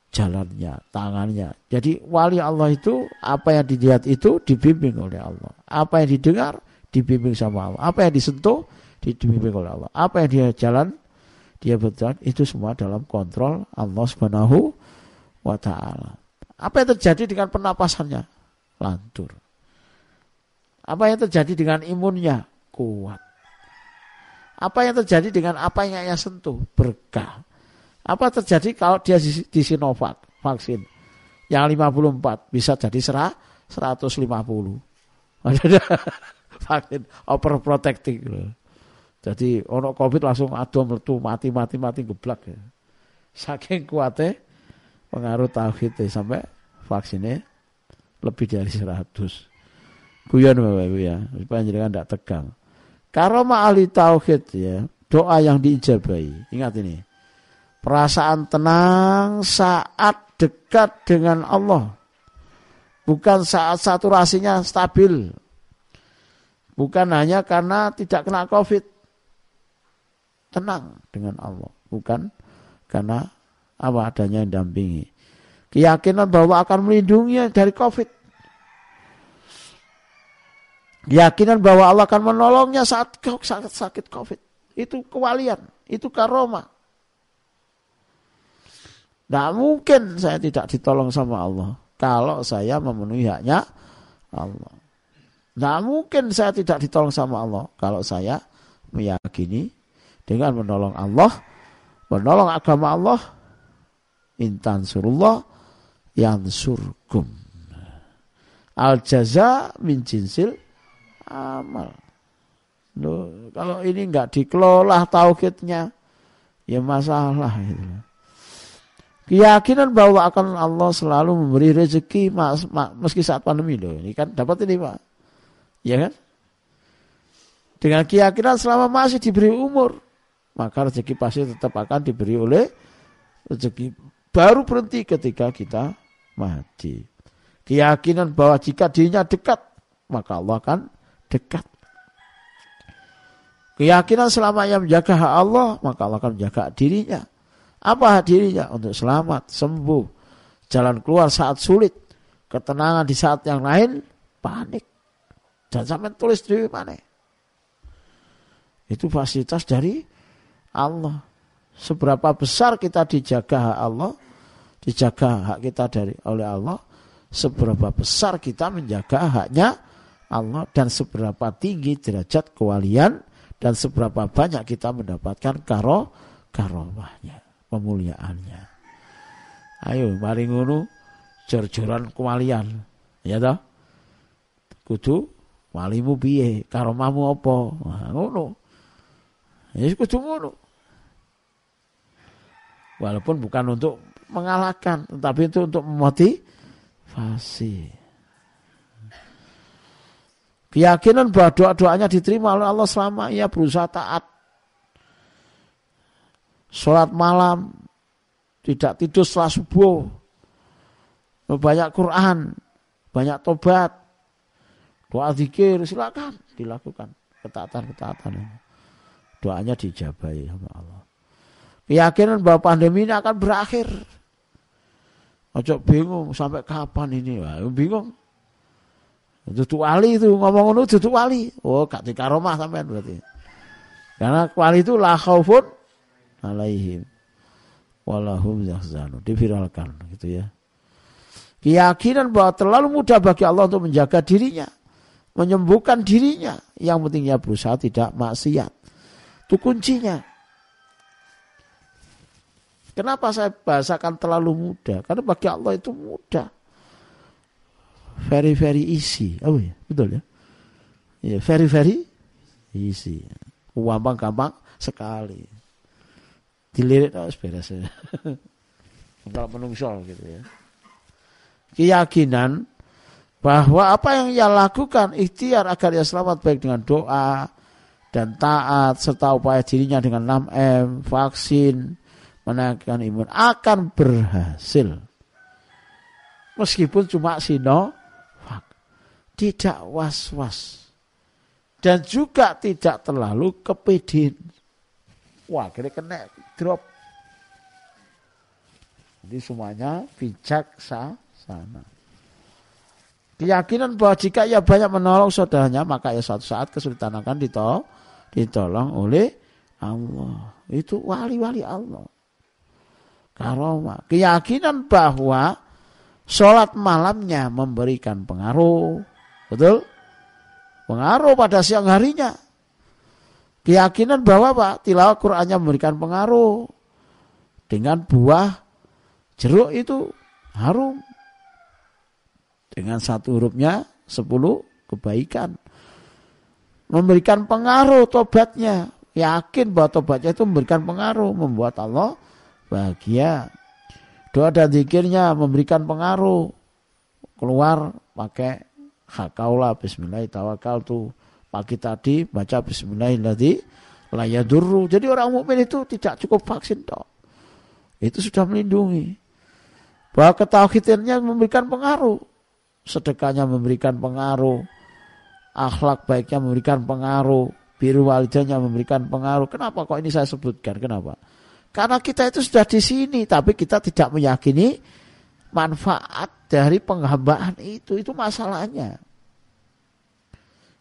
S2: jalannya, tangannya. Jadi wali Allah itu apa yang dilihat itu dibimbing oleh Allah. Apa yang didengar dibimbing sama Allah. Apa yang disentuh dibimbing oleh Allah. Apa yang dia jalan dia berjalan itu semua dalam kontrol Allah Subhanahu wa taala. Apa yang terjadi dengan pernapasannya? Lantur. Apa yang terjadi dengan imunnya? Kuat. Apa yang terjadi dengan apa yang ia sentuh? Berkah. Apa terjadi kalau dia di, di Sinovac vaksin? Yang 54 bisa jadi serah 150. vaksin overprotecting. Jadi ono covid langsung adu metu mati mati mati geblak ya. Saking kuatnya pengaruh tauhid ya, sampai vaksinnya lebih dari 100. Guyon Bapak Ibu ya, supaya jangan tidak tegang. Karoma ahli tauhid ya, doa yang diijabahi. Ingat ini. Perasaan tenang saat dekat dengan Allah. Bukan saat saturasinya stabil. Bukan hanya karena tidak kena COVID. Tenang dengan Allah. Bukan karena apa adanya yang dampingi. Keyakinan bahwa akan melindunginya dari COVID. Keyakinan bahwa Allah akan menolongnya saat sakit, sakit COVID. Itu kewalian, itu karoma. Tidak mungkin saya tidak ditolong sama Allah. Kalau saya memenuhi haknya Allah. Tidak mungkin saya tidak ditolong sama Allah. Kalau saya meyakini dengan menolong Allah, menolong agama Allah, intan surullah yang surgum. Al jaza min jinsil amal. Loh, kalau ini enggak dikelola tauhidnya, ya masalah itu. Keyakinan bahwa akan Allah selalu memberi rezeki mas, mas, meski saat pandemi loh. Ini kan dapat ini Pak. Ya kan? Dengan keyakinan selama masih diberi umur, maka rezeki pasti tetap akan diberi oleh rezeki baru berhenti ketika kita mati. Keyakinan bahwa jika dirinya dekat, maka Allah akan dekat. Keyakinan selama ia menjaga hak Allah, maka Allah akan menjaga dirinya. Apa dirinya? Untuk selamat, sembuh, jalan keluar saat sulit, ketenangan di saat yang lain, panik. Dan sampai tulis di mana? Itu fasilitas dari Allah seberapa besar kita dijaga hak Allah, dijaga hak kita dari oleh Allah, seberapa besar kita menjaga haknya Allah dan seberapa tinggi derajat kewalian dan seberapa banyak kita mendapatkan karo karomahnya, pemuliaannya. Ayo mari ngono jor-joran. Ya toh? Kudu walimu piye, karomahmu apa? Nah, ngono. Ya kudu ngono. Walaupun bukan untuk mengalahkan, tetapi itu untuk memotivasi. Keyakinan bahwa doa-doanya diterima oleh Allah selama ia berusaha taat. Sholat malam, tidak tidur setelah subuh, banyak Quran, banyak tobat, doa zikir, silakan dilakukan ketaatan-ketaatan. Doanya dijabai sama Allah. Keyakinan bahwa pandemi ini akan berakhir. Ojo bingung sampai kapan ini, Wah, bingung. Duduk wali itu ngomong ngono duduk wali. Oh, gak dikaromah sampean berarti. Karena wali itu la khaufun alaihim walahum yahzanun. Diviralkan gitu ya. Keyakinan bahwa terlalu mudah bagi Allah untuk menjaga dirinya, menyembuhkan dirinya. Yang pentingnya berusaha tidak maksiat. Itu kuncinya. Kenapa saya bahasakan terlalu mudah? Karena bagi Allah itu mudah very very easy. Oh ya, betul ya. Ya, very very easy. Gampang-gampang sekali. Dilirik harus beres ya. Kalau menungso gitu ya. Keyakinan bahwa apa yang ia lakukan ikhtiar agar ia selamat baik dengan doa dan taat serta upaya dirinya dengan 6M, vaksin, menaikkan imun akan berhasil. Meskipun cuma sino tidak was-was dan juga tidak terlalu kepedean. Wah, kira kena drop. Jadi semuanya bijaksana. Keyakinan bahwa jika ia banyak menolong saudaranya, maka ia suatu saat kesulitan akan ditolong, ditolong oleh Allah. Itu wali-wali Allah. Karoma. Keyakinan bahwa sholat malamnya memberikan pengaruh Betul? Pengaruh pada siang harinya. Keyakinan bahwa Pak tilawah Qur'annya memberikan pengaruh. Dengan buah jeruk itu harum. Dengan satu hurufnya sepuluh kebaikan. Memberikan pengaruh tobatnya. Yakin bahwa tobatnya itu memberikan pengaruh. Membuat Allah bahagia. Doa dan zikirnya memberikan pengaruh. Keluar pakai hakaulah bismillah tawakal tuh pagi tadi baca bismillahirrahmanirrahim. Jadi orang mukmin itu tidak cukup vaksin toh. Itu sudah melindungi. Bahwa ketauhidannya memberikan pengaruh. Sedekahnya memberikan pengaruh. Akhlak baiknya memberikan pengaruh. Biru walidanya memberikan pengaruh. Kenapa kok ini saya sebutkan? Kenapa? Karena kita itu sudah di sini tapi kita tidak meyakini manfaat dari penghambaan itu. Itu masalahnya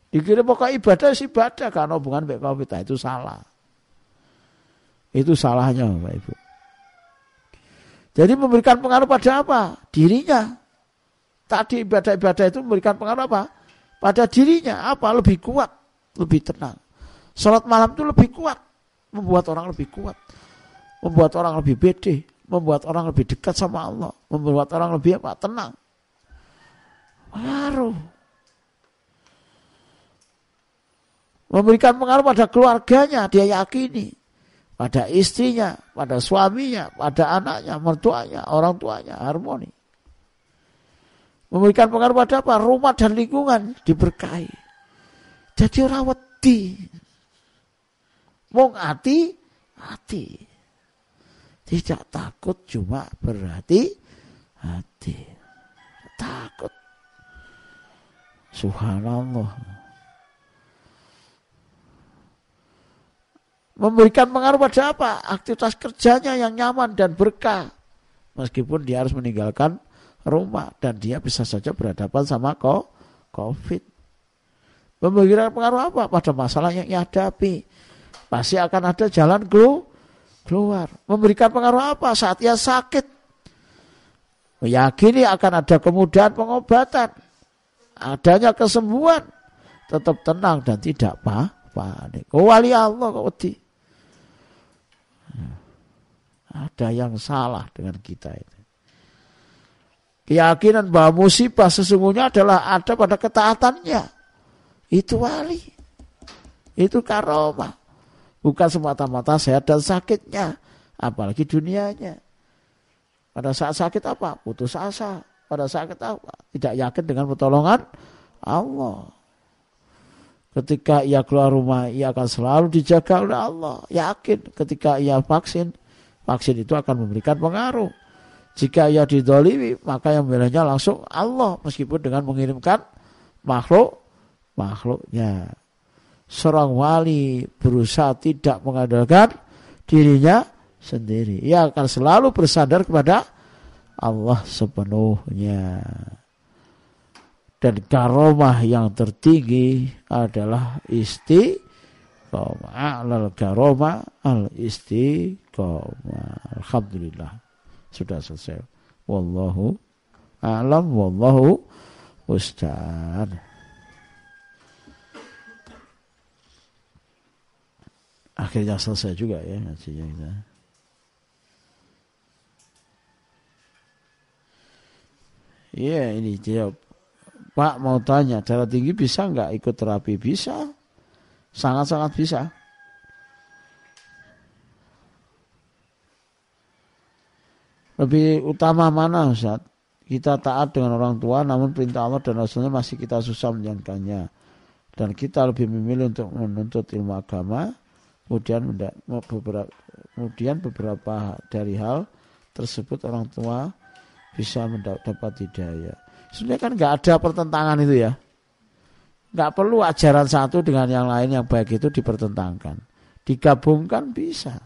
S2: dikira pokok ibadah sih ibadah. Karena hubungan baik kita itu salah. Itu salahnya Bapak Ibu. Jadi memberikan pengaruh pada apa? Dirinya. Tadi ibadah-ibadah itu memberikan pengaruh apa? Pada dirinya. Apa? Lebih kuat. Lebih tenang. Sholat malam itu lebih kuat. Membuat orang lebih kuat. Membuat orang lebih bede membuat orang lebih dekat sama Allah, membuat orang lebih apa? Tenang. Pengaruh. Memberikan pengaruh pada keluarganya, dia yakini. Pada istrinya, pada suaminya, pada anaknya, mertuanya, orang tuanya, harmoni. Memberikan pengaruh pada apa? Rumah dan lingkungan diberkahi. Jadi orang wedi. Wong hati, hati. Tidak takut cuma berhati hati. Takut. Subhanallah. Memberikan pengaruh pada apa? Aktivitas kerjanya yang nyaman dan berkah. Meskipun dia harus meninggalkan rumah dan dia bisa saja berhadapan sama COVID. Memberikan pengaruh apa? Pada masalah yang dihadapi. Pasti akan ada jalan keluar. Memberikan pengaruh apa saat ia sakit? Meyakini akan ada kemudahan pengobatan. Adanya kesembuhan. tetap tenang dan tidak pa panik. Oh wali Allah kok. Ada yang salah dengan kita itu. Keyakinan bahwa musibah sesungguhnya adalah ada pada ketaatannya. Itu wali. Itu karomah. Bukan semata-mata sehat dan sakitnya. Apalagi dunianya. Pada saat sakit apa? Putus asa. Pada saat sakit apa? Tidak yakin dengan pertolongan Allah. Ketika ia keluar rumah, ia akan selalu dijaga oleh Allah. Yakin ketika ia vaksin, vaksin itu akan memberikan pengaruh. Jika ia didolimi, maka yang membelanya langsung Allah. Meskipun dengan mengirimkan makhluk, makhluknya. Seorang wali berusaha tidak mengandalkan dirinya sendiri. Ia akan selalu bersandar kepada Allah sepenuhnya. Dan karomah yang tertinggi adalah istiqomah. Alal karomah al istiqomah. Alhamdulillah. Sudah selesai. Wallahu a'lam wallahu ustad. Akhirnya selesai juga ya ngajinya kita. Iya ini jawab Pak mau tanya, darah tinggi bisa nggak ikut terapi? Bisa, sangat-sangat bisa. Lebih utama mana Ustaz? Kita taat dengan orang tua namun perintah Allah dan Rasulnya masih kita susah menjalankannya. Dan kita lebih memilih untuk menuntut ilmu agama. Kemudian beberapa, kemudian beberapa dari hal tersebut orang tua bisa mendapat hidayah. Sebenarnya kan nggak ada pertentangan itu ya. Nggak perlu ajaran satu dengan yang lain yang baik itu dipertentangkan. Digabungkan bisa.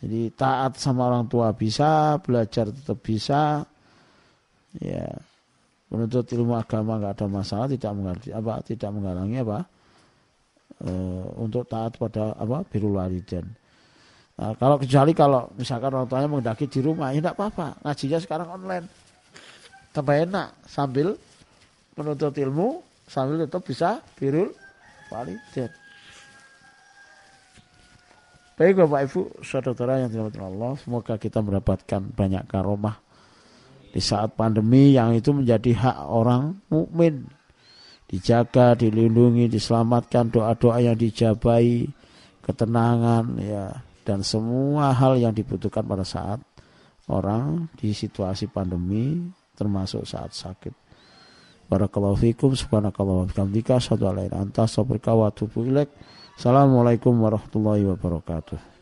S2: Jadi taat sama orang tua bisa, belajar tetap bisa. Ya. Menuntut ilmu agama nggak ada masalah, tidak mengerti apa, tidak menghalangi apa. E, untuk taat pada apa birul walidain. Nah, kalau kecuali kalau misalkan orang tuanya menghendaki di rumah, ya tidak apa-apa. Ngajinya sekarang online tambah enak sambil menuntut ilmu sambil tetap bisa birul walidain. Baik Bapak Ibu, saudara yang dirahmati Allah, semoga kita mendapatkan banyak karomah di saat pandemi yang itu menjadi hak orang mukmin dijaga, dilindungi, diselamatkan doa-doa yang dijabai, ketenangan ya dan semua hal yang dibutuhkan pada saat orang di situasi pandemi termasuk saat sakit. Barakallahu fikum subhanakallah wa bihamdika asyhadu an la ilaha illa anta astaghfiruka wa atubu ilaik. Assalamualaikum warahmatullahi wabarakatuh.